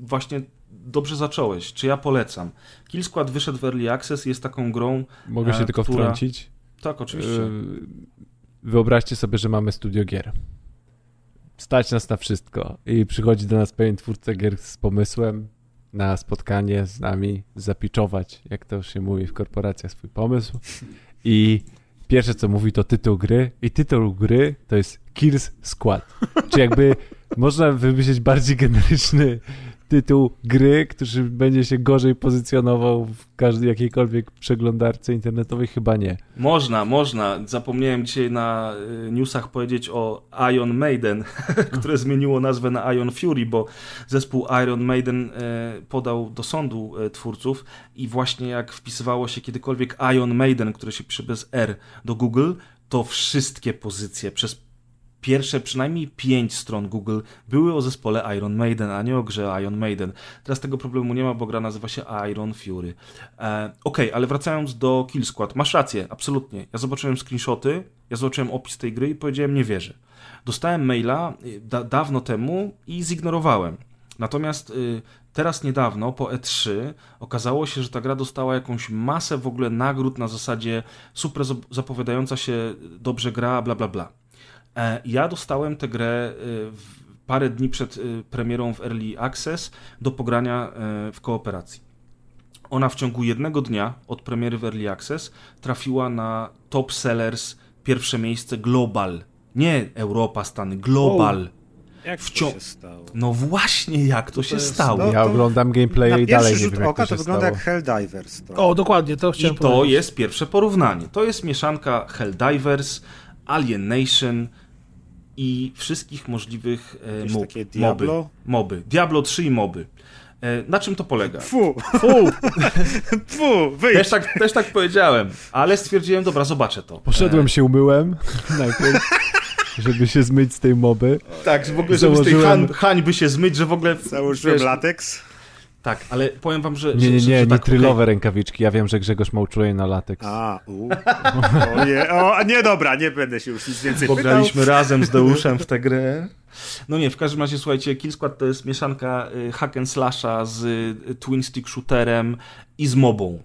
właśnie dobrze zacząłeś. Czy ja polecam? Kill Squad wyszedł w Early Access jest taką grą, Mogę się e, tylko która... wtrącić? Tak, oczywiście. E, wyobraźcie sobie, że mamy studio gier. Stać nas na wszystko i przychodzi do nas pewien twórca gier z pomysłem, na spotkanie z nami, zapiczować, jak to się mówi w korporacjach, swój pomysł. I pierwsze, co mówi, to tytuł gry. I tytuł gry to jest Kills Squad. Czy jakby można wymyślić bardziej generyczny tytuł gry, który będzie się gorzej pozycjonował w każdej jakiejkolwiek przeglądarce internetowej? Chyba nie. Można, można. Zapomniałem dzisiaj na y, newsach powiedzieć o Iron Maiden, które zmieniło nazwę na Iron Fury, bo zespół Iron Maiden y, podał do sądu y, twórców i właśnie jak wpisywało się kiedykolwiek Iron Maiden, które się pisze bez R do Google, to wszystkie pozycje przez pierwsze przynajmniej pięć stron Google były o zespole Iron Maiden, a nie o grze Iron Maiden. Teraz tego problemu nie ma, bo gra nazywa się Iron Fury. E, Okej, okay, ale wracając do Kill Squad, masz rację, absolutnie. Ja zobaczyłem screenshoty, ja zobaczyłem opis tej gry i powiedziałem, nie wierzę. Dostałem maila y, da dawno temu i zignorowałem. Natomiast y, teraz niedawno, po E3, okazało się, że ta gra dostała jakąś masę w ogóle nagród na zasadzie super zapowiadająca się dobrze gra, bla bla bla. E, ja dostałem tę grę e, parę dni przed e, premierą w Early Access do pogrania w kooperacji. Ona w ciągu jednego dnia od premiery w Early Access trafiła na top sellers pierwsze miejsce global. Nie Europa, Stany, global. Jak to się stało? No właśnie, jak to, to się jest, stało? No, ja oglądam gameplay i dalej nie wiem, jak oka to, to wygląda jak Helldivers. To. O, dokładnie, to chciałem I to powiedzieć. jest pierwsze porównanie. To jest mieszanka Helldivers, Alienation, i wszystkich możliwych e, mob, takie Diablo? moby. Moby. Diablo 3 i moby. E, na czym to polega? Fu, Fu, fu, wyjdź! też, tak, też tak powiedziałem, ale stwierdziłem, dobra, zobaczę to. Poszedłem się umyłem najpierw, żeby się zmyć z tej moby. E, tak, w ogóle, żeby z tej Założyłem- hań, hańby się zmyć, że w ogóle... Założyłem wiesz, lateks. Tak, ale powiem wam, że... Nie, nie, że, nie, że nie tak, trylowe rękawiczki. Ja wiem, że Grzegorz ma uczulenie na lateks. A, u. O, je, o, nie, dobra, nie będę się już nic więcej Bo pytał. graliśmy razem z Deuszem w tę grę. No nie, w każdym razie słuchajcie, Kill Squad to jest mieszanka y, hack and slasha z y, twin stick shooterem i z mobą.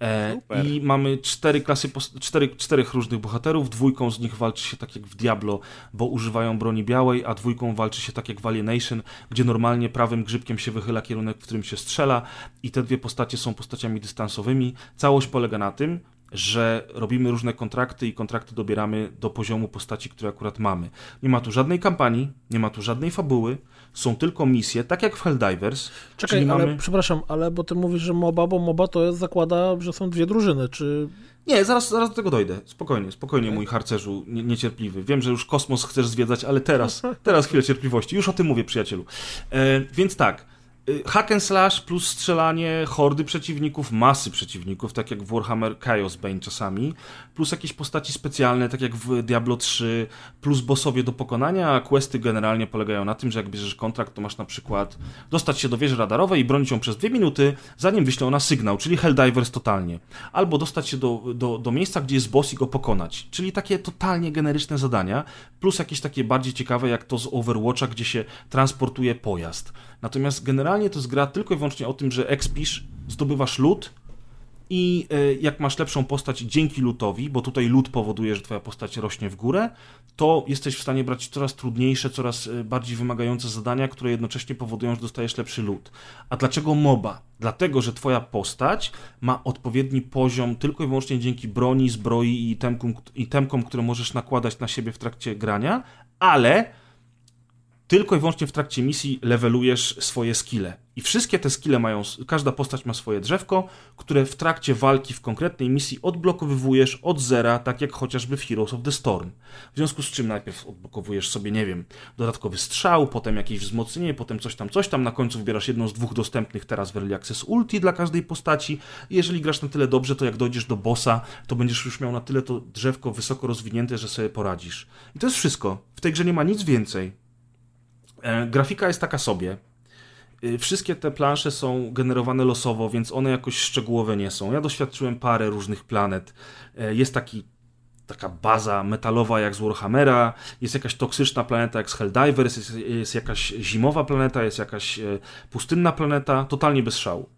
E, Super. I mamy cztery klasy, cztery, czterech różnych bohaterów. Dwójką z nich walczy się tak jak w Diablo, bo używają broni białej, a dwójką walczy się tak jak w Alienation, gdzie normalnie prawym grzybkiem się wychyla kierunek, w którym się strzela. I te dwie postacie są postaciami dystansowymi. Całość polega na tym, że robimy różne kontrakty i kontrakty dobieramy do poziomu postaci, które akurat mamy. Nie ma tu żadnej kampanii, nie ma tu żadnej fabuły, są tylko misje, tak jak w Helldivers. Czekaj, czyli ale mamy... przepraszam, ale bo ty mówisz, że MOBA, bo MOBA to jest, zakłada, że są dwie drużyny, czy... Nie, zaraz, zaraz do tego dojdę. Spokojnie, spokojnie, mój harcerzu nie, niecierpliwy. Wiem, że już kosmos chcesz zwiedzać, ale teraz, teraz chwilę cierpliwości. Już o tym mówię, przyjacielu. E, więc tak. E, Hack and slash plus strzelanie, hordy przeciwników, masy przeciwników, tak jak w Warhammer Chaos Bane czasami, plus jakieś postaci specjalne, tak jak w Diablo 3, plus bossowie do pokonania, a questy generalnie polegają na tym, że jak bierzesz kontrakt, to masz na przykład dostać się do wieży radarowej i bronić ją przez dwie minuty, zanim wyślą na sygnał, czyli Helldivers totalnie. Albo dostać się do, do, do miejsca, gdzie jest boss i go pokonać. Czyli takie totalnie generyczne zadania, plus jakieś takie bardziej ciekawe, jak to z Overwatcha, gdzie się transportuje pojazd. Natomiast generalnie to jest gra tylko i wyłącznie o tym, że expisz, zdobywasz loot, i e, jak masz lepszą postać dzięki lutowi, bo tutaj lód powoduje, że twoja postać rośnie w górę, to jesteś w stanie brać coraz trudniejsze, coraz e, bardziej wymagające zadania, które jednocześnie powodują, że dostajesz lepszy lód. A dlaczego MOBA? Dlatego, że twoja postać ma odpowiedni poziom tylko i wyłącznie dzięki broni, zbroi i itemkom, i itemkom które możesz nakładać na siebie w trakcie grania, ale tylko i wyłącznie w trakcie misji levelujesz swoje skille. I wszystkie te skille mają, każda postać ma swoje drzewko, które w trakcie walki w konkretnej misji odblokowywujesz od zera, tak jak chociażby w Heroes of the Storm. W związku z czym najpierw odblokowujesz sobie, nie wiem, dodatkowy strzał, potem jakieś wzmocnienie, potem coś tam, coś tam, na końcu wybierasz jedną z dwóch dostępnych teraz w Early Access ulti dla każdej postaci. I jeżeli grasz na tyle dobrze, to jak dojdziesz do bossa, to będziesz już miał na tyle to drzewko wysoko rozwinięte, że sobie poradzisz. I to jest wszystko. W tej grze nie ma nic więcej. E, grafika jest taka sobie. E, Wszystkie te plansze są generowane losowo, więc one jakoś szczegółowe nie są. Ja doświadczyłem parę różnych planet. E, Jest taki, taka baza metalowa jak z Warhammera, jest jakaś toksyczna planeta jak z Helldivers, jest, jest jakaś zimowa planeta, jest jakaś pustynna planeta, totalnie bez szału.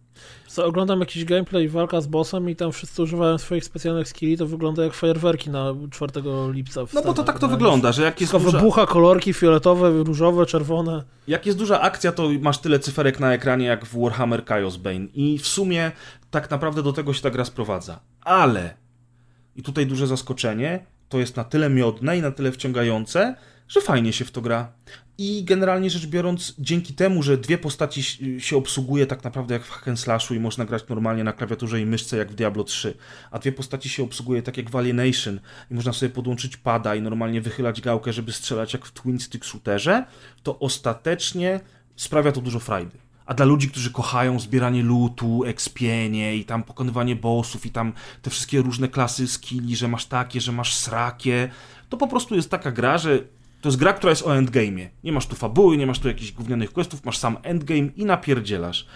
Co, oglądam jakiś gameplay, walka z bossem i tam wszyscy używają swoich specjalnych skilli, to wygląda jak fajerwerki na 4 lipca No bo to tak to wygląda, że jak jest Wszystko duża, wybucha, kolorki fioletowe, różowe, czerwone. Jak jest duża akcja, to masz tyle cyferek na ekranie jak w Warhammer Chaos Bane. I w sumie tak naprawdę do tego się ta gra sprowadza. Ale, i tutaj duże zaskoczenie, to jest na tyle miodne i na tyle wciągające, że fajnie się w to gra. I generalnie rzecz biorąc, dzięki temu, że dwie postaci się obsługuje tak naprawdę jak w hack and slashu i można grać normalnie na klawiaturze i myszce jak w Diablo 3, a dwie postaci się obsługuje tak jak w Alienation i można sobie podłączyć pada i normalnie wychylać gałkę, żeby strzelać jak w twin stick shooterze, to ostatecznie sprawia to dużo frajdy. A dla ludzi, którzy kochają zbieranie lootu, expienie i tam pokonywanie bossów i tam te wszystkie różne klasy skilli, że masz takie, że masz srakie, to po prostu jest taka gra, że to jest gra, która jest o endgame'ie. Nie masz tu fabuły, nie masz tu jakichś gównianych questów, masz sam endgame i napierdzielasz.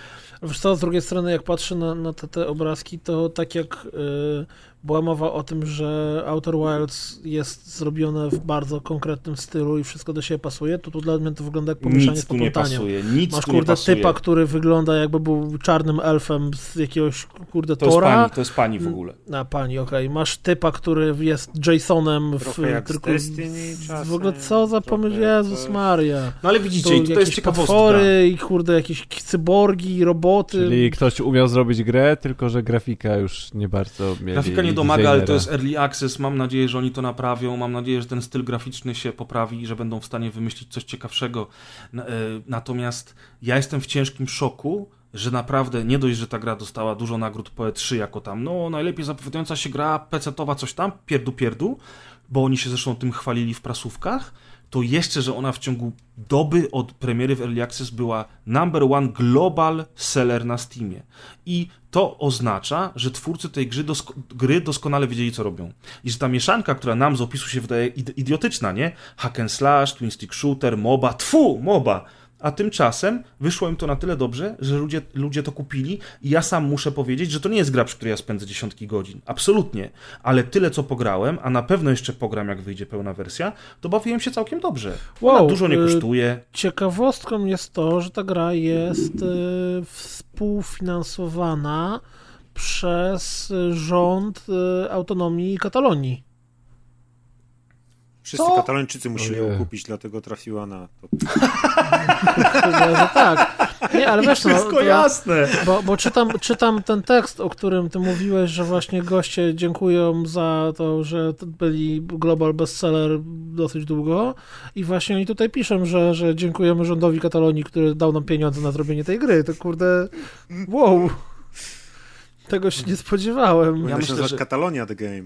Wiesz co, z drugiej strony, jak patrzę na, na te, te obrazki, to tak jak y, była mowa o tym, że Outer Wilds jest zrobione w bardzo konkretnym stylu i wszystko do siebie pasuje, to tu dla mnie to wygląda jak pomieszanie Nic z tu nie poplątaniem. pasuje, nic Masz tu kurde pasuje. typa, który wygląda jakby był czarnym elfem z jakiegoś kurde to jest Tora. pani, to jest pani w ogóle. A pani, okej. Masz typa, który jest Jasonem w jak tylko. Destiny czasem, w ogóle co za pomysł, Jezus coś. Maria. No ale widzicie, i to jest ciekawostka. potwory i kurde jakieś cyborgi, roboty. Czyli ktoś umiał zrobić grę, tylko że grafika już nie bardzo mieli Grafika nie domaga, ale to jest early access. Mam nadzieję, że oni to naprawią. Mam nadzieję, że ten styl graficzny się poprawi i że będą w stanie wymyślić coś ciekawszego. E, Natomiast ja jestem w ciężkim szoku, że naprawdę nie dość, że ta gra dostała dużo nagród po E3 jako tam, no najlepiej zapowiadająca się gra PC-towa, coś tam, pierdu pierdu, bo oni się zresztą tym chwalili w prasówkach, to jeszcze, że ona w ciągu doby od premiery w Early Access była number one global seller na Steamie. I to oznacza, że twórcy tej gry, dosko gry doskonale wiedzieli, co robią. I że ta mieszanka, która nam z opisu się wydaje idiotyczna, nie? Hack and slash, twin stick shooter, MOBA, tfu, MOBA a tymczasem wyszło im to na tyle dobrze, że ludzie, ludzie to kupili i ja sam muszę powiedzieć, że to nie jest gra, przy której ja spędzę dziesiątki godzin. Absolutnie. Ale tyle, co pograłem, a na pewno jeszcze pogram, jak wyjdzie pełna wersja, to bawiłem się całkiem dobrze. Wow, Ona dużo nie y, kosztuje. Ciekawostką jest to, że ta gra jest y, współfinansowana przez rząd y, autonomii Katalonii. Wszyscy Co? Katalończycy musieli ją kupić, dlatego trafiła na to. Tak. Nie, ale wiesz, no, Wszystko jasne. Bo, bo czytam, czytam ten tekst, o którym ty mówiłeś, że właśnie goście dziękują za to, że byli global bestseller dosyć długo i właśnie oni tutaj piszą, że, że dziękujemy rządowi Katalonii, który dał nam pieniądze na zrobienie tej gry. To kurde, wow. Tego się nie spodziewałem. Ja myślę, że Katalonia the game.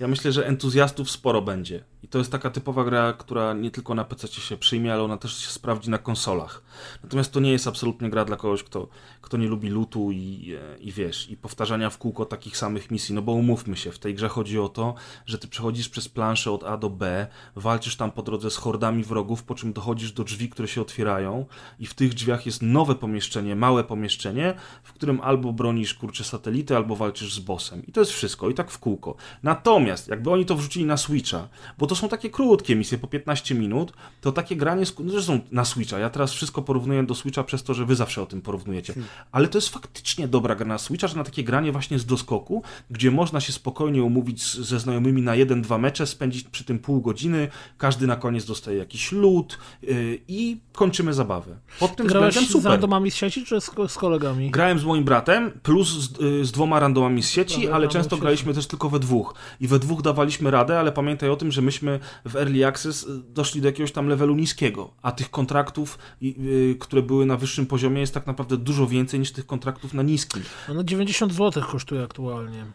Ja myślę, że entuzjastów sporo będzie. I to jest taka typowa gra, która nie tylko na PC się przyjmie, ale ona też się sprawdzi na konsolach. Natomiast to nie jest absolutnie gra dla kogoś, kto, kto nie lubi lutu i, e, i wiesz, i powtarzania w kółko takich samych misji. No bo umówmy się, w tej grze chodzi o to, że ty przechodzisz przez planszę od A do B, walczysz tam po drodze z hordami wrogów, po czym dochodzisz do drzwi, które się otwierają i w tych drzwiach jest nowe pomieszczenie, małe pomieszczenie, w którym albo bronisz kurcze satelity, albo walczysz z bossem. I to jest wszystko. I tak w kółko. Natomiast, jakby oni to wrzucili na Switcha, bo to są takie krótkie misje, po 15 minut, to takie granie, no zresztą na Switcha, ja teraz wszystko porównuję do Switcha przez to, że wy zawsze o tym porównujecie, hmm. ale to jest faktycznie dobra gra na Switcha, że na takie granie właśnie z doskoku, gdzie można się spokojnie umówić ze znajomymi na jeden, dwa mecze, spędzić przy tym pół godziny, każdy na koniec dostaje jakiś lód yy, i kończymy zabawę. Pod tym Grałeś względem super. z randomami z sieci, czy z, z, kolegami? Grałem z moim bratem, plus z, yy, z dwoma randomami z sieci, Dobra, ale często graliśmy też tylko we dwóch. I we dwóch dawaliśmy radę, ale pamiętaj o tym, że myśmy w Early Access y, doszli do jakiegoś tam levelu niskiego, a tych kontraktów, yy, które były na wyższym poziomie jest tak naprawdę dużo więcej niż tych kontraktów na niskim. No 90 zł kosztuje aktualnie.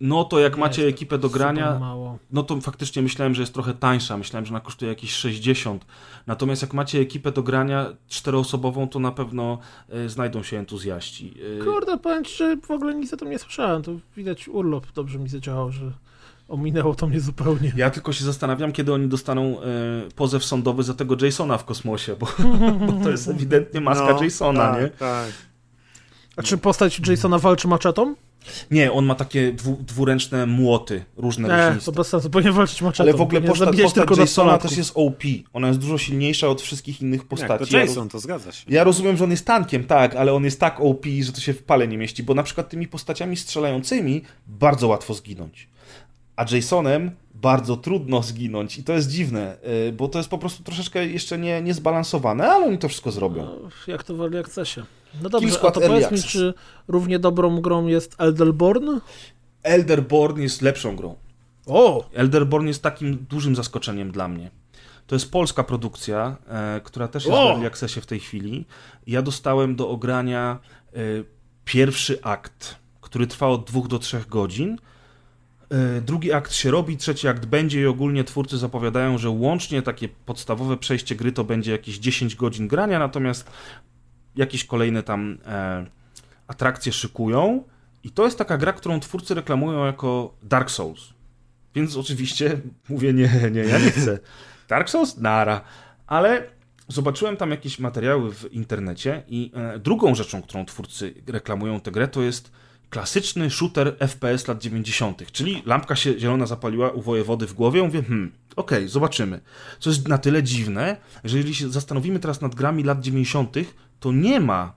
No to jak macie ekipę do grania, no to faktycznie myślałem, że jest trochę tańsza. Myślałem, że ona kosztuje jakieś 60. Natomiast jak macie ekipę do grania czteroosobową, to na pewno y, znajdą się entuzjaści. Y... Kurde, powiem ci, że w ogóle nic o tym nie słyszałem. To widać urlop dobrze mi zadziałał, że Ominęło to mnie zupełnie. Ja tylko się zastanawiam, kiedy oni dostaną e, pozew sądowy za tego Jasona w kosmosie, bo, bo to jest ewidentnie maska no, Jasona, tak, nie? Tak. A czy postać Jasona walczy maczetą? Nie, on ma takie dwu, dwuręczne młoty, różne e, to bez sensu, bo nie walczyć maczetą. Ale w ogóle postać, postać Jasona też jest OP. Ona jest dużo silniejsza od wszystkich innych postaci. Jak to Jason, to zgadza się. Ja rozumiem, że on jest tankiem, tak, ale on jest tak OP, że to się w pale nie mieści, bo na przykład tymi postaciami strzelającymi bardzo łatwo zginąć a Jasonem bardzo trudno zginąć i to jest dziwne, y, bo to jest po prostu troszeczkę jeszcze nie, niezbalansowane, ale oni to wszystko zrobią. No, jak to w Early Accessie. No dobrze, a to powiedz mi, czy równie dobrą grą jest Elderborn? Elderborn jest lepszą grą. O! Elderborn jest takim dużym zaskoczeniem dla mnie. To jest polska produkcja, e, która też jest o! w Early Accessie w tej chwili. Ja dostałem do ogrania e, pierwszy akt, który trwa od dwóch do trzech godzin E, drugi akt się robi, trzeci akt będzie i ogólnie twórcy zapowiadają, że łącznie takie podstawowe przejście gry to będzie jakieś 10 godzin grania, natomiast jakieś kolejne tam e, atrakcje szykują. I to jest taka gra, którą twórcy reklamują jako Dark Souls. Więc oczywiście mówię, nie, nie, ja nie chcę. Dark Souls? Nara. Ale zobaczyłem tam jakieś materiały w internecie i e, drugą rzeczą, którą twórcy reklamują tę grę, to jest klasyczny shooter FPS lat 90., czyli lampka się zielona zapaliła u wojewody w głowie, mówię, hmm, okej, okay, zobaczymy. Co jest na tyle dziwne, że jeżeli się zastanowimy teraz nad grami lat 90., to nie ma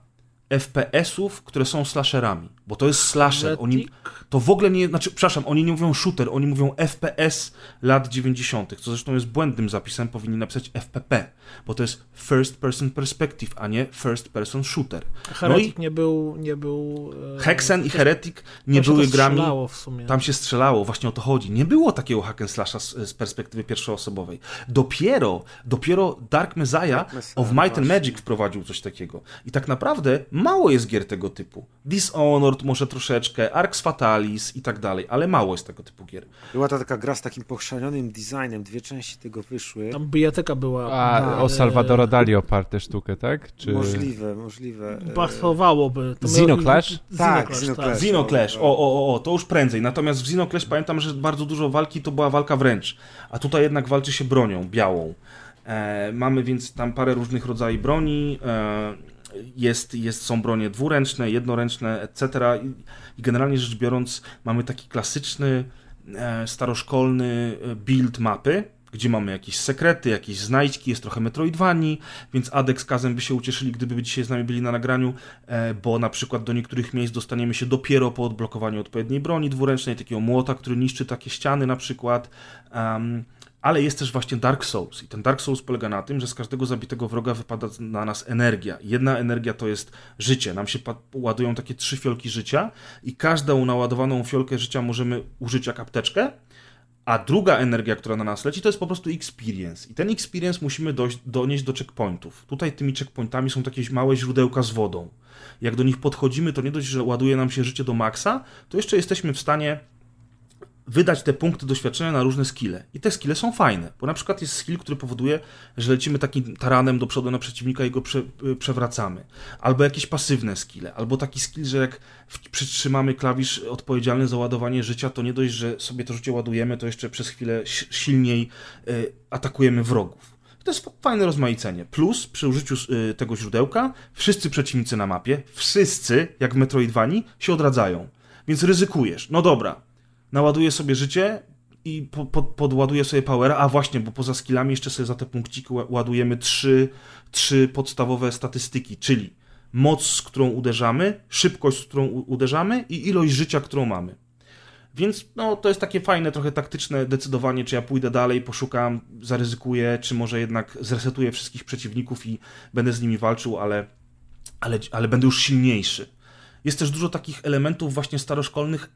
FPS-ów, które są slasherami, bo to jest slasher. Oni, to w ogóle nie, znaczy, przepraszam, oni nie mówią shooter, oni mówią FPS lat 90., co zresztą jest błędnym zapisem, powinni napisać FPP, bo to jest First Person Perspective, a nie First Person Shooter. Heretic no i nie był... Nie był e... Hexen i Heretic nie były grami... W sumie. Tam się strzelało, właśnie o to chodzi. Nie było takiego hack and slasha z, z perspektywy pierwszoosobowej. Dopiero, dopiero Dark Messiah, Dark Messiah of Might właśnie. and Magic wprowadził coś takiego. I tak naprawdę mało jest gier tego typu. Dishonored Może troszeczkę, Arx Fatalis i tak dalej, ale mało jest tego typu gier. Była ta taka gra z takim pochrzanionym designem, dwie części tego wyszły. Tam biblioteka była. A e, o Salvadora Dali oparte sztukę, tak? Czy... Możliwe, możliwe. Pasowałoby. To Xenoclash? Tak, Xenoclash, Xenoclash. tak. Xenoclash, o, o, o, o, to już prędzej. Natomiast w Xenoclash pamiętam, że bardzo dużo walki to była walka wręcz, a tutaj jednak walczy się bronią białą. E, mamy więc tam parę różnych rodzajów broni. E, jest, jest, są bronie dwuręczne, jednoręczne, etc. I, generalnie rzecz biorąc, mamy taki klasyczny, e, staroszkolny e, build mapy, gdzie mamy jakieś sekrety, jakieś znajdźki, jest trochę Metroidvanii, więc Adek z Kazem by się ucieszyli, gdyby dzisiaj z nami byli na nagraniu, e, bo na przykład do niektórych miejsc dostaniemy się dopiero po odblokowaniu odpowiedniej broni dwuręcznej, takiego młota, który niszczy takie ściany na przykład. Um, ale jest też właśnie Dark Souls. I ten Dark Souls polega na tym, że z każdego zabitego wroga wypada na nas energia. Jedna energia to jest życie. Nam się ładują takie trzy fiolki życia i każdą naładowaną fiolkę życia możemy użyć jak apteczkę, a druga energia, która na nas leci, to jest po prostu experience. I ten experience musimy dojść, donieść do checkpointów. Tutaj tymi checkpointami są takie małe źródełka z wodą. Jak do nich podchodzimy, to nie dość, że ładuje nam się życie do maksa, to jeszcze jesteśmy w stanie wydać te punkty doświadczenia na różne skille. I te skille są fajne, bo na przykład jest skill, który powoduje, że lecimy takim taranem do przodu na przeciwnika i go prze, przewracamy. Albo jakieś pasywne skille, albo taki skill, że jak przytrzymamy klawisz odpowiedzialny za ładowanie życia, to nie dość, że sobie to życie ładujemy, to jeszcze przez chwilę silniej y, atakujemy wrogów. To jest fajne rozmaicenie. Plus, przy użyciu y, tego źródełka, wszyscy przeciwnicy na mapie, wszyscy, jak w Metroidvanii, się odradzają. Więc ryzykujesz. No dobra, naładuję sobie życie i po, po, podładuję sobie powera, a właśnie, bo poza skillami jeszcze sobie za te punkciki ładujemy trzy, trzy podstawowe statystyki, czyli moc, z którą uderzamy, szybkość, z którą uderzamy i ilość życia, którą mamy. Więc no, to jest takie fajne, trochę taktyczne decydowanie, czy ja pójdę dalej, poszukam, zaryzykuję, czy może jednak zresetuję wszystkich przeciwników i będę z nimi walczył, ale, ale, ale będę już silniejszy. Jest też dużo takich elementów właśnie staroszkolnych,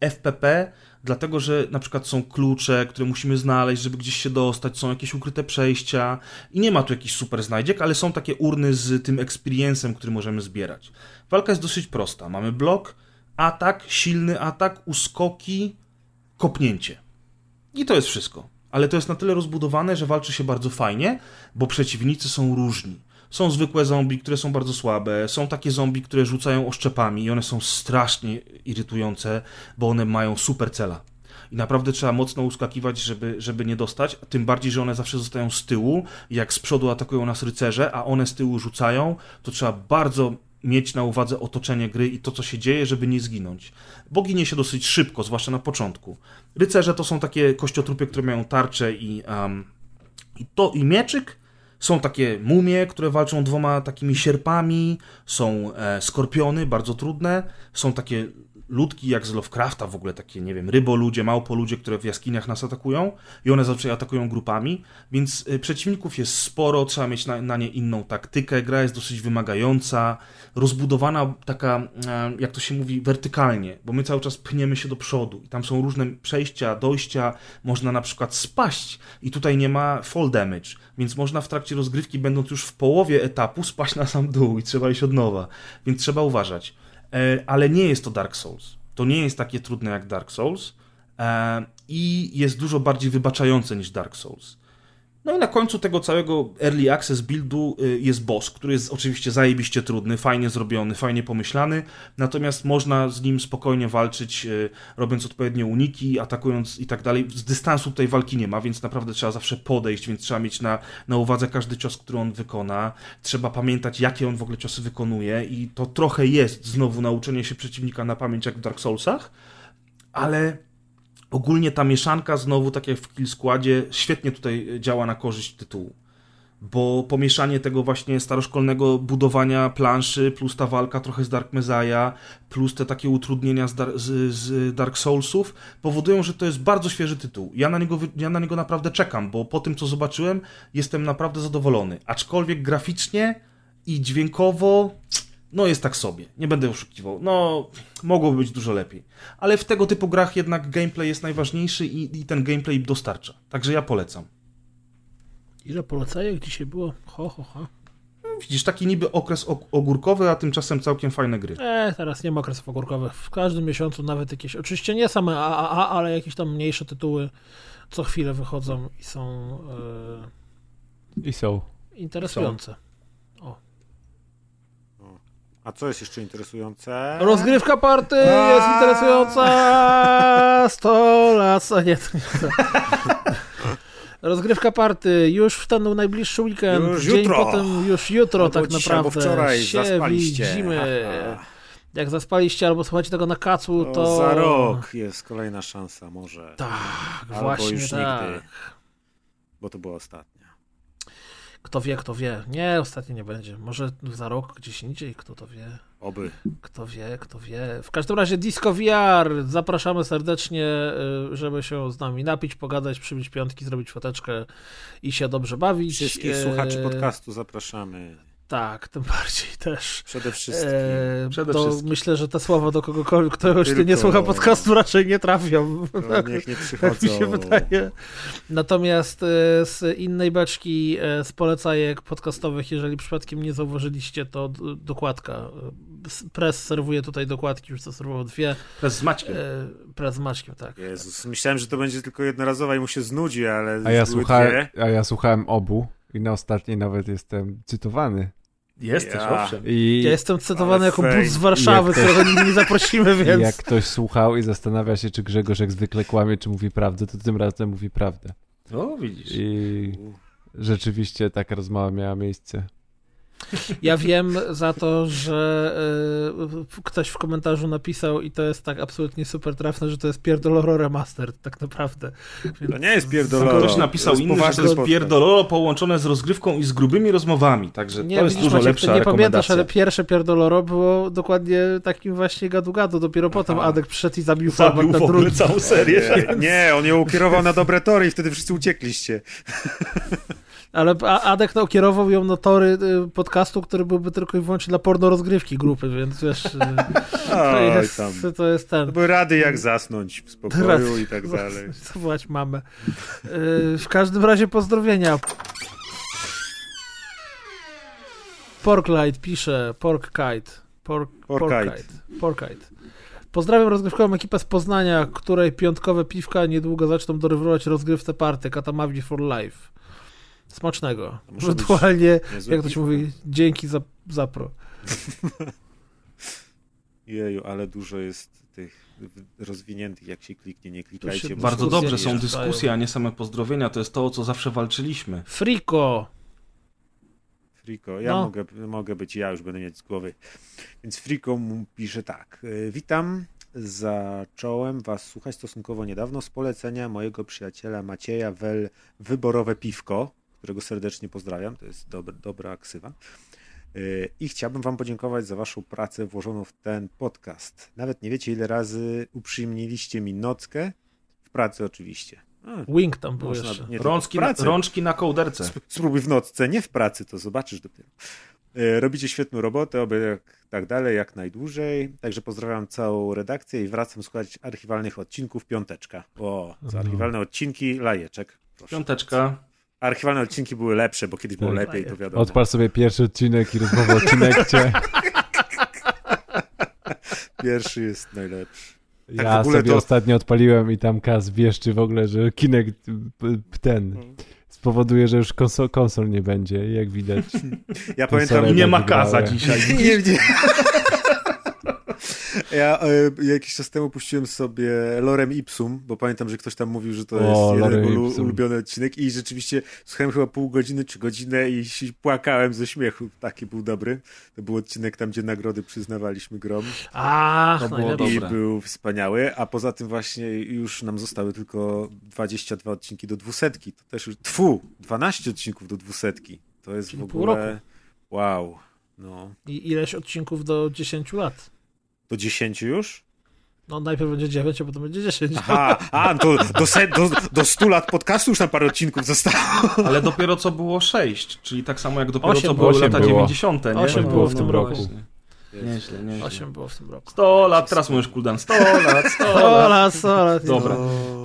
FPP, dlatego że na przykład są klucze, które musimy znaleźć, żeby gdzieś się dostać, są jakieś ukryte przejścia i nie ma tu jakichś super znajdziek, ale są takie urny z tym experiencem, który możemy zbierać. Walka jest dosyć prosta. Mamy blok, atak, silny atak, uskoki, kopnięcie. I to jest wszystko. Ale to jest na tyle rozbudowane, że walczy się bardzo fajnie, bo przeciwnicy są różni. Są zwykłe zombie, które są bardzo słabe, są takie zombie, które rzucają oszczepami i one są strasznie irytujące, bo one mają super cela. I naprawdę trzeba mocno uskakiwać, żeby, żeby nie dostać, tym bardziej, że one zawsze zostają z tyłu. Jak z przodu atakują nas rycerze, a one z tyłu rzucają, to trzeba bardzo mieć na uwadze otoczenie gry i to, co się dzieje, żeby nie zginąć. Bo ginie się dosyć szybko, zwłaszcza na początku. Rycerze to są takie kościotrupy, które mają tarczę i, um, i to i mieczyk, są takie mumie, które walczą dwoma takimi sierpami, są e, skorpiony, bardzo trudne, są takie ludki jak z Lovecrafta, w ogóle takie, nie wiem, ryboludzie, małpoludzie, które w jaskiniach nas atakują i one zazwyczaj atakują grupami, więc y, przeciwników jest sporo, trzeba mieć na, na, nie inną taktykę, gra jest dosyć wymagająca, rozbudowana taka, e, jak to się mówi, wertykalnie, bo my cały czas pchniemy się do przodu i tam są różne przejścia, dojścia, można na przykład spaść i tutaj nie ma fall damage, więc można w trakcie rozgrywki, będąc już w połowie etapu, spaść na sam dół i trzeba iść od nowa, więc trzeba uważać. E, ale nie jest to Dark Souls. To nie jest takie trudne jak Dark Souls e, i jest dużo bardziej wybaczające niż Dark Souls. No i na końcu tego całego early access buildu y, jest boss, który jest oczywiście zajebiście trudny, fajnie zrobiony, fajnie pomyślany, natomiast można z nim spokojnie walczyć, y, robiąc odpowiednie uniki, atakując i tak dalej. Z dystansu tutaj walki nie ma, więc naprawdę trzeba zawsze podejść, więc trzeba mieć na, na uwadze każdy cios, który on wykona. Trzeba pamiętać, jakie on w ogóle ciosy wykonuje i to trochę jest znowu nauczenie się przeciwnika na pamięć jak w Dark Soulsach, ale ogólnie ta mieszanka znowu, tak jak w Kill Składzie, świetnie tutaj działa na korzyść tytułu. Bo pomieszanie tego właśnie staroszkolnego budowania planszy, plus ta walka trochę z Dark Messiah, plus te takie utrudnienia z, Dar z, z Dark Soulsów, powodują, że to jest bardzo świeży tytuł. Ja na, niego, ja na niego naprawdę czekam, bo po tym, co zobaczyłem, jestem naprawdę zadowolony. Aczkolwiek graficznie i dźwiękowo no jest tak sobie, nie będę oszukiwał. No, mogłoby być dużo lepiej. Ale w tego typu grach jednak gameplay jest najważniejszy i, i ten gameplay dostarcza. Także ja polecam. Ile polecajek dzisiaj było? Ho, ho, ho. widzisz, taki niby okres ogórkowy, a tymczasem całkiem fajne gry. E, teraz nie ma okresów ogórkowych. W każdym miesiącu nawet jakieś, oczywiście nie same AAA, ale jakieś tam mniejsze tytuły co chwilę wychodzą i są e, i są interesujące. A co jest jeszcze interesujące? Rozgrywka party jest interesująca. 100 lat. A nie, to nie. Rozgrywka party już w ten najbliższy weekend. Już dzień jutro. potem, już jutro Albo tak dzisiaj, naprawdę. wczoraj się zaspaliście. widzimy. Aha. Jak zaspaliście albo słuchacie tego na kacu, To to. za rok jest kolejna szansa, może. Tak, Albo właśnie już tak. nigdy. Bo to była ostatnia. Kto wie, kto wie. Nie, ostatnio nie będzie. Może za rok gdzieś indziej, kto to wie. Oby. Kto wie, kto wie. W każdym razie Disco VR. Zapraszamy serdecznie, y, żeby się z nami napić, pogadać, przybić piątki, zrobić foteczkę i się dobrze bawić. Wszystkich słuchaczy podcastu zapraszamy. Tak, tym bardziej też. Przede wszystkim. E, Przede to wszystkim. myślę, że te słowa do kogokolwiek, kto już Tylko- nie słucha podcastu, raczej nie trafią. To niech nie przychodzą. Tak mi się wydaje. Natomiast e, z innej beczki e, z polecajek podcastowych, jeżeli przypadkiem nie zauważyliście, to dokładka. E, Press serwuje tutaj dokładki, już zaserwował dwie. Prez z Maćkiem. Press z Maćkiem, tak. Jezus, myślałem, że to będzie tylko jednorazowa i mu się znudzi, ale A ja, dwie. a ja słuchałem obu i na ostatniej nawet jestem cytowany. Jesteś, Ja. owszem. I, Ja jestem cytowany jako bus z Warszawy, ktoś- którego nigdy nie zaprosimy, więc... jak ktoś słuchał i zastanawia się, czy Grzegorz jak zwykle kłamie, czy mówi prawdę, to tym razem mówi prawdę. O, widzisz. I rzeczywiście taka rozmowa miała miejsce. Ja wiem za to, że y, ktoś w komentarzu napisał i to jest tak absolutnie super trafne, że to jest Pierdoloro Remastered, tak naprawdę. Więc To nie jest pierdololo. Ktoś napisał To jest inny, że to jest podcast. pierdololo połączone z rozgrywką i z grubymi rozmowami, także Nie, to jest dużo Maciek, lepsza nie pamiętasz, ale pierwsze Pierdoloro było dokładnie takim właśnie gadu-gadu. Dopiero potem Adek przyszedł i zabił Zabił na w ogóle drugi. całą serię. Nie, nie, on ją ukierował na dobre tory i wtedy wszyscy uciekliście. Ale Adek no, kierował ją na tory y, podcastu, który byłby tylko i wyłącznie dla porno rozgrywki grupy, więc wiesz, y, to jest, to jest ten. Były rady jak zasnąć w spokoju i tak dalej. Zawołać mamę. Y, W każdym razie pozdrowienia. Porklight pisze, Porkkite. Pork, Porkite. Porkite. Porkite. Pozdrawiam rozgrywkową ekipę z Poznania, której piątkowe piwka niedługo zaczną dorywować rozgrywce party Katamavi for Life. Smacznego. Muszę Ewentualnie, jak piwko. mówi, dzięki za, za pro. Jeju, ale dużo jest tych rozwiniętych, jak się kliknie, nie klikajcie. Bardzo dobrze, są dyskusje, a nie same pozdrowienia. To jest to, o co zawsze walczyliśmy. Friko. Friko, ja No. mogę, mogę być, ja już będę mieć z głowy. Więc Friko mu pisze tak. y, Witam, zacząłem was słuchać stosunkowo niedawno z polecenia mojego przyjaciela Macieja Wel Wyborowe Piwko, którego serdecznie pozdrawiam, to jest dob dobra ksywa. Y, I chciałbym wam podziękować za waszą pracę włożoną w ten podcast. Nawet nie wiecie, ile razy uprzyjemniliście mi nockę, w pracy oczywiście. A, Wing tam był można jeszcze. nie Rączki na, rączki na kołderce. Sp- Spróbuj w nocce, nie w pracy, to zobaczysz dopiero. E, Robicie świetną robotę, oby jak, tak dalej, jak najdłużej. Także pozdrawiam całą redakcję i wracam słuchać archiwalnych odcinków Piąteczka. O, za No. archiwalne odcinki lajeczek. Proszę. Piąteczka. Archiwalne odcinki były lepsze, bo kiedyś było Tak. lepiej, to wiadomo. Odpal sobie pierwszy odcinek i rozmowa o Kinekcie. Pierwszy jest najlepszy. Tak ja sobie to- ostatnio odpaliłem i tam Kaz wieszczy w ogóle, że Kinect p- ten spowoduje, że już konsol, konsol nie będzie, jak widać. Ja pamiętam... nie ma kaza dzisiaj. Nie, nie. Ja e, jakiś czas temu puściłem sobie Lorem Ipsum, bo pamiętam, że ktoś tam mówił, że to O, jest jeden ulubiony odcinek i rzeczywiście słuchałem chyba pół godziny czy godzinę i płakałem ze śmiechu. Taki był dobry. To był odcinek tam, gdzie nagrody przyznawaliśmy grom A, To było najlepsze. i Dobre. był wspaniały, a poza tym właśnie już nam zostały tylko 22 odcinki do dwusetki. To też już, tfu, 12 odcinków do dwusetki. To jest Czyli w pół ogóle... roku. Wow. No. I ileś odcinków do 10 lat. Do 10 już? No najpierw będzie 9, a potem będzie 10. Aha, a, to do, set, do, do 100 lat podcastu już na parę odcinków zostało. Ale dopiero co było 6, czyli tak samo jak dopiero Osiem co było. lata było. 90. Nie? Osiem No, było w no, tym no roku. właśnie. Nieźle, nieźle. 8 było w tym roku. 100 lat, teraz mówisz Kuldan, 100 lat, 100 O lat. lat, o lat. Dobra.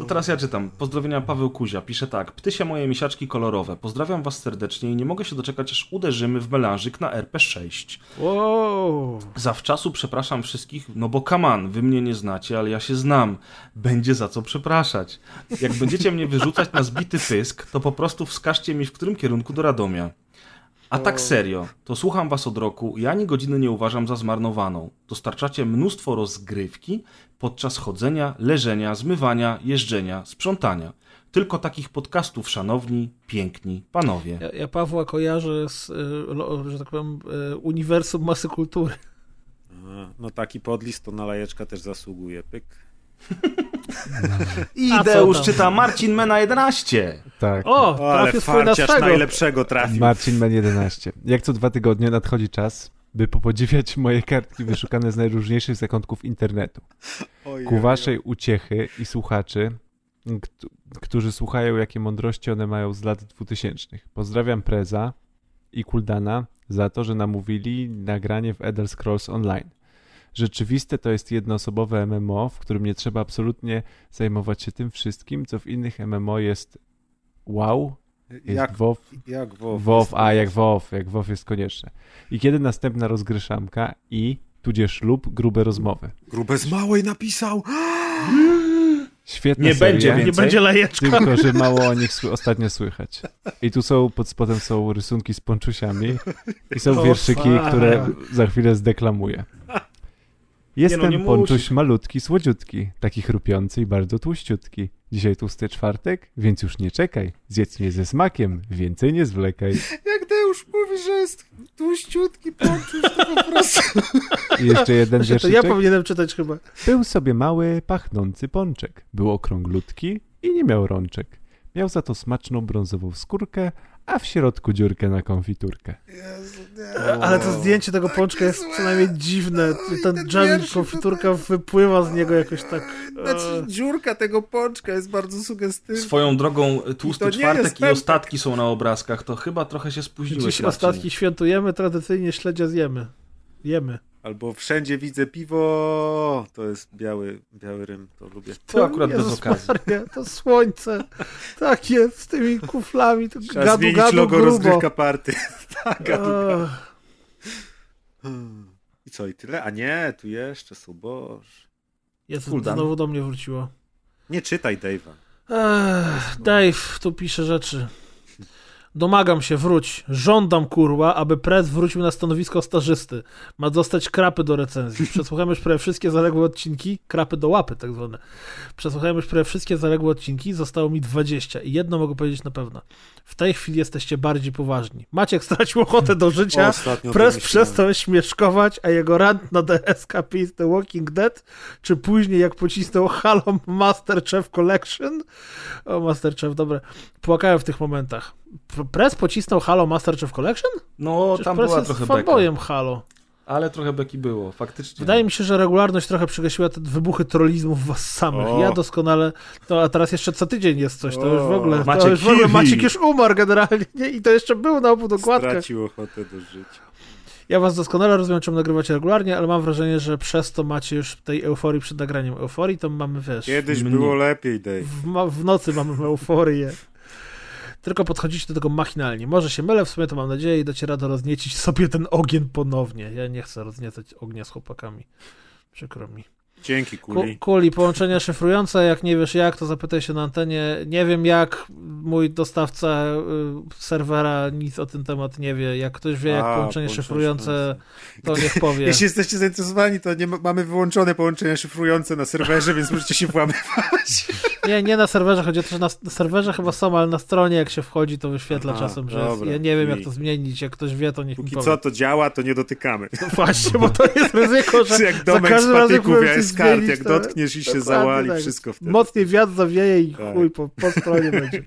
No. Teraz ja czytam. Pozdrowienia Paweł Kuzia. Pisze tak. Ptysia moje misiaczki kolorowe. Pozdrawiam was serdecznie i nie mogę się doczekać, aż uderzymy w melanżyk na RP6. Wow. Zawczasu przepraszam wszystkich, no bo kaman, wy mnie nie znacie, ale ja się znam. Będzie za co przepraszać. Jak będziecie mnie wyrzucać na zbity pysk, to po prostu wskażcie mi w którym kierunku do Radomia. A tak serio, to słucham was od roku i ani godziny nie uważam za zmarnowaną. Dostarczacie mnóstwo rozgrywki podczas chodzenia, leżenia, zmywania, jeżdżenia, sprzątania. Tylko takich podcastów, szanowni, piękni panowie. Ja, ja Pawła kojarzę z, lo- że tak powiem, y, uniwersum masy kultury. No taki podlist to na lajeczka też zasługuje. Pyk. I A co Deusz tam? czyta Marcin Mena 11. Tak. O, O, ale farciarz najlepszego trafił. Marcin Men 11. Jak co dwa tygodnie nadchodzi czas, by popodziwiać moje kartki wyszukane z najróżniejszych zakątków internetu. Oj, Ku waszej uciechy i słuchaczy, kt- którzy słuchają, jakie mądrości one mają z lat 2000. Pozdrawiam Preza i Kuldana za to, że namówili nagranie w Elder Scrolls Online. Rzeczywiste to jest jednoosobowe MMO, w którym nie trzeba absolutnie zajmować się tym wszystkim, co w innych MMO jest wow, Jak, WoW, jak WoW. WoW, a jak WoW, jak WoW jest konieczne. I kiedy następna rozgryszamka i tudzież lub grube rozmowy. Grube z małej napisał. Świetna Nie seria, będzie Nie będzie lajeczka. Tylko, że mało o nich sły- ostatnio słychać. I tu są, pod spodem są rysunki z ponczusiami i są wierszyki, które za chwilę zdeklamuję. Jestem no, nie ponczuś musisz. malutki, słodziutki, taki chrupiący i bardzo tłuściutki. Dzisiaj tłusty czwartek, więc już nie czekaj. Zjedz mnie ze smakiem, więcej nie zwlekaj. Jak Deusz mówi, że jest tłuściutki poczuć, to po prostu... I jeszcze jeden to wierszyczek. ja powinienem czytać chyba. Był sobie mały, pachnący pączek. Był okrąglutki i nie miał rączek. Miał za to smaczną brązową skórkę, a w środku dziurkę na konfiturkę. Ale to zdjęcie tego pączka jest co najmniej dziwne. Ten ten dżem, konfiturka wypływa z niego jakoś tak... Znaczy, dziurka tego pączka jest bardzo sugestywna. Swoją drogą, tłusty czwartek i ostatki są na obrazkach, to chyba trochę się spóźniłeś, Dziś ostatki świętujemy, tradycyjnie śledzia zjemy. Jemy. Albo wszędzie widzę piwo. To jest biały, biały rym, to lubię. To akurat bez Jezus okazji. Maria, to słońce. Tak jest, z tymi kuflami. To Trzeba gadu, zmienić gadu, logo grubo. rozgrywka party. tak, gadu, gadu. Ach. I co, i tyle? A nie, tu jeszcze są, boż. Jezu, Kuldan. znowu do mnie wróciło. Nie czytaj Dave'a. Ech, Dave tu pisze rzeczy. Domagam się, wróć. Żądam, kurwa, aby Prez wrócił na stanowisko stażysty. Ma dostać krapy do recenzji. Przesłuchałem już prawie wszystkie zaległe odcinki, krapy do łapy tak zwane. Przesłuchałem już prawie wszystkie zaległe odcinki, zostało mi 20 i jedno mogę powiedzieć na pewno. W tej chwili jesteście bardziej poważni. Maciek stracił ochotę do życia, Ostatnio Prez przestał śmieszkować, a jego rant na DSKP is The Walking Dead, czy później jak pocisnął Halo Masterchef Collection, o Masterchef, dobre, płakałem w tych momentach. P- Prez pocisnął Halo Masterchef Collection? No, Przecież tam Prez była jest trochę beka. fanboyem Halo. Ale trochę beki było, faktycznie. Wydaje mi się, że regularność trochę przegasiła te wybuchy trollizmu w was samych. O. Ja doskonale, no a teraz jeszcze co tydzień jest coś, to już w O. ogóle, to Maciek już w ogóle. Maciek już umarł generalnie nie? i to jeszcze był na obu dokładkach. Stracił ochotę do życia. Ja was doskonale rozumiem, czemu nagrywacie regularnie, ale mam wrażenie, że przez to macie już tej euforii przed nagraniem euforii, to mamy, wiesz, Kiedyś Mnie. było lepiej, Dave. w, w nocy mamy euforię. Tylko podchodzicie do tego machinalnie. Może się mylę, w sumie to mam nadzieję i dacie radę rozniecić sobie ten ogień ponownie. Ja nie chcę rozniecać ognia z chłopakami. Przykro mi. Dzięki, Ku, Kuli. kuli, połączenia szyfrujące, jak nie wiesz jak, to zapytaj się na antenie. Nie wiem jak, mój dostawca y, serwera nic o tym temat nie wie. Jak ktoś wie jak A, połączenie szyfrujące, to niech powie. Jeśli jesteście zainteresowani, to nie ma, mamy wyłączone połączenia szyfrujące na serwerze, więc możecie się włamywać. Nie, nie na serwerze, chodzi o to, że na, na serwerze chyba są, ale na stronie jak się wchodzi, to wyświetla Aha, czasem, że dobra, ja nie wiem jak to zmienić, jak ktoś wie, to niech mi Póki powie. co to działa, to nie dotykamy. No właśnie, bo to jest ryzyko, że jak za domek każdym razem z kart, jak to- dotkniesz i się zawali, tak. wszystko wtedy. Mocniej wiatr zawieje i Tak. chuj po, po stronie będzie.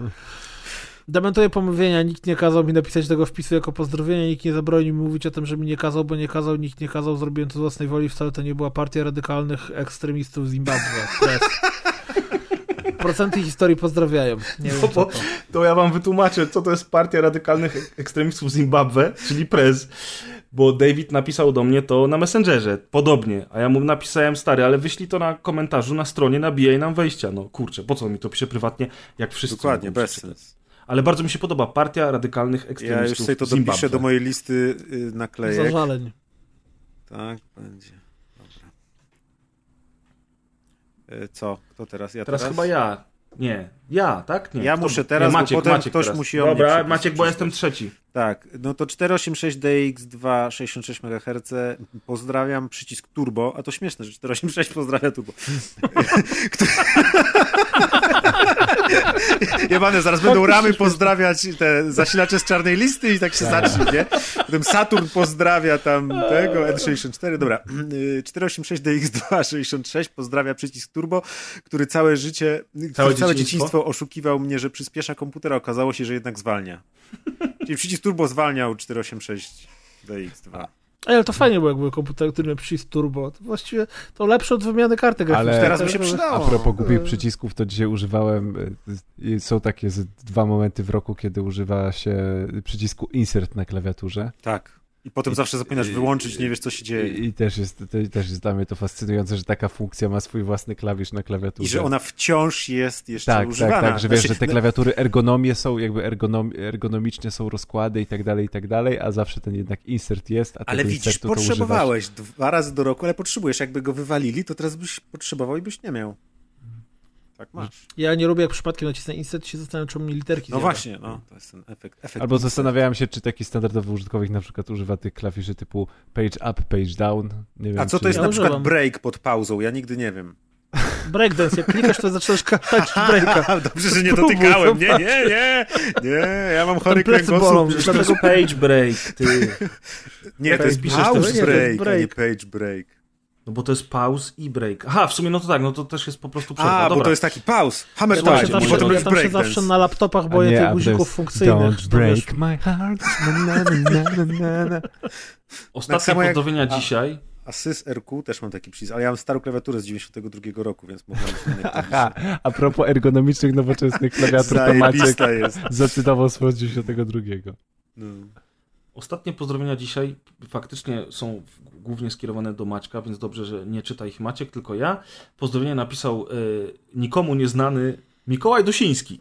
Dementuję pomówienia, nikt nie kazał mi napisać tego wpisu jako pozdrowienia, nikt nie zabronił mi mówić o tym, że mi nie kazał, bo nie kazał, nikt nie kazał, zrobiłem to z własnej woli, wcale to nie była partia radykalnych ekstremistów Zimbabwe. Press. Procenty historii pozdrawiają. Nie wiem, No bo- to. To ja wam wytłumaczę, co to jest Partia Radykalnych Ekstremistów Zimbabwe, czyli PREZ. Bo David napisał do mnie to na Messengerze, podobnie, a ja mu napisałem, stary, ale wyślij to na komentarzu na stronie, nabijaj nam wejścia. No kurczę, po co mi to pisze prywatnie, jak wszyscy Dokładnie, bez przeczytać. sens. Ale bardzo mi się podoba partia radykalnych Ja ekstremistów już sobie to Zimbabwe. dopiszę do mojej listy y, naklejek. Zażaleń. Tak, będzie. Dobra. Y, Co? Kto teraz? Ja Teraz, teraz? chyba ja. Nie, ja, tak? Nie. Ja Kto- muszę teraz, nie, bo Maciek, potem Maciek ktoś teraz. musi o mnie Dobra, przepisać. Maciek, bo ja jestem trzeci. Tak, no to 486DX2 66 MHz. Pozdrawiam przycisk turbo, a to śmieszne, że 486 pozdrawia turbo. Jebane, zaraz będą ramy pozdrawiać te zasilacze z czarnej listy i tak się zacznie, nie? Potem Saturn pozdrawia tam tego, N64, dobra. Y, 486DX266 pozdrawia przycisk turbo, który całe życie, Całe całe, dzieciństwo? dzieciństwo oszukiwał mnie, że przyspiesza komputer, a okazało się, że jednak zwalnia. Czyli przycisk turbo zwalniał 486 DX2. Ale to fajnie było, jak były komputery, który miał przycisk turbo. To właściwie to lepsze od wymiany karty graficznej. Ale- Teraz by się przydało. A propos głupich przycisków, to dzisiaj używałem, y, są takie dwa momenty w roku, kiedy używa się przycisku insert na klawiaturze. Tak. I potem zawsze zapominasz wyłączyć, nie wiesz co się dzieje. I, i też, jest, to, też jest dla mnie to fascynujące, że taka funkcja ma swój własny klawisz na klawiaturze. I że ona wciąż jest jeszcze tak, używana. tak, tak, że wiesz, Znaczy, że te klawiatury ergonomie są, jakby ergonom, ergonomicznie są rozkłady i tak dalej, i tak dalej, a zawsze ten jednak insert jest, a Ale widzisz, potrzebowałeś dwa razy do roku, ale potrzebujesz. Jakby go wywalili, to teraz byś potrzebował i byś nie miał. Tak masz. Ja nie lubię, jak przypadkiem nacisnę insert i się zastanawiam, czemu mi literki No zjada. właśnie, no, to jest ten efekt. efekt Albo zastanawiałem się, czy taki standardowy użytkownik na przykład używa tych klawiszy typu page up, page down. Nie wiem, A co czy... to jest Ja na przykład używam. break pod pauzą? Ja nigdy nie wiem. Breakdance, jak klikasz, to zaczynasz tańczyć breaka. Dobrze, że nie Spróbuj, dotykałem. Nie, nie, nie. Nie, ja mam chory kręgosłup. jest page break, ty. Nie, to jest piszesz też- break, a nie page break. No bo to jest pause i break. Aha, w sumie no to tak, no to też jest po prostu przerwa. A, Dobra. bo to jest taki pause. Hammer Ja tam, się zawsze, potem ja tam się zawsze na laptopach boję nie, tych guzików funkcyjnych. Don't break my heart. Na, na, na, na, na, na. Ostatnie Tak jak- dzisiaj. A sys RQ też mam taki przycisk, ale ja mam starą klawiaturę z 92 roku, więc inne Aha, a propos ergonomicznych, nowoczesnych klawiatur, to Maciek jest. zacytował z 92. No. Ostatnie pozdrowienia dzisiaj faktycznie są głównie skierowane do Maćka, więc dobrze, że nie czyta ich Maciek, tylko ja. Pozdrowienia napisał y, nikomu nieznany Mikołaj Dosiński,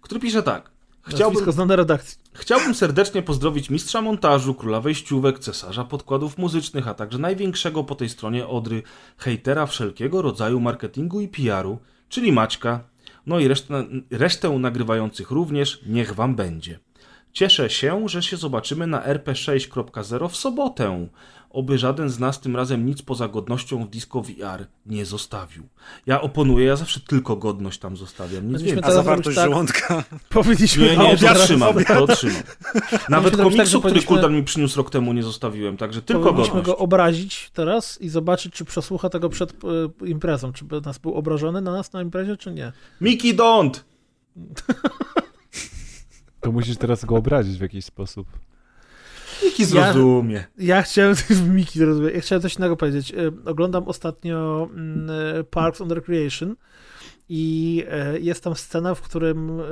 który pisze tak. Chciałbym, znane redakcji. Chciałbym serdecznie pozdrowić mistrza montażu, króla wejściówek, cesarza podkładów muzycznych, a także największego po tej stronie Odry hejtera wszelkiego rodzaju marketingu i PR-u, czyli Maćka. No i resztę, resztę nagrywających również, niech wam będzie. Cieszę się, że się zobaczymy na RP6.0 w sobotę. Oby żaden z nas tym razem nic poza godnością w Disco VR nie zostawił. Ja oponuję, ja zawsze tylko godność tam zostawiam, nic Powinniśmy więcej. A zawartość tak. żołądka. Powinniśmy... Nie, nie, to obiad- trzymam, to trzymam. Nawet tak, komiksu, że który powinniśmy- Kuldan mi przyniósł rok temu, nie zostawiłem, także tylko Powinniśmy godność. go obrazić teraz i zobaczyć, czy przesłucha tego przed e, imprezą. Czy by nas był obrażony na nas na imprezie, czy nie. Miki don't! To musisz teraz go obrazić w jakiś sposób. Miki zrozumie. Ja chciałem Miki zrozumieć. Ja chciałem coś innego powiedzieć. E, Oglądam ostatnio mm, e, Parks and Recreation i e, jest tam scena, w którym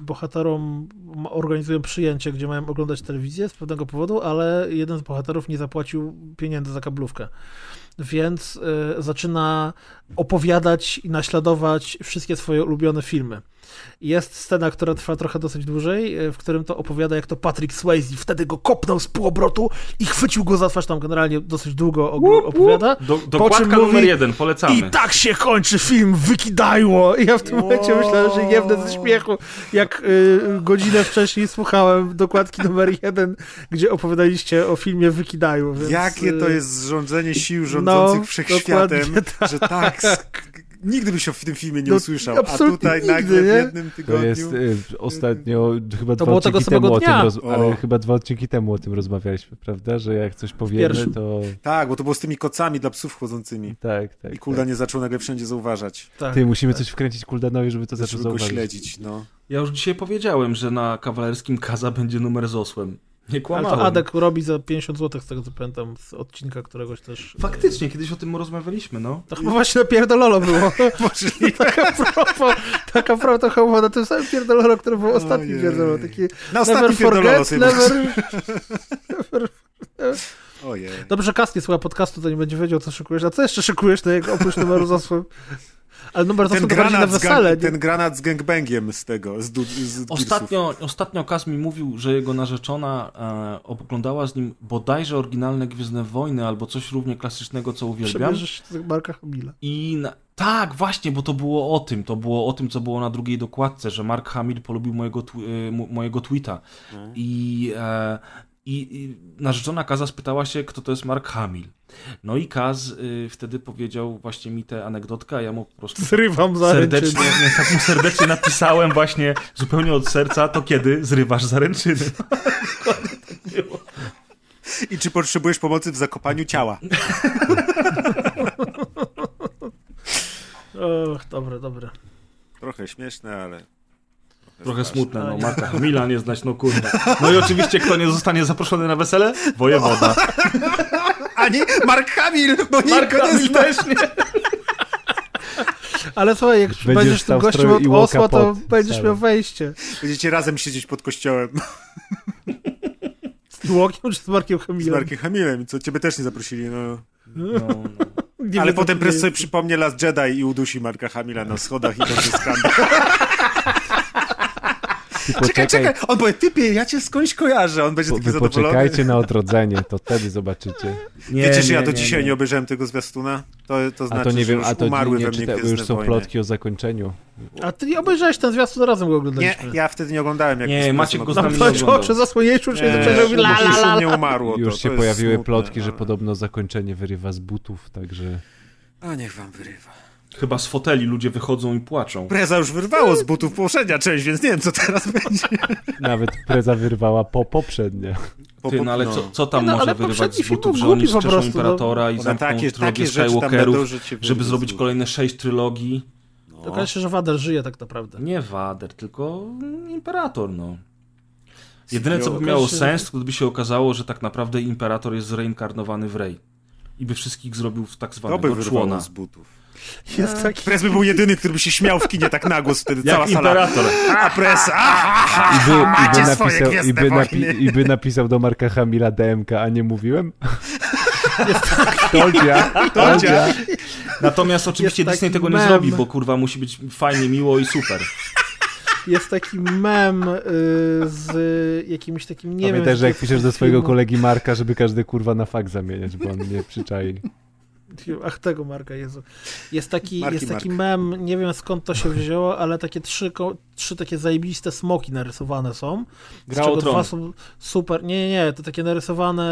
bohaterom organizują przyjęcie, gdzie mają oglądać telewizję z pewnego powodu, ale jeden z bohaterów nie zapłacił pieniędzy za kablówkę. Więc zaczyna opowiadać i naśladować wszystkie swoje ulubione filmy. Jest scena, która trwa trochę dosyć dłużej, e, w którym to opowiada, jak to Patrick Swayze wtedy go kopnął z półobrotu i chwycił go za twarz. Tam generalnie dosyć długo opowiada. Do, dokładka mówi- numer jeden, polecamy. I tak się kończy film Wykidajło! I ja w tym momencie myślałem, że jebnę ze śmiechu, jak y, godzinę wcześniej słuchałem dokładki numer jeden, gdzie opowiadaliście o filmie Wykidajło. Więc, Jakie to y, jest zrządzenie sił rządzących no, wszechświatem, tak. że tak, nigdy byś o w tym filmie nie No, usłyszał, a absolutnie tutaj nigdy, nagle w nie? jednym To tygodniu... jest y, ostatnio, chyba To dwa było tego odcinki samego temu o tym, dnia. roz... O. ale chyba dwa odcinki temu o tym rozmawialiśmy, prawda? Że jak coś powiemy, to... Tak, bo to było z tymi kocami dla psów chodzącymi. Tak, tak. I Kulda tak. nie zaczął nagle wszędzie zauważać, tak. Ty, musimy coś wkręcić Kuldanowi, żeby to zaczął zauważyć. śledzić, no. Ja już dzisiaj powiedziałem, że na kawalerskim Kaza będzie numer z osłem. Nie Ale kłamałem. to Adek robi za 50 zł, z tego co pamiętam, z odcinka któregoś też. Faktycznie, kiedyś o tym rozmawialiśmy, no. To chyba właśnie na pierdololo było. Możliwe. taka propos, taka propos, to chyba na tym samym pierdololo, który był ostatni pierdololo. Taki Na never ostatnim pierdololo forget, never, never... Ojej. Dobrze, że Kas nie słucha podcastu, to nie będzie wiedział, co szykujesz. A co jeszcze szykujesz, to jak oprócz numeru zasłon? Ale numer Ten na granat, z wesele. gang, nie? ten granat z gangbangiem z tego, z, du, z Gearsów. Ostatnio, ostatnio Kas mi mówił, że jego narzeczona e, oglądała z nim bodajże oryginalne Gwiezdne Wojny albo coś równie klasycznego, co uwielbiam. Przebierzesz się z Marka Hamila. I na... tak, właśnie, bo to było o tym. To było o tym, co było na drugiej dokładce, że Mark Hamill polubił mojego, tw- mo- mojego tweeta. I, e, i, I narzeczona Kaza spytała się, kto to jest Mark Hamill. No i Kaz y, wtedy powiedział właśnie mi tę anegdotkę, a ja mu po prostu Zrywam serdecznie, nie, tak mu serdecznie napisałem właśnie zupełnie od serca, to kiedy zrywasz zaręczyny. I czy potrzebujesz pomocy w zakopaniu ciała? Och, dobre, dobre. Trochę śmieszne, ale... Trochę smutne, no Marka Hamila nie znać, no kurwa. No i oczywiście kto nie zostanie zaproszony na wesele? Wojewoda. Ani Mark Hamill, bo Mark nie Hamill zna. też nie. Ale słuchaj, jak Będziesz będziesz tym gościem od osła, to będziesz miał wejście. Będziecie razem siedzieć pod kościołem Z Łokiem czy z Markiem z Hamilem? Markiem Hamillem, co ciebie też nie zaprosili, no. No, no. Nie Ale wiem, potem prez sobie przypomnie Last Jedi i udusi Marka Hamilla na schodach i to jest skandal. Ty Czekaj, poczekaj, czekaj, on powie, typie, ja cię skądś kojarzę, on będzie po, taki wy zadowolony. poczekajcie na odrodzenie, to wtedy zobaczycie. Nie, Wiecie, że nie, ja do nie, dzisiaj nie, nie. obejrzałem tego zwiastuna? To, to znaczy, A to nie że wiem, już a to umarły nie we mnie czyta, bo już są Wojny. plotki o zakończeniu. A ty nie obejrzałeś ten zwiastun, razem go Nie, oglądaliśmy. ja wtedy nie oglądałem. Jak Nie, to Maciek go z nami nie oglądał. oczy zasłonięciu, czy Nie, zaczął bo la la la la. mnie umarło. to, Już to się jest pojawiły smutne, plotki, że ale- podobno zakończenie wyrywa z butów, także... A niech wam wyrywa. Chyba z foteli ludzie wychodzą i płaczą. Preza już wyrwało z butów poprzednia część, więc nie wiem, co teraz będzie. Nawet preza wyrwała po poprzednie. Po- Ty, po- no ale co, co tam no, może ale wyrywać poprzedni z film butów, był że oni wskrzeszą prostu, no. Imperatora i zamkną takie, trylogię Skywalkerów, żeby zrobić kolejne sześć trylogii. To okaże się, że Wader żyje tak naprawdę. Nie Wader, tylko Imperator, no. Jedyne, co by miało sens, to gdyby się okazało, że tak naprawdę Imperator jest zreinkarnowany w Rey. I by wszystkich zrobił w tak zwanego człona. z butów. Jest taki... Prez by był jedyny, który by się śmiał w kinie tak na głos wtedy, cała Jak sala. Imperator. A, Prez, a, a, I by, i by, swoje napisał, i, by napi. I by napisał do Marka Hamila DMK, a nie mówiłem? Toldzia, Toldzia. Natomiast oczywiście Jest Disney tego nie mem. zrobi, bo kurwa musi być fajnie, miło i super. Jest taki mem y, z jakimś takim, nie Pamiętaj, wiem... że jak piszesz do swojego filmu. kolegi Marka, żeby każdy kurwa na fakt zamieniać, bo on nie przyczai. Ach, tego Marka, Jezu. Jest taki, Marki jest taki Mark. mem, nie wiem skąd to się wzięło, ale takie trzy, ko- trzy takie zajebiste smoki narysowane są. Gra o dwa są super. Nie, nie, nie, to takie narysowane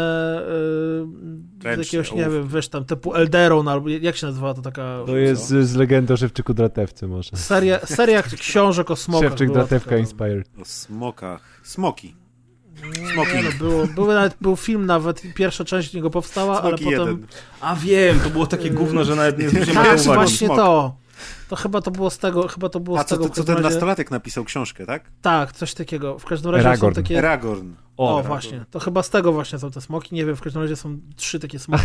yy, z jakiegoś, nie wiem, wiesz tam, typu Elderon, albo jak się nazywa to taka... To jest z, z legendą o Szewczyku Dratewce może. Seria, seria książek o smokach. Szewczyk Dratewka taka. Inspired. O smokach. Smoki. No, było, były nawet, był film nawet, pierwsza część niego powstała, ale potem... jeden. A wiem, to było takie gówno, że nawet nie zwróciłem na Tak, to uwagi. właśnie Smok. to. To chyba to było z tego, chyba to było A z co, tego w co ten razie... nastolatek napisał książkę, tak? Tak, coś takiego. W każdym razie Aragorn. są takie... Aragorn. O, O, właśnie. To chyba z tego właśnie są te smoki. Nie wiem, w każdym razie są trzy takie smoki.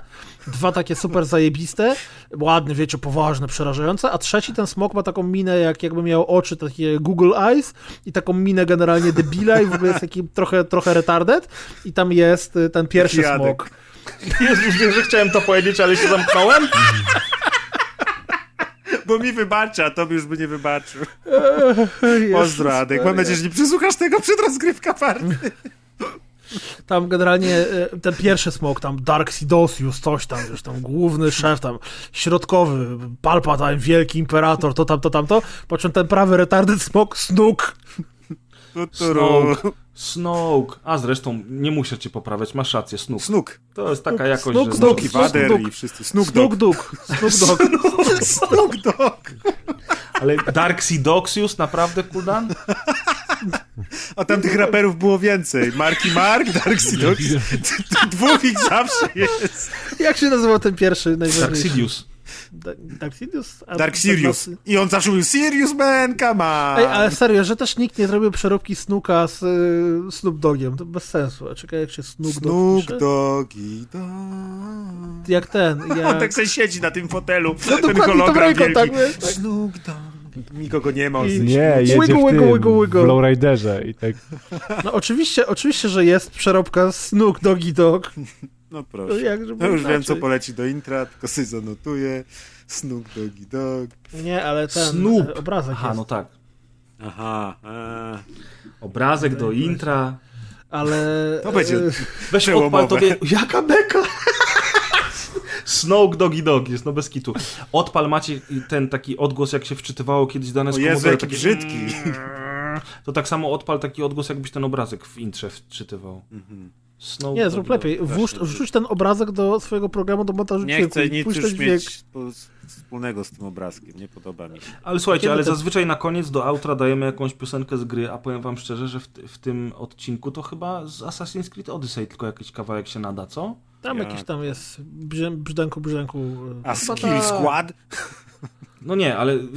Dwa takie super zajebiste, ładne, wiecie, poważne, przerażające, a trzeci ten smok ma taką minę, jak jakby miał oczy takie Google Eyes i taką minę generalnie debila i w ogóle jest taki trochę, trochę retarded i tam jest y, ten pierwszy Jadek. smok. Jezus, wiem, że chciałem to powiedzieć, ale się zamknąłem. Bo mi wybacza, a tobie już by nie wybaczył. Pozdro, Adek. Mam nadzieję, że nie przesłuchasz tego przed rozgrywka party. Tam generalnie e, ten pierwszy smok, tam Dark Sidosius, coś tam, wiesz, tam główny szef, tam środkowy, Palpatine, wielki imperator, to tam, to tamto, po czym ten prawy retarded smok, Snook. Snoke. Snoke. A zresztą nie muszę cię poprawiać, masz rację, Snoke. Snuk. To jest taka jakość, Snoke, że... Snook Wader Dogg. i wszyscy. Snook Snook Dogg. Dogg. Snook Dogg. Snook Dogg. Ale Dark Sidoxius, naprawdę, Kuldan? A tam tych raperów było więcej. Marki Mark, Dark Sidox. Dwóch ich zawsze jest. Jak się nazywał ten pierwszy, Dark? Sidious. Da- Dark Sidious? A- Dark Sirius. I on mówił Sirius man, come on. Ej, ale serio, że też nikt nie zrobił przeróbki Snooka z y, Snoop Dogiem, to bez sensu. A czekaj, jak się Snook Dogg Snook pisze? Doggy Dogg. Jak ten, On jak... tak sobie siedzi na tym fotelu. No ten hologram wielki. tak, tak. Snook Dogg. Nikogo nie ma. I- Nie, jedzie Wiggle, w tym, wiggle, wiggle. w Lowriderze i tak. No oczywiście, oczywiście, że jest przeróbka Snook Doggy Dog. No No, proszę. jak, żeby No już wiem, co poleci do intra, tylko sobie zanotuję. Snook Doggy Dog. Nie, ale ten Snoop. e, obrazek Aha, jest. no tak. Aha. eee. Obrazek do intra. Ale... To będzie e, Weź odpal tobie. Jaka beka! Snoke Doggy Dog jest, no bez kitu. Odpal macie ten taki odgłos, jak się wczytywało kiedyś dane z Jezu, jaki takie- brzydki. To tak samo odpal taki odgłos, jakbyś ten obrazek w intrze wczytywał. Mhm. Snoke Nie, zrób lepiej. Włóż, wrzuć ten obrazek do swojego programu do montażu Nie chcę nic już ten mieć wspólnego z tym obrazkiem. Nie podoba mi się. Ale słuchajcie, Kiedy ale to- zazwyczaj na koniec do outra dajemy jakąś piosenkę z gry, a powiem wam szczerze, że w, w tym odcinku to chyba z Assassin's Creed Odyssey tylko jakiś kawałek się nada, co? Tam Jak? jakiś tam jest brzdęku, brzdęku. A Skill ta- Squad? No nie, ale y,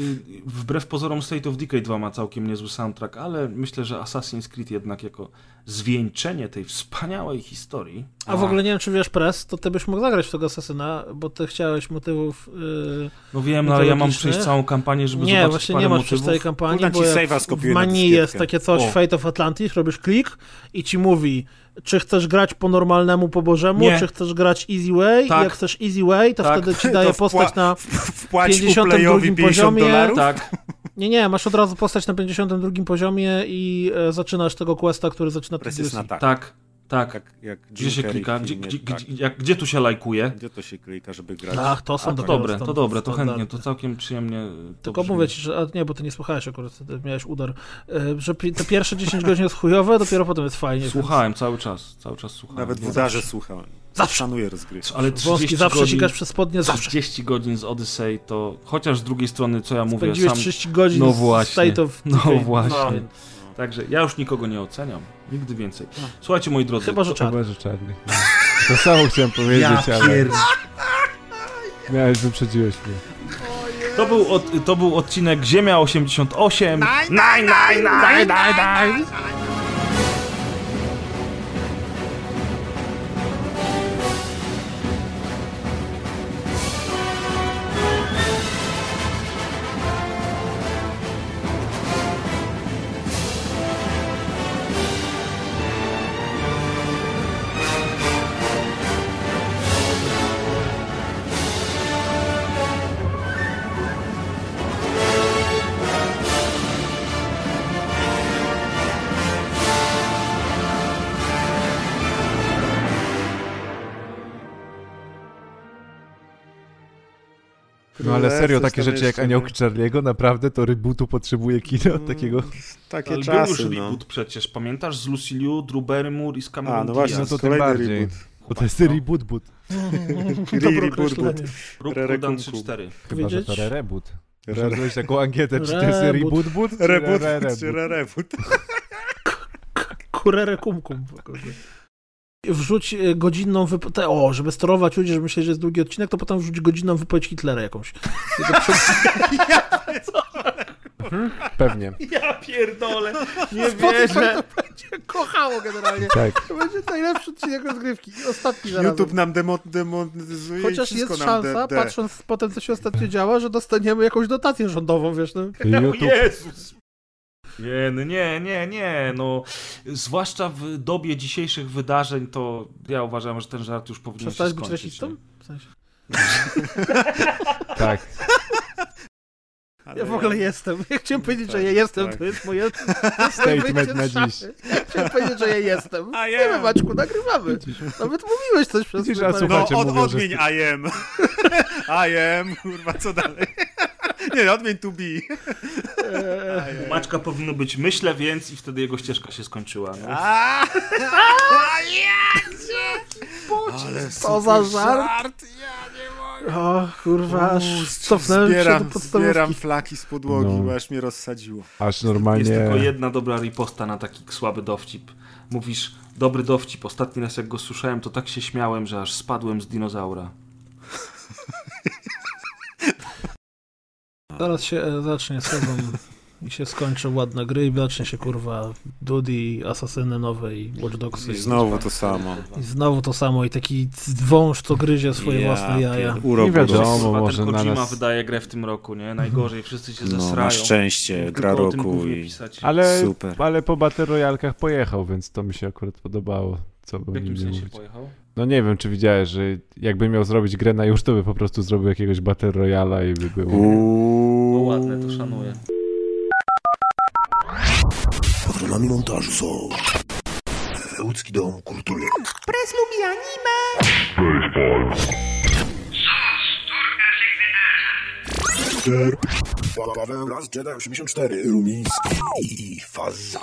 wbrew pozorom State of Decay 2 ma całkiem niezły soundtrack, ale myślę, że Assassin's Creed jednak jako zwieńczenie tej wspaniałej historii. A w ogóle nie wiem, czy wiesz, Press, to ty byś mógł zagrać w tego Asasyna, bo ty chciałeś motywów... Yy... No wiem, no ale ja mam przejść całą kampanię, żeby Nie, zobaczyć właśnie parę nie masz przez całej kampanii, bo ci w Manii jest takie coś, O. Fate of Atlantis, robisz klik i ci mówi, czy chcesz grać po normalnemu, po bożemu, Nie. czy chcesz grać easy way Tak. i jak chcesz easy way, to Tak. wtedy ci daje To postać na... Wpłać 52 Playowi 50 poziomie. dolarów? Tak, Nie, nie, masz od razu postać na 52 poziomie i e, zaczynasz tego questa, który zaczyna na tak. tak, tak. Jak, jak Gdzie się klika? Gdzie, filmie, gdzie, tak. gdzie, jak, gdzie tu się lajkuje? Gdzie to się klika, żeby grać? Ach, to są A, to dopiero dobre, to dobre, to chętnie, to całkiem przyjemnie. to Tylko brzmi. mówię ci, że a nie, bo ty nie słuchałeś akurat, miałeś udar, e, że te pierwsze 10 godzin jest chujowe, dopiero potem jest fajnie. Słuchałem cały czas, cały czas słuchałem. Nawet w udarze słuchałem. Zawsze. Szanuję rozgrywkę. Ale Więc wąski 30 zawsze godzin, sikasz przez spodnie, zawsze. 30 godzin z Odyssey to, chociaż z drugiej strony, co ja mówię, Spędziłeś sam... 30 godzin No z właśnie. State of No właśnie. No. Także ja już nikogo nie oceniam. Nigdy więcej. Słuchajcie, moi drodzy. Chyba, że. Chyba. No. To samo chciałem powiedzieć, ale miałeś, wyprzedziłeś mnie. to, był od, to był odcinek Ziemia 88. Nine, nine, nine, nine, nine, nine. No ale serio, takie rzeczy jak Aniołki Charlie'ego, naprawdę to rebootu potrzebuje kino takiego? Takie Ale czasy, był już no. reboot przecież, pamiętasz? Z Lucy Liu, Drew Barrymore i z Cameron A, no właśnie, No to tym bardziej. reboot. Bo to jest reboot boot. Kudan Kum Kum. 3-4. Chyba, że to reboot. Zrobić taką ankietę, czy to jest Reboot. reboot boot, czy Reboot re- czy reboot? Kurere kumkum. Wrzuć e, godzinną wypowiedź. O, żeby sterować ludzi, żeby myśleć, że jest długi odcinek, to potem wrzuć godzinną wypowiedź Hitlera jakąś. Przed- Pewnie. Ja pierdolę, nie Spotify to będzie kochało generalnie. Tak. To będzie najlepszy odcinek rozgrywki. I ostatni zarazem. YouTube nam demo, demonetyzuje i Chociaż jest szansa, de, de. patrząc po tym, co się ostatnio działa, że dostaniemy jakąś dotację rządową, wiesz, no. YouTube, Jezus! Nie, no nie, nie, nie, no zwłaszcza w dobie dzisiejszych wydarzeń, to ja uważam, że ten żart już powinien Przestałeś się być skończyć. rasistą? nie? W sensie. tak. Ale Ja w ogóle jestem. Ja chciałem powiedzieć, że ja jestem, tak. to jest moje to jest Statement na dziś. Chciałem powiedzieć, że ja jestem. I Nie wiem. Maćku, nagrywamy. Nawet mówiłeś coś przez Widzisz, a No, od, mówią, że odmień I am. I am, kurwa, co dalej? Nie, odmień to be. Eee, U Maćka powinno być myślę więc i wtedy jego ścieżka się skończyła. No. A, Ale Co za żart? O, kurwa, aż cofnąłem się do zbieram, podstawówki. zbieram flaki z podłogi, No. bo aż mnie rozsadziło. Aż Jest normalnie... tylko jedna dobra riposta na taki słaby dowcip. Mówisz, dobry dowcip, ostatni raz jak go słyszałem, to tak się śmiałem, że aż spadłem z dinozaura. Zaraz się e, zacznie sezon I się skończy ładna gry i zacznie się kurwa Dudy, Asasyny nowe i Watch Dogsy. I znowu to samo. I znowu to samo i taki wąż, co gryzie swoje Ja własne jaja. urok Nie wiadomo, może na Kojima nas- wydaje grę w tym roku, nie? Najgorzej, wszyscy się No, zesrają. na szczęście, Tylko gra roku i... pisać. Ale, Super. ale po Battle Royalkach pojechał, więc to mi się akurat podobało. Co W bym jakim nie sensie mówić. pojechał? No nie wiem, czy widziałeś, że jakby miał zrobić grę na już, to by po prostu zrobił jakiegoś Battle Royala i by było... No Uuu. ładne, to szanuję. Patronami montażu są Łódzki Dom Kultury. Press Paweł, Raz Jedi 84, Rumiński i Faza.